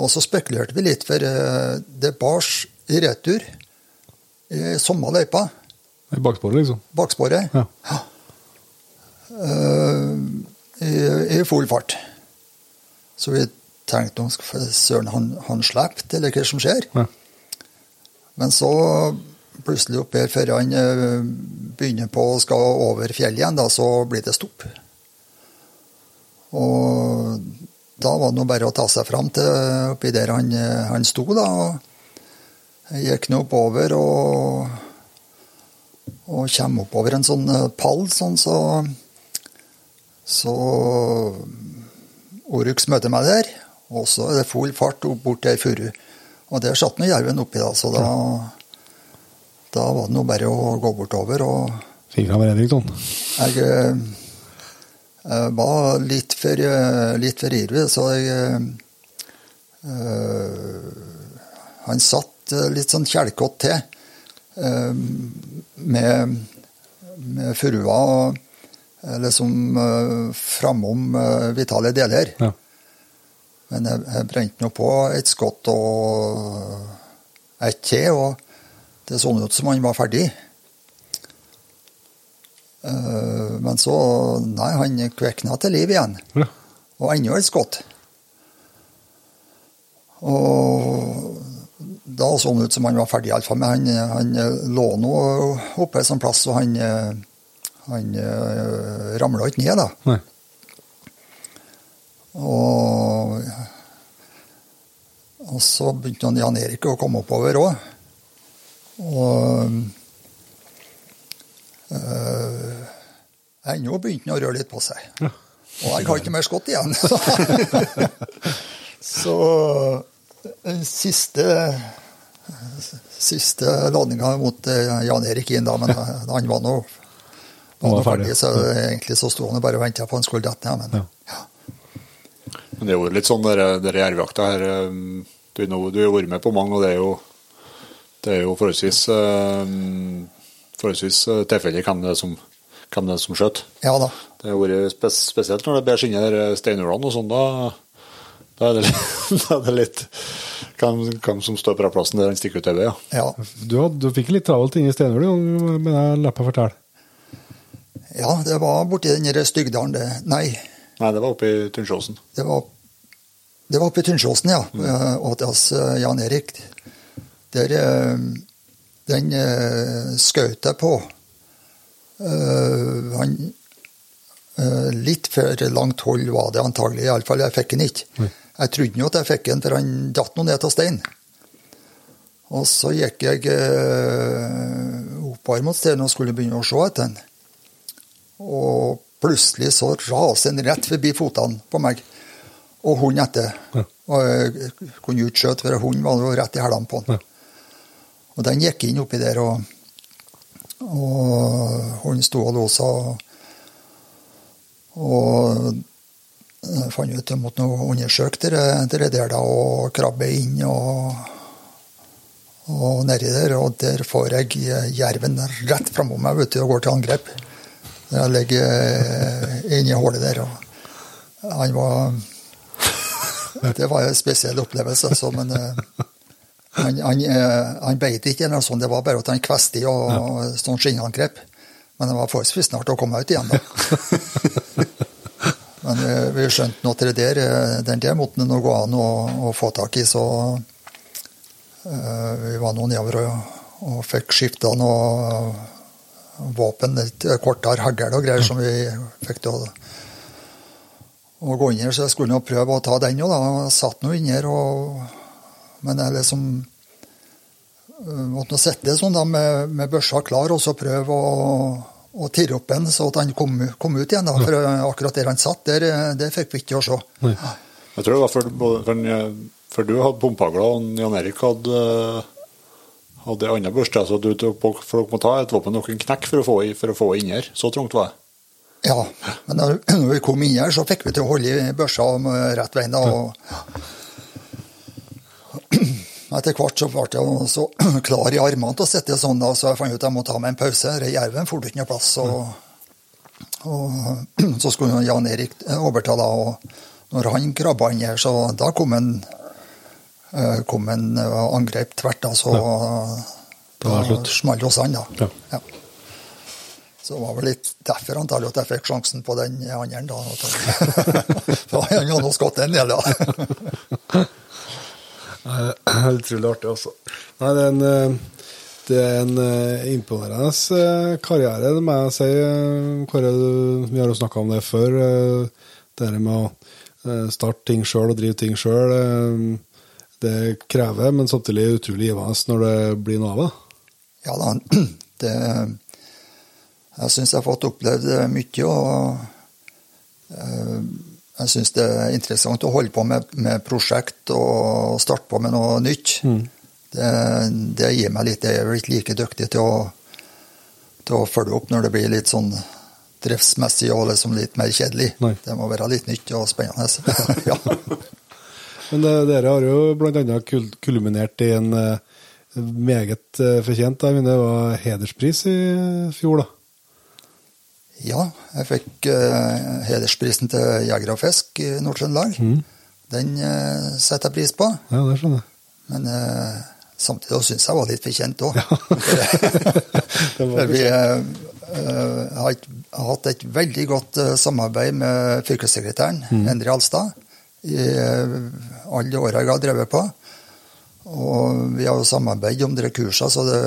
Og så spekulerte vi litt, for eh, det bars i retur i samme løypa, I baksporet, liksom. baksporet, Ja. Uh, i, i full fart. Så vi tenkte om søren han, han slapp, eller hva som skjer. Ja. Men så plutselig oppe her, før han eh, begynner på å skal over fjellet igjen, da, så blir det stopp. Og da var det nå bare å ta seg fram til oppi der han, eh, han sto, da. og Jeg gikk nå oppover og, og kommer oppover en sånn eh, pall, sånn så Så Orux møter meg der, og så er det full fart opp bort til ei furu. Og der satt nå jerven oppi, da, så da da var det nå bare å gå bortover. og Fikk med Redrik, Jeg, jeg eh, eh, var litt for, eh, litt for ivrig, så jeg eh, Han satt litt sånn kjelkete til øh, med, med furua liksom eh, framom eh, vitale deler. Ja. Men jeg, jeg brente nå på et skott og et til, og det så ut som han var ferdig. Eh, Men så Nei, han kvekna til liv igjen. Ja. Og enda et skudd. Og da så han ut som han var ferdig, iallfall. Men han, han lå nå oppe en sånn plass, og han, han ramla ikke ned, da. Nei. Og, og så begynte han Jan Erik å komme oppover òg. Og øh, ennå begynte han å røre litt på seg. Ja. Og jeg har ikke mer skott igjen. (laughs) så den siste siste ladninga mot eh, Jan Erik inn, da, men eh, han var nå Han var var ferdig, så egentlig så sto han og bare og venta på han skulle dette ned. Men Ja. Men det er jo litt sånn dere, dere jervjakta her Du, du har vært med på mange, og det er jo, det er jo forholdsvis um, forholdsvis uh, tilfeldig hvem det er som, hvem det er som skjøt. ja da. Det har vært spes spesielt når det ber skinner der steinhulene og sånn. Da, da, er det, litt- (laughs) da er det litt hvem, hvem som står på den plassen der han stikker ut øyet. Ja. Ja. Du, du fikk litt travelt inne i Steinhullet, men jeg leppa fortelle. ja, det var borti den der Stygdalen, det. Nei, Nei, det var oppe i Tunnsjåsen. det var, det var oppe i Tunnsjåsen, ja. Mm. Og til oss eh, Jan Erik. Der eh, Den uh, skjøt jeg på. Eh, han eh, Litt for langt hold var det antagelig, iallfall. Jeg fikk den ikke. Jeg trodde jo at jeg fikk den, for han datt nå ned av steinen. Og så gikk jeg oppover mot steinen og skulle begynne å se etter den. Og plutselig så raser den rett forbi fotene på meg. Og hunden etter. Ja. Og jeg kunne jo ikke skjøte, for hunden var jo rett i hælene på den. Og den gikk inn oppi der, og, og han sto og låsa. Og jeg fant ut at jeg måtte undersøke det, det der da, og krabbe inn og, og nedi der. Og der får jeg jerven rett framom meg vet du, og går til angrep. Jeg ligger eh, inni hullet der. og han var (laughs) Det var en spesiell opplevelse, altså, men eh, han, han, eh, han beit ikke, eller noe sånt, det var bare at han kvestet og, og sånn skinnangrep. Men det var forholdsvis snart å komme ut igjen, da. (laughs) Men eh, vi skjønte nå at det der, eh, den der måtte det går an å, å få tak i, så uh, Vi var nå nedover og, og fikk skifta noe våpen, litt kortere hagl og greier som vi fikk til å, å gå inn her. Så jeg skulle nå prøve å ta den òg, da. Jeg satt nå inni her, og, men jeg liksom eh, måtte sette det sånn da med, med børsa klar og så prøve å, å tirre opp den så at han kom, kom ut igjen. da, For eh, akkurat der han satt, der, eh, det fikk vi ikke å se. Nei. Jeg tror det var før, før, før du hadde pumpagla og Jan Erik hadde hadde ei anna børste. Så du, for dere må ta et våpen og en knekk for å få, for å få inn her. Så trangt var det. Ja, men når, (clears throat) når vi kom inn her, så fikk vi til å holde i børsa med rett veien. da, og Etter hvert så ble jeg så (clears throat) klar i armene til å sitte sånn, da, så jeg fant ut at jeg måtte ta meg en pause. Jerven for ikke noe plass. Og, og (clears throat) så skulle Jan Erik overta, da, og når han krabba inn her, så da kom en, eh, kom en eh, angrep tvert. da, så Da var det smalt hos han, da. Ja. Ja. Så det var vel litt derfor antagelig at jeg fikk sjansen på den andre. da. (laughs) For han hadde nå skutt en del, da. (laughs) (clears throat) Det er Utrolig artig, altså. Nei, det er en, eh, det er en eh, imponerende eh, karriere, det må jeg si. eh, Kåre, vi har jo snakka om det før. eh, Det med å eh, starte ting sjøl og drive ting sjøl. Det krever, men samtidig utrolig givende når det blir noe av det. Ja da, (clears throat) det Jeg syns jeg har fått opplevd mye, og eh, jeg syns det er interessant å holde på med, med prosjekt og starte på med noe nytt. Det, det gir meg litt Jeg er ikke like dyktig til å, til å følge opp når det blir litt sånn driftsmessig og liksom litt mer kjedelig. Nei. Det må være litt nytt og spennende. (laughs) ja. Men det, dere har jo bl.a. Kul kulminert i en eh, meget eh, fortjent jeg mener det var hederspris i fjor, da. Ja, jeg fikk uh, hedersprisen til Jeger og Fisk i Nord-Trøndelag. Den uh, setter jeg pris på, Ja, det skjønner jeg. men uh, samtidig syns jeg var litt fortjent òg. Ja. (laughs) var vi har hatt et veldig godt samarbeid med fylkessekretæren, Endre Alstad, i alle de åra jeg har drevet på. Og vi har jo samarbeidet om dere kursene, så det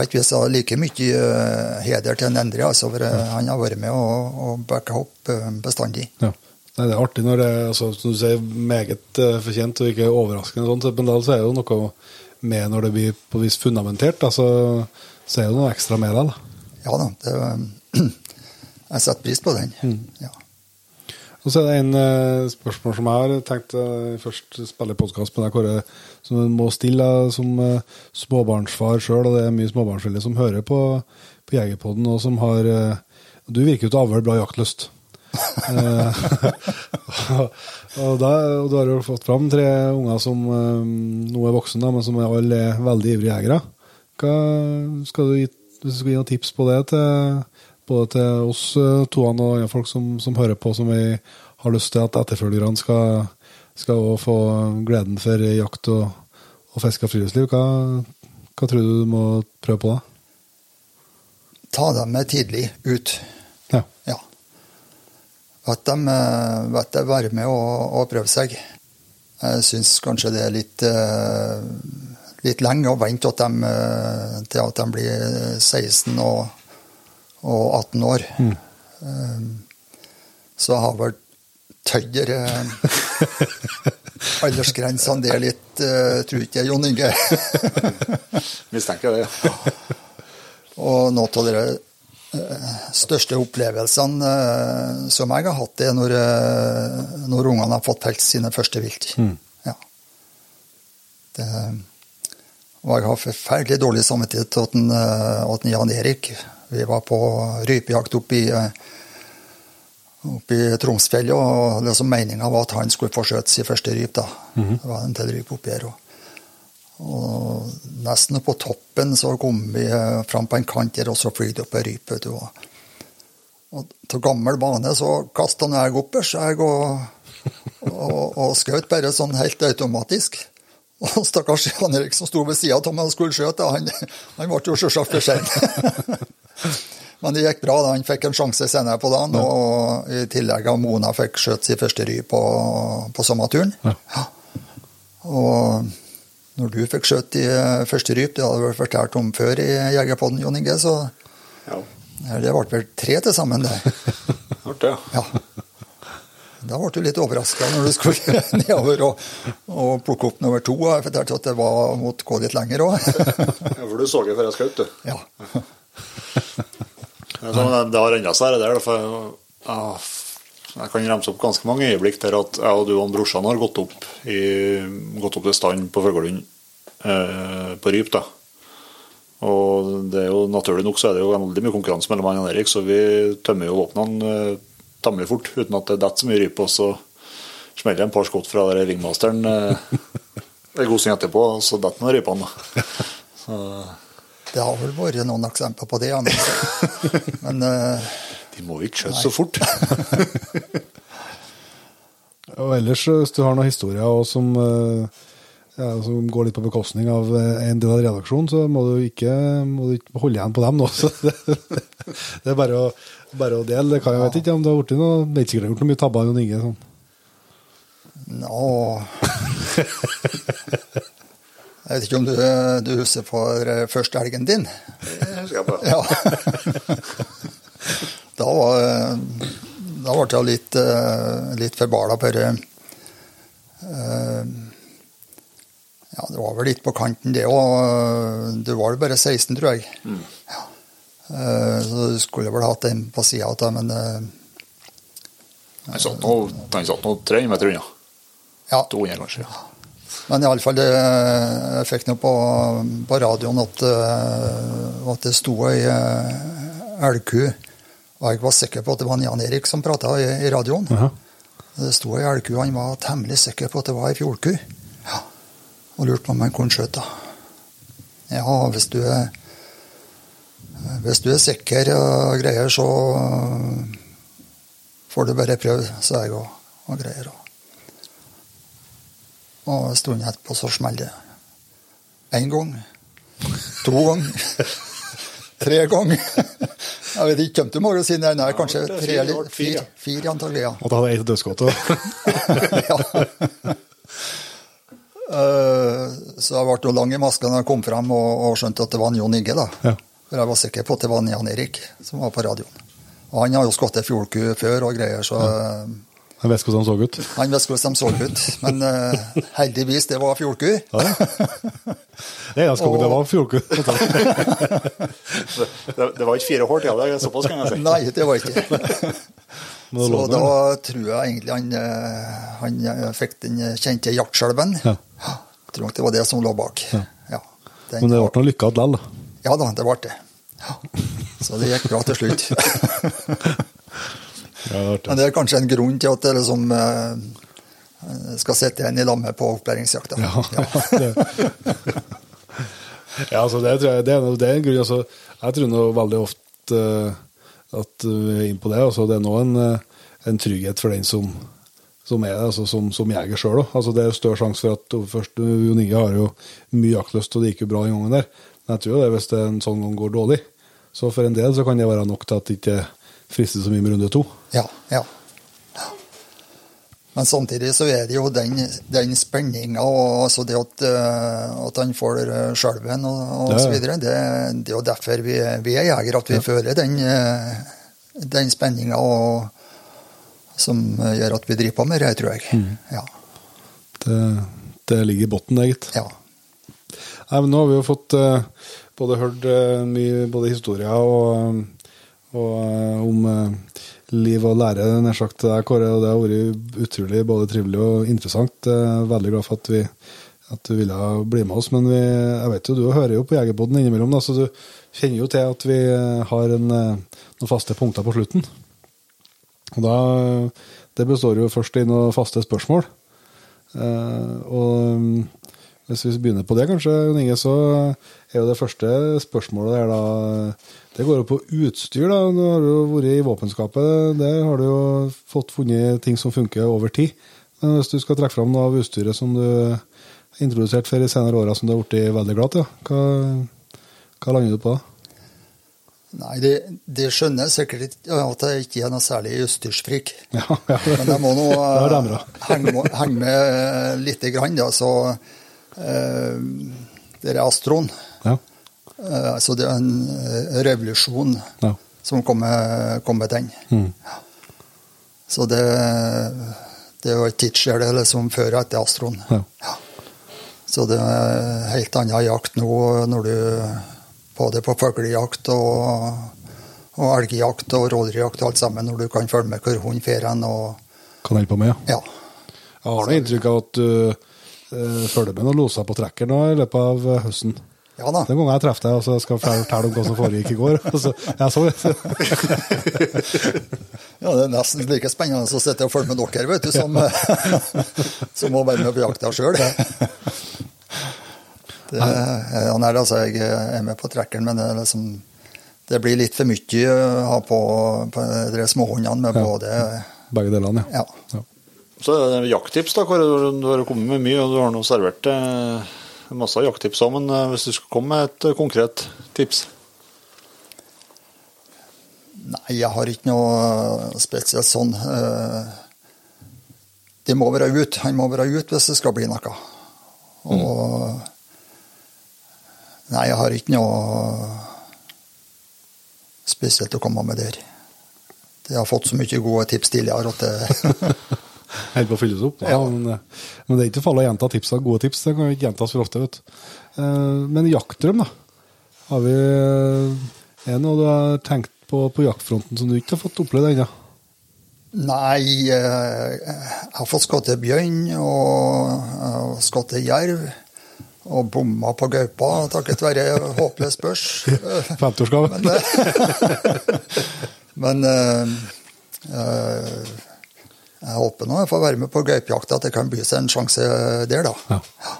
på ikke er det like mye eh, heder til en Endre. Altså, for eh, han har vært med og, og backa opp eh, bestandig. Ja. Nei, det er artig når det altså, som du sier, meget fortjent og ikke overraskende. sånn, Sånt, men da så er det jo noe med når det blir på vis fundamentert. Da, så, så er det noe ekstra med det. Da. Ja da, det, (clears throat) jeg setter pris på den. Ja. Og så er det en spørsmål som jeg har tenkt først spille podkast med deg, Kåre, som en må stille som eh, småbarnsfar sjøl, og det er mye småbarnsforeldre som hører på, på Jegerpodden, og som har eh, Du virker jo til å avle bra jaktlyst. Eh, (laughs) og, da, og du har jo fått fram tre unger som nå er voksne, men som alle er veldig ivrige jegere. Hva skal du gi, hvis du skal gi noen tips på det til både til oss to og folk som, som hører på, som vi har lyst til at etterfølgerne skal, skal òg få gleden for jakt og, og fiske og friluftsliv. Hva, hva tror du du må prøve på da? Ta dem med tidlig ut. Ja. Ja. At de, vet at de være med og, og prøve seg. Jeg syns kanskje det er litt, eh, litt lenge å vente at de, eh, til at de blir 16 og, og 18 år. Mm. Så jeg har vel tøyer aldersgrensene der litt, eh, tror ikke jeg, Jon Inge. (laughs) Mistenker det. ja. Og noen av de eh, største opplevelsene eh, som jeg har hatt, det er når, eh, når ungene har fått felt sine første vilt. Ja. Det, og jeg har forferdelig dårlig samvittighet til at, Jan Erik Vi var på rypejakt oppe i, oppe i Tromsfjellet, og liksom meninga var at han skulle få skjøte sin første ryp. da. Det var en del ryp oppi her. Og, og nesten på toppen så kom vi eh, fram på en kant der, og så fløy det opp ei rype. vet du, Og, til gammel bane så kasta jeg oppers, jeg, og, og, og skjøt bare sånn helt automatisk. Og stakkars Jan Erik som sto ved sida av meg og skulle skjøte, han, han ble jo sjølsagt for sein. (laughs) Men det gikk bra. da, Han fikk en sjanse senere på dagen, og i tillegg av Mona fikk skjøtt sin første ry på, på samme turen. Ja. Og når du fikk skjøtt i eh, første ryp, det hadde du vel fortalt om før i Jegerpodden, Jon Inge, så Ja, ja, det ble vel tre til sammen, det. (laughs) artig. Ja. Ja. Da ble du litt overraska når du skulle (laughs) nedover og, og plukke opp nummer to. Jeg fortalte at det var mot gå litt lenger òg. Ja, for du så det før jeg skjøt, du. Ja. (laughs) Ja, så, men det har endra seg, det der. For jeg, jeg kan remse opp ganske mange øyeblikk der at jeg og du og brorsan har gått opp, i, gått opp til stand på Fuglelund eh, på ryp. da. Og det er jo naturlig nok så er det jo veldig mye konkurranse mellom han og Erik, så vi tømmer jo våpnene eh, temmelig fort uten at det detter så mye ryp. Og så smeller det en par skudd fra der ringmasteren eh, (laughs) en god stund etterpå, og så detter noen rypene. (laughs) Så, Det har vel vært noen eksempler på det. ja, Men, (laughs) eh, de må ikke skjøte så fort. (laughs) Og ellers, eh, hvis du har noen historier som, eh, ja, som går litt på bekostning av en del av redaksjonen, så må du ikke, må du ikke holde igjen på dem nå. (laughs) Så det, det er bare å, bare å dele. Det kan jeg vet ikke om det har blitt noe Vet det har gjort noe mye tabber, Sånn. nå Jeg vet ikke om du, du husker for eh, første elgen din? Det husker jeg på. (laughs) Ja. Da var Da ble jeg litt, eh, litt forbala på det. Eh, Ja, det var vel litt på kanten, det òg. Du var vel bare 16, tror jeg. Ja. Eh, Så du skulle vel hatt en på sida av men Han satt nå, 300 meter unna. ja. 200 kanskje. Men iallfall, jeg fikk noe på, på radioen at, eh, at det sto ei eh, elgku. Og jeg var sikker på at det var Jan Erik som prata i, i radioen. Jaha. Det sto ei elgku, han var temmelig sikker på at det var ei fjordku. Ja. Og lurte på om han kunne skjøte. Ja, hvis du er hvis du er sikker og greier, så får du bare prøve, sa jeg og, og greier. Og og stunden etterpå så smeller det. Én gang. To ganger. (laughs) Tre ganger. Jeg vet ikke, kommer til magasinet? Nei, kanskje det er tre eller fire. fire. Antagelig, ja. Og da hadde ett et og- ja. Eh, Så jeg ble lang i maska da jeg kom frem og, skjønte at det var en Jon Inge. da. Ja. For jeg var sikker på at det var en Jan Erik som var på radioen. Og han har jo skutt ei fjordku før og greier, så Jeg vet hvordan de så ut. han visste hvordan de så ut. Men uh, heldigvis, det var fjordku. Ja. Det eneste gangen det var fjordku. Det, det var ikke fire hår til det, såpass kan jeg si. Nei, det var ikke det. Så da tror jeg egentlig han, eh, han eh, fikk den kjente jaktskjelven. Ja. Jeg tror nok det var det som lå bak. Ja. Ja, den Men det var- ble noe lykke likevel. Ja da, det ble det. Ja. Så det gikk bra til slutt. (laughs) Ja, det Men det er kanskje en grunn til at det liksom eh, skal sitte igjen i lammet på opplæringsjakta. Ja, (laughs) det, ja altså det, tror jeg, det, er, det er en grunn. Altså, jeg tror nå veldig ofte eh, at vi er inne på det. Altså, det er nå en, eh, en trygghet for den som, som er altså, som, som jeger sjøl. Altså, det er større sjanse for at først, Jon Inge har jo mye jaktlyst, og det gikk jo bra den gangen der. Men jeg tror det det hvis det en sånn gang går dårlig. Så for en del så kan det være nok til at det ikke frister så mye med runde to. Ja, ja. Men samtidig så er det jo den, den spenninga og altså det at, eh, at han får eh, skjelven og, og Ja, ja. så videre. Det, det er jo derfor vi, vi er jegere, at vi føler den, eh, den spenninga som gjør at vi driver på med det, tror jeg. Mm. Ja. Det, det ligger i bunnen, egentlig. ja. Nei, men nå har vi jo fått både hørt mye både historier og, og eh, om eh, liv og lære, nær sagt, til deg, Kåre. Og det har vært utrolig både trivelig og interessant. Er veldig glad for at, vi, at du ville bli med oss. Men vi, jeg vet jo, du hører jo på Jegerpodden innimellom, da, så du kjenner jo til at vi eh, har en, eh, noen faste punkter på slutten. Og da, Det består jo først i noen faste spørsmål. Eh, og hvis vi begynner på det, kanskje, Jon Inge, så er jo det første spørsmålet der da Det går jo på utstyr. da, Du har jo vært i våpenskapet. Der har du jo fått funnet ting som funker over tid. Men hvis du skal trekke fram noe av utstyret som du har introdusert for de senere åra, som du har blitt veldig glad til, hva, hva lander du på da? Nei, det, de skjønner sikkert ikke at jeg ikke er noe særlig utstyrsfrik. (laughs) Ja, ja, Men jeg må nå (laughs) Det eh, henge, henge med lite grann, da. Så eh, det er Astroen. Ja. Eh, så det er en eh, revolusjon Ja. som kommer, kommer den. Mm. Så det, det er jo et er liksom før og etter Astroen. Ja. Så det er helt annen jakt nå når du både på fuglejakt og, og elgjakt og rådyrjakt og alt sammen, når du kan følge med hvor hunden fer hen. Kan holde på med, ja. ja. Jeg har noe inntrykk av at du uh, følger med noen loser på trekker nå i løpet av høsten. Ja da. Den gangen jeg traff deg og så skal jeg fortelle om hva som foregikk i går. så, jeg så det. (laughs) Ja, Det er nesten like spennende å sitte og følge med dere, vet du, som, (laughs) som å være med på jakta sjøl. (laughs) Han er altså, jeg er med på trekkeren, men det, liksom, det blir litt for mye å ha på, på de småhåndene med Ja. både Begge delene, ja. Ja. ja. Så jakttips, da. Hvor, Du har kommet med mye, og du har nå servert eh, masse jakttips òg. Men eh, hvis du skulle komme med et eh, konkret tips? Nei, jeg har ikke noe spesielt sånn. Det må være ut. Han må være ut hvis det skal bli noe. Og Nei, jeg har ikke noe spesielt å komme med der. Jeg har fått så mye gode tips tidligere at det (laughs) (laughs) Helt på å fylles opp. Ja, Ja. men, eh, men det er ikke farlig å gjenta tips av gode tips. Det kan ikke gjentas for ofte. vet du. Eh, Men jaktdrøm, da. Har vi, eh, er noe du har tenkt på på jaktfronten som du ikke har fått oppleve ennå? Nei, eh, jeg har fått skutt bjørn og skutt jerv. Og bomma på gaupa takket være håpløs børs. (laughs) 50-årsgave? Men, (laughs) men jeg håper nå jeg får være med på gaupejakta, at det kan by seg en sjanse der, da. Ja.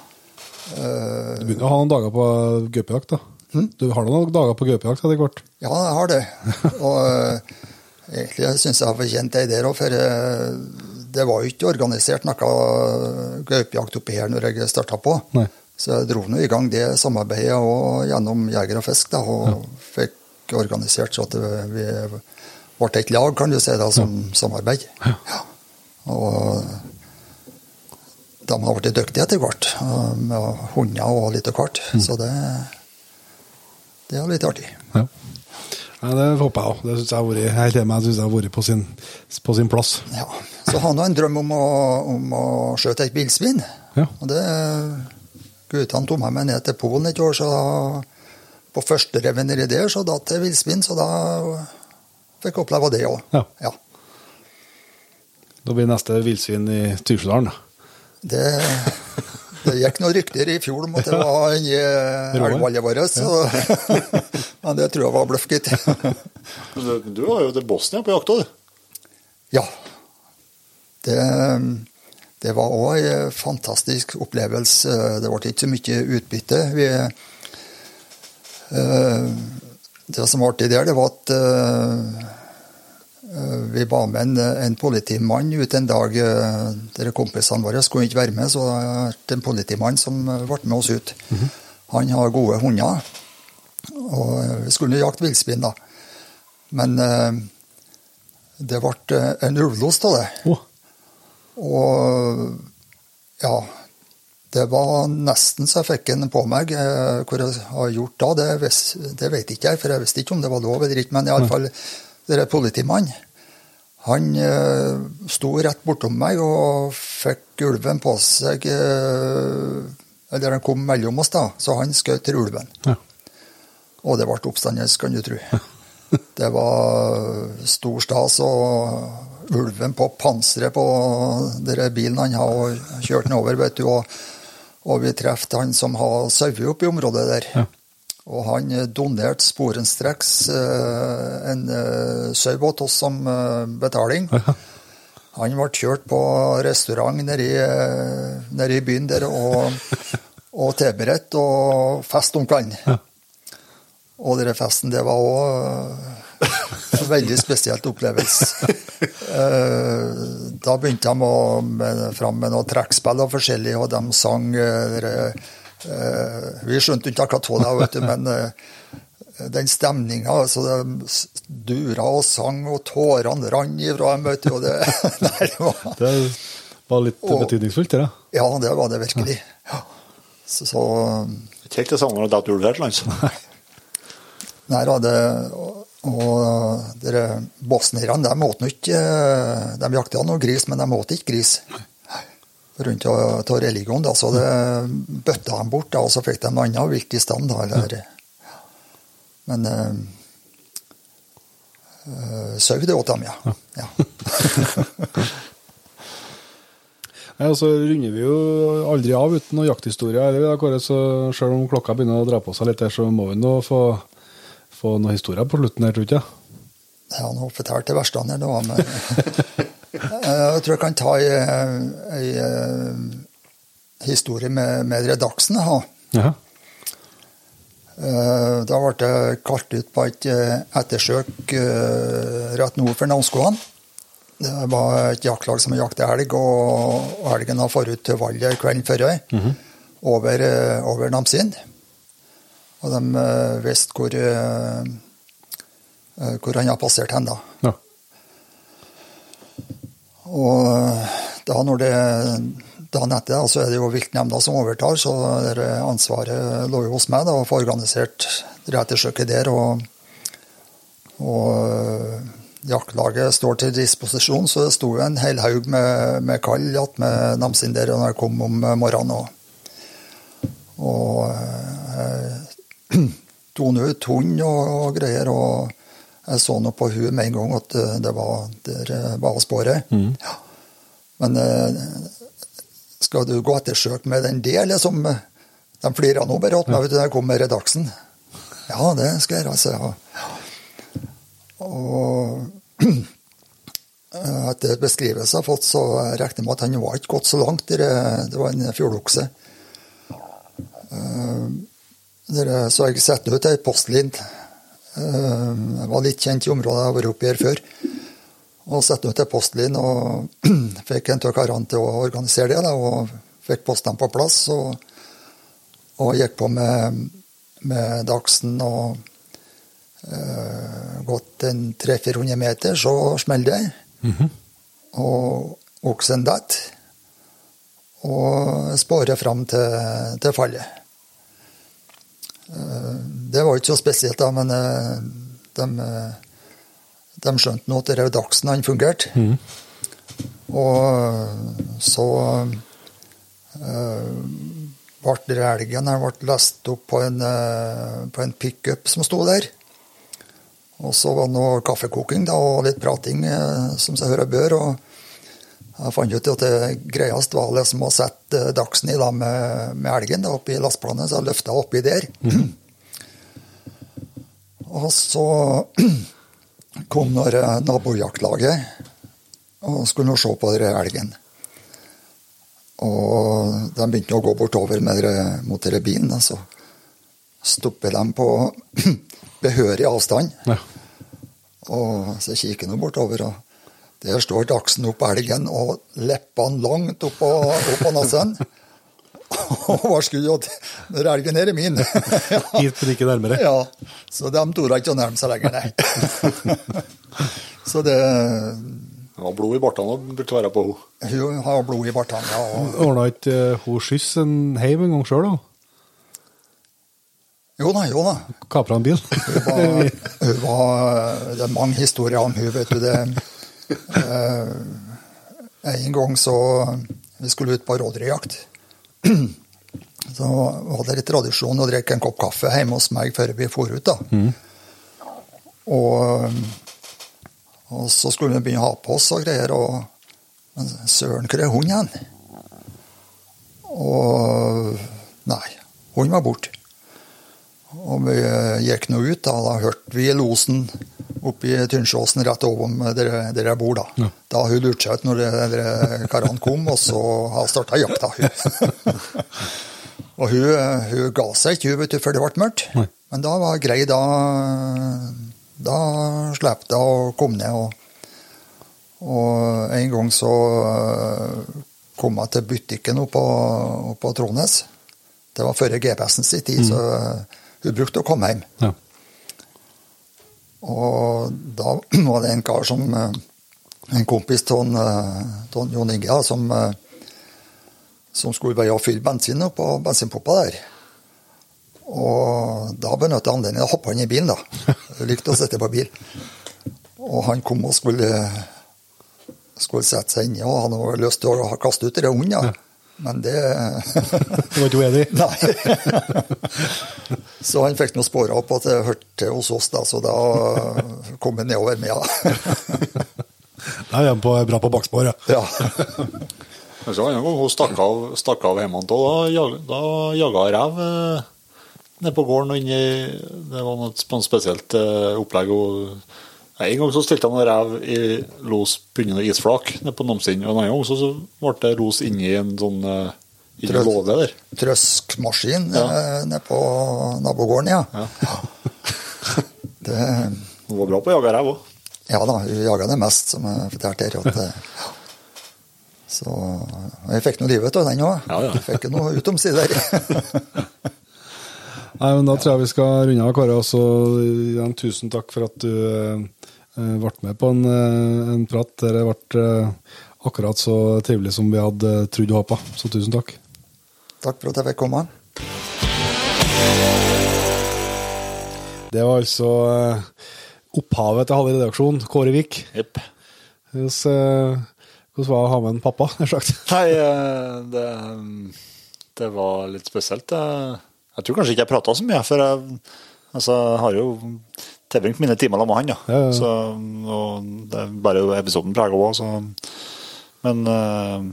Du begynner å ha noen dager på gaupejakt, da. Du har noen dager på gaupejakt etter hvert? Ja, jeg har det. Og eh, egentlig syns jeg har fortjent det der òg, for eh, det var jo ikke organisert noe gaupejakt oppi her når jeg starta på. Nei. Så jeg dro nå i gang det samarbeidet og gjennom Jeger og Fisk, da, og fikk organisert så at vi ble et lag, kan du si, da, som samarbeid. Ja. Og de har blitt dyktige etter hvert, eh, med hunder og litt av hvert. Så det, det er litt artig. Ja. Nei, det håper jeg òg. Det syns jeg har vært jeg helt enig med jeg har vært på sin, på sin plass. Ja. Så han har en drøm om å, om å skjøte et villsvin. Ja. Og det Guttene tok meg med ned til Polen et år, så da, på første revet nedi der, så datt det villsvin, så da fikk jeg oppleve det òg. Ja. Ja. Da blir neste villsvin i Tyrsdalen. da. Det, det gikk noen rykter i fjor om at det var inni Roar. elgvallet vårt, så (laughs) Men det tror jeg var bløff, gitt. (laughs) Du, var jo til Bosnia på jakta, du. Ja. Det, det var òg en fantastisk opplevelse. Det ble ikke så mye utbytte. Vi, eh, det som var artig der, det var at eh, vi var med en, en politimann ut en dag. Dere Der kompisene våre skulle ikke være med, så det var en politimann som ble med oss ut. Han har gode hunder. Og vi skulle jakte villsvin, da. Men eh, det ble en ulvelos av det. Oh. Og ja, det var nesten så jeg fikk en på meg. Eh, Hvor jeg har gjort da, det, det vet ikke jeg, for jeg visste ikke om det var lov eller ikke. Men i alle det er politimannen. Han eh, sto rett bortom meg og fikk ulven på seg eh, Eller han kom mellom oss, da, så han skjøt til ulven. ja. Og det ble oppstandelse, kan du tro. (laughs) Det var stor stas, og ulven på panseret på den bilen han har og kjørt den over, vet du. Og, og vi traff han som har sauer oppe i området der. Ja. Og han eh, donerte sporenstreks eh, en uh, sau til oss som eh, betaling. Han ble kjørt på restaurant nede i, eh, byen der, og, (laughs) og tilberedt og fest om kvelden. Og denne festen, det var òg en veldig spesielt opplevelse. Eh, Da begynte de å med, fram med noe trekkspill og forskjellig, og de sang eh, eh, Vi skjønte ikke akkurat hva det var, vet du, men eh, den stemninga altså De dura og sang, og tårene rant ifra dem, vet du. Og det, (laughs) nei, det var, Det var litt Og- betydningsfullt, det. da. ja, det var det virkelig. Ja. Så, så Ikke helt det samme når det datt ulv her til lands. Nei da, det Og, og dere bosnierne, de åt ikke De jakta noe gris, men de åt ikke gris. Rundt av religion, da, så det bøtta dem bort, da, og så fikk de noe annet vilt i stand. da, eller Men øh, sau, det åt dem, ja. ja. (laughs) Nei, og så runder vi jo aldri av uten noen jakthistorie. selv om klokka begynner å dra på seg litt, her, så må vi nå få, få noen historier på slutten her, tror jeg. Ja, nå fortalte jeg verstene her, da, men (laughs) jeg tror jeg kan ta ei, ei eh, historie med, med Redaksen. Ja. Eh, Da ble det kalt ut på et eh, ettersøk eh, rett nord for Namsskogan. Det var et jaktlag som jakta elg, og elgen har forut ut til valget kvelden før over, -hmm. over Namsin. Og de eh, visste hvor, eh, eh, hvor han har passert hen, da. ja. Og da når det dagen etter så er det jo viltnemnda som overtar, så ansvaret lå jo hos meg da, å få organisert det ettersøket der. Og, og øh, jaktlaget står til disposisjon, så det sto jo en hel haug med, med kall med Namsin der når jeg kom om morgenen. Og, og (clears throat) jeg tone ut hund og, og greier. og jeg så nå på huet med en gang at eh, det var, der var sporet. Ja. Men eh, skal du gå ettersøk med den delen som De flira nå bare åt meg vet du, da jeg kom med redaksen. Ja, det skal jeg gjøre, jeg. Og (clears throat) etter beskrivelse jeg har fått, så regner jeg med at han var ikke gått så langt. Det det var en fjordokse. Eh, Så jeg setter ut ei postlinje Eh, Jeg var litt kjent i området, jeg har vært oppi her før. Og satte ut til postlinjen og (clears throat) fikk en av karene til å organisere det. Da, og fikk postene på plass. Og, og gikk på med, med Dagsen og uh, gått en 300-400 meter, så smeller det. Og oksen detter. Og sporer fram til, til fallet. Det var ikke så spesielt, da, men eh, de, eh, de skjønte nå at det Dagsen han fungerte. Og så uh, ble relgen elgen ble lest opp på en, uh, på en pickup som sto der. Og så var det noe kaffekoking da, og litt prating, uh, som seg hører bør. og jeg fant ut at det greieste var liksom å sette Dagsen i da med, med elgen da, oppi lastplanet, så jeg løfta oppi der. Og så (clears throat) kom når nabojaktlaget og skulle se på denne elgen. Og de begynte å gå bortover med dere, mot denne bilen. og Så stopper de på (clears throat) behørig avstand. Ja. Og så kikker de bortover, og der står dachsen opp elgen og leppene langt oppå, oppå nesen. Og var skudd at den elgen her er min. (laughs) Hit, men ikke nærmere. Ja, så de torde ikke å nærme seg lenger, nei. (laughs) Så det Hun har blod i bartene og burde være på henne. Hun har blod i bartene, ja. og- Ordna ikke hun skyss en heim en gang sjøl, da? Jo da, jo da. Kapra en bil? Hun var, hun var, det er mange historier om hun, vet du. Det, eh, en gang så Vi skulle ut på rådyrjakt. (clears throat) Så var det litt tradisjon å drikke en kopp kaffe hjemme hos meg før vi for ut. da. Og, og så skulle vi begynne å ha på oss og greier. og Men søren, hvor er hunden hen? Og nei, hunden var borte. Og vi gikk nå ut, da, da hørte vi losen oppe i Tynsjåsen, rett over der, der jeg bor. Da Ja. Da hun lurte seg ut når de- de karene kom, og så har starta jakta. Hun. (laughs) og hun, hun ga seg ikke vet du, før det ble mørkt. Nei. Men da var grei. Da, da slapp hun å komme ned. Og, og en gang så kom jeg til butikken oppe på, Trånes. Det var før GPS-en sin tid, så hun brukte å komme hjem. Ja. Og da (clears throat) var det en kar som eh, En kompis av Jon Inge som, eh, som skulle bare fylle bensin på bensinpumpa der. Og da benyttet han anledningen. Da hoppa han i bilen, da. (laughs) Likte å sitte på bil. Og han kom og skulle, skulle sette seg inni, og han hadde lyst til å kaste ut den hunden. Ja. Men det Du var ikke uenig? (laughs) Nei. Så han fikk noen spora opp at det hørte hos oss, da, så da kom han nedover med. Ja. Da er han bra på bakspor, ja. ja. Men så en gang hun stakk av, stakk av hjemme, da, da jaga jeg rev eh, nede på gården. og inni, Det var noe spesielt eh, opplegg. Og, en gang så stilte han en rev i los på noen isflak nede på Namsinn. Og en annen gang så, så ble det los inni en sånn eh, inni låve der. Trøskmaskin Ja. eh, nede på nabogården, ja. Ja. (laughs) Det, Hun var bra på å jage rev òg. ja da, hun jaga det mest, som jeg fortalte her. At, eh. Så jeg fikk nå livet av den òg. Ja, ja. Fikk jo noe utomsider. (laughs) Nei, men Da tror jeg vi skal runde av, Kåre. Og så igjen tusen takk for at du eh, ble med på en, eh, en prat der det ble eh, akkurat så trivelig som vi hadde trodd og håpa. Så tusen takk. Takk for at jeg fikk komme. Det var altså eh, opphavet til halve redaksjonen, Kåre Vik. Yep. Hvordan eh, hvordan var det å ha med en pappa, (laughs) nær sagt? Nei, eh, det, det var litt spesielt. Jeg, tror kanskje ikke jeg prata så mye, for jeg altså, har jo tilbringt mine timer sammen med han. Ja. Ja, ja. Så, og det er bare episoden prega òg, så Men, eh,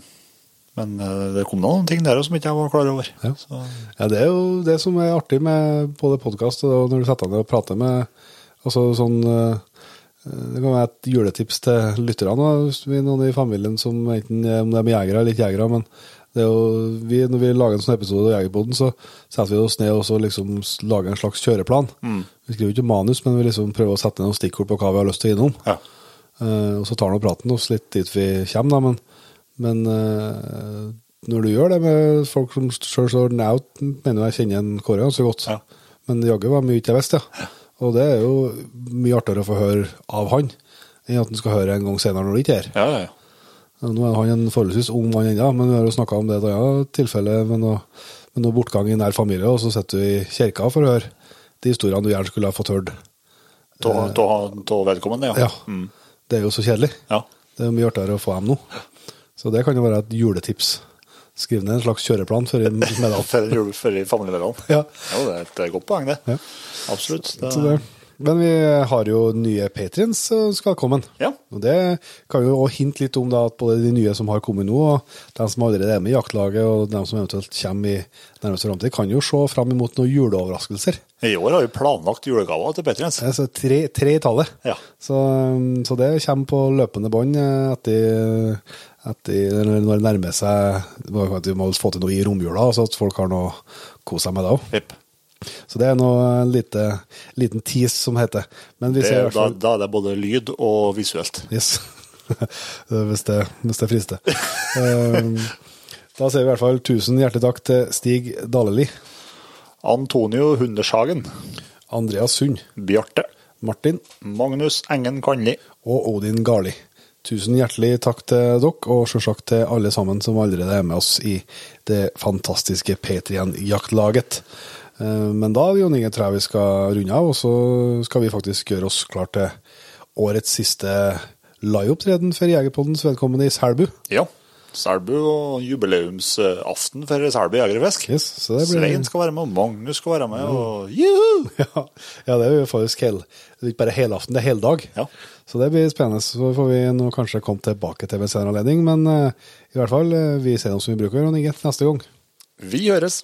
men eh, det kom noen ting der som ikke jeg var klar over. Ja. Så, Ja, Det er jo det som er artig med både podkast og når du setter deg ned og prater med altså sånn eh, Det kan være et juletips til lytterne. hvis vi er noen i familien som enten om de er jegere eller ikke jegere. men det jo, vi, Når vi lager en sånn episode av Jegerpoden, så setter vi oss ned og så liksom lager en slags kjøreplan. Vi skriver ikke manus, men vi liksom prøver å sette ned noen stikkord på hva vi har lyst til å innom. ja. Uh, og så tar nå praten oss litt dit vi kommer, da, men, men uh, når du gjør det med folk som sjøl står out, mener jeg kjenner en Kåre ganske godt. Ja. Men jaggu var mye ikke jeg visste, ja. Og det er jo mye artigere å få høre av han, enn at han skal høre en gang senere når du ikke er her. Ja, ja, ja. Ja, Nå er han en forholdsvis ung mann ennå, men vi har jo snakka om det i et annet tilfelle med noe, med noe bortgang i nær familie, og så sitter du i kirka for å høre de historiene du gjerne skulle ha fått hørt. Av vedkommende, ja. Ja. Mm. Det er jo så kjedelig. ja. Det er mye artigere å få dem nå. Så det kan jo være et juletips. Skriv ned en slags kjøreplan før en medalj. (laughs) før i familiemiddagen. Ja. Ja, det er et godt poeng, det. Ja. Absolutt. Det, Så det. Men vi har jo nye patriens som skal komme. Ja. Og det kan jo også hinte litt om da, at både de nye som har kommet nå, og de som allerede er med i jaktlaget, og de som eventuelt kommer i nærmeste framtid, kan jo se fram imot noen juleoverraskelser. I år har vi planlagt julegaver til Petriens. Altså tre, tre i tallet. Ja. Så, um, så det kommer på løpende bånd at etter, etter når det nærmer seg Vi må få til noe i romjula, så at folk har noe å kose seg med da òg. Så det er nå en lite, liten tease som heter. Det, fall... da, da, er det både lyd og visuelt. Yes. (laughs) hvis, det, hvis, det, frister. Ehm, da sier vi i hvert fall tusen hjertelig takk til Stig Daleli. Antonio Hundershagen. Andreas Sund. Bjarte. Martin. Magnus Engen Kanli. Og Odin Garli. Tusen hjertelig takk til dere, og selvsagt til alle sammen som allerede er med oss i det fantastiske P3-jaktlaget. Men da Jon Inge, tror jeg vi skal runde av, og så skal vi faktisk gjøre oss klar til årets siste liveopptreden for Jegerpoddens vedkommende i Selbu. Ja. Selbu og jubileumsaften for Selbu jegerfisk. Yes, blir- Svein skal være med, og Magnus skal være med, og juhu! (laughs) Ja, ja, det er jo faktisk hel, det er ikke bare helaften, det er heldag. Ja. Så det blir spennende. Så får vi nå kanskje komme tilbake til ved senere anledning. Men uh, i hvert fall, uh, vi ser oss som vi bruker, Jon Inge, neste gang. Vi høres!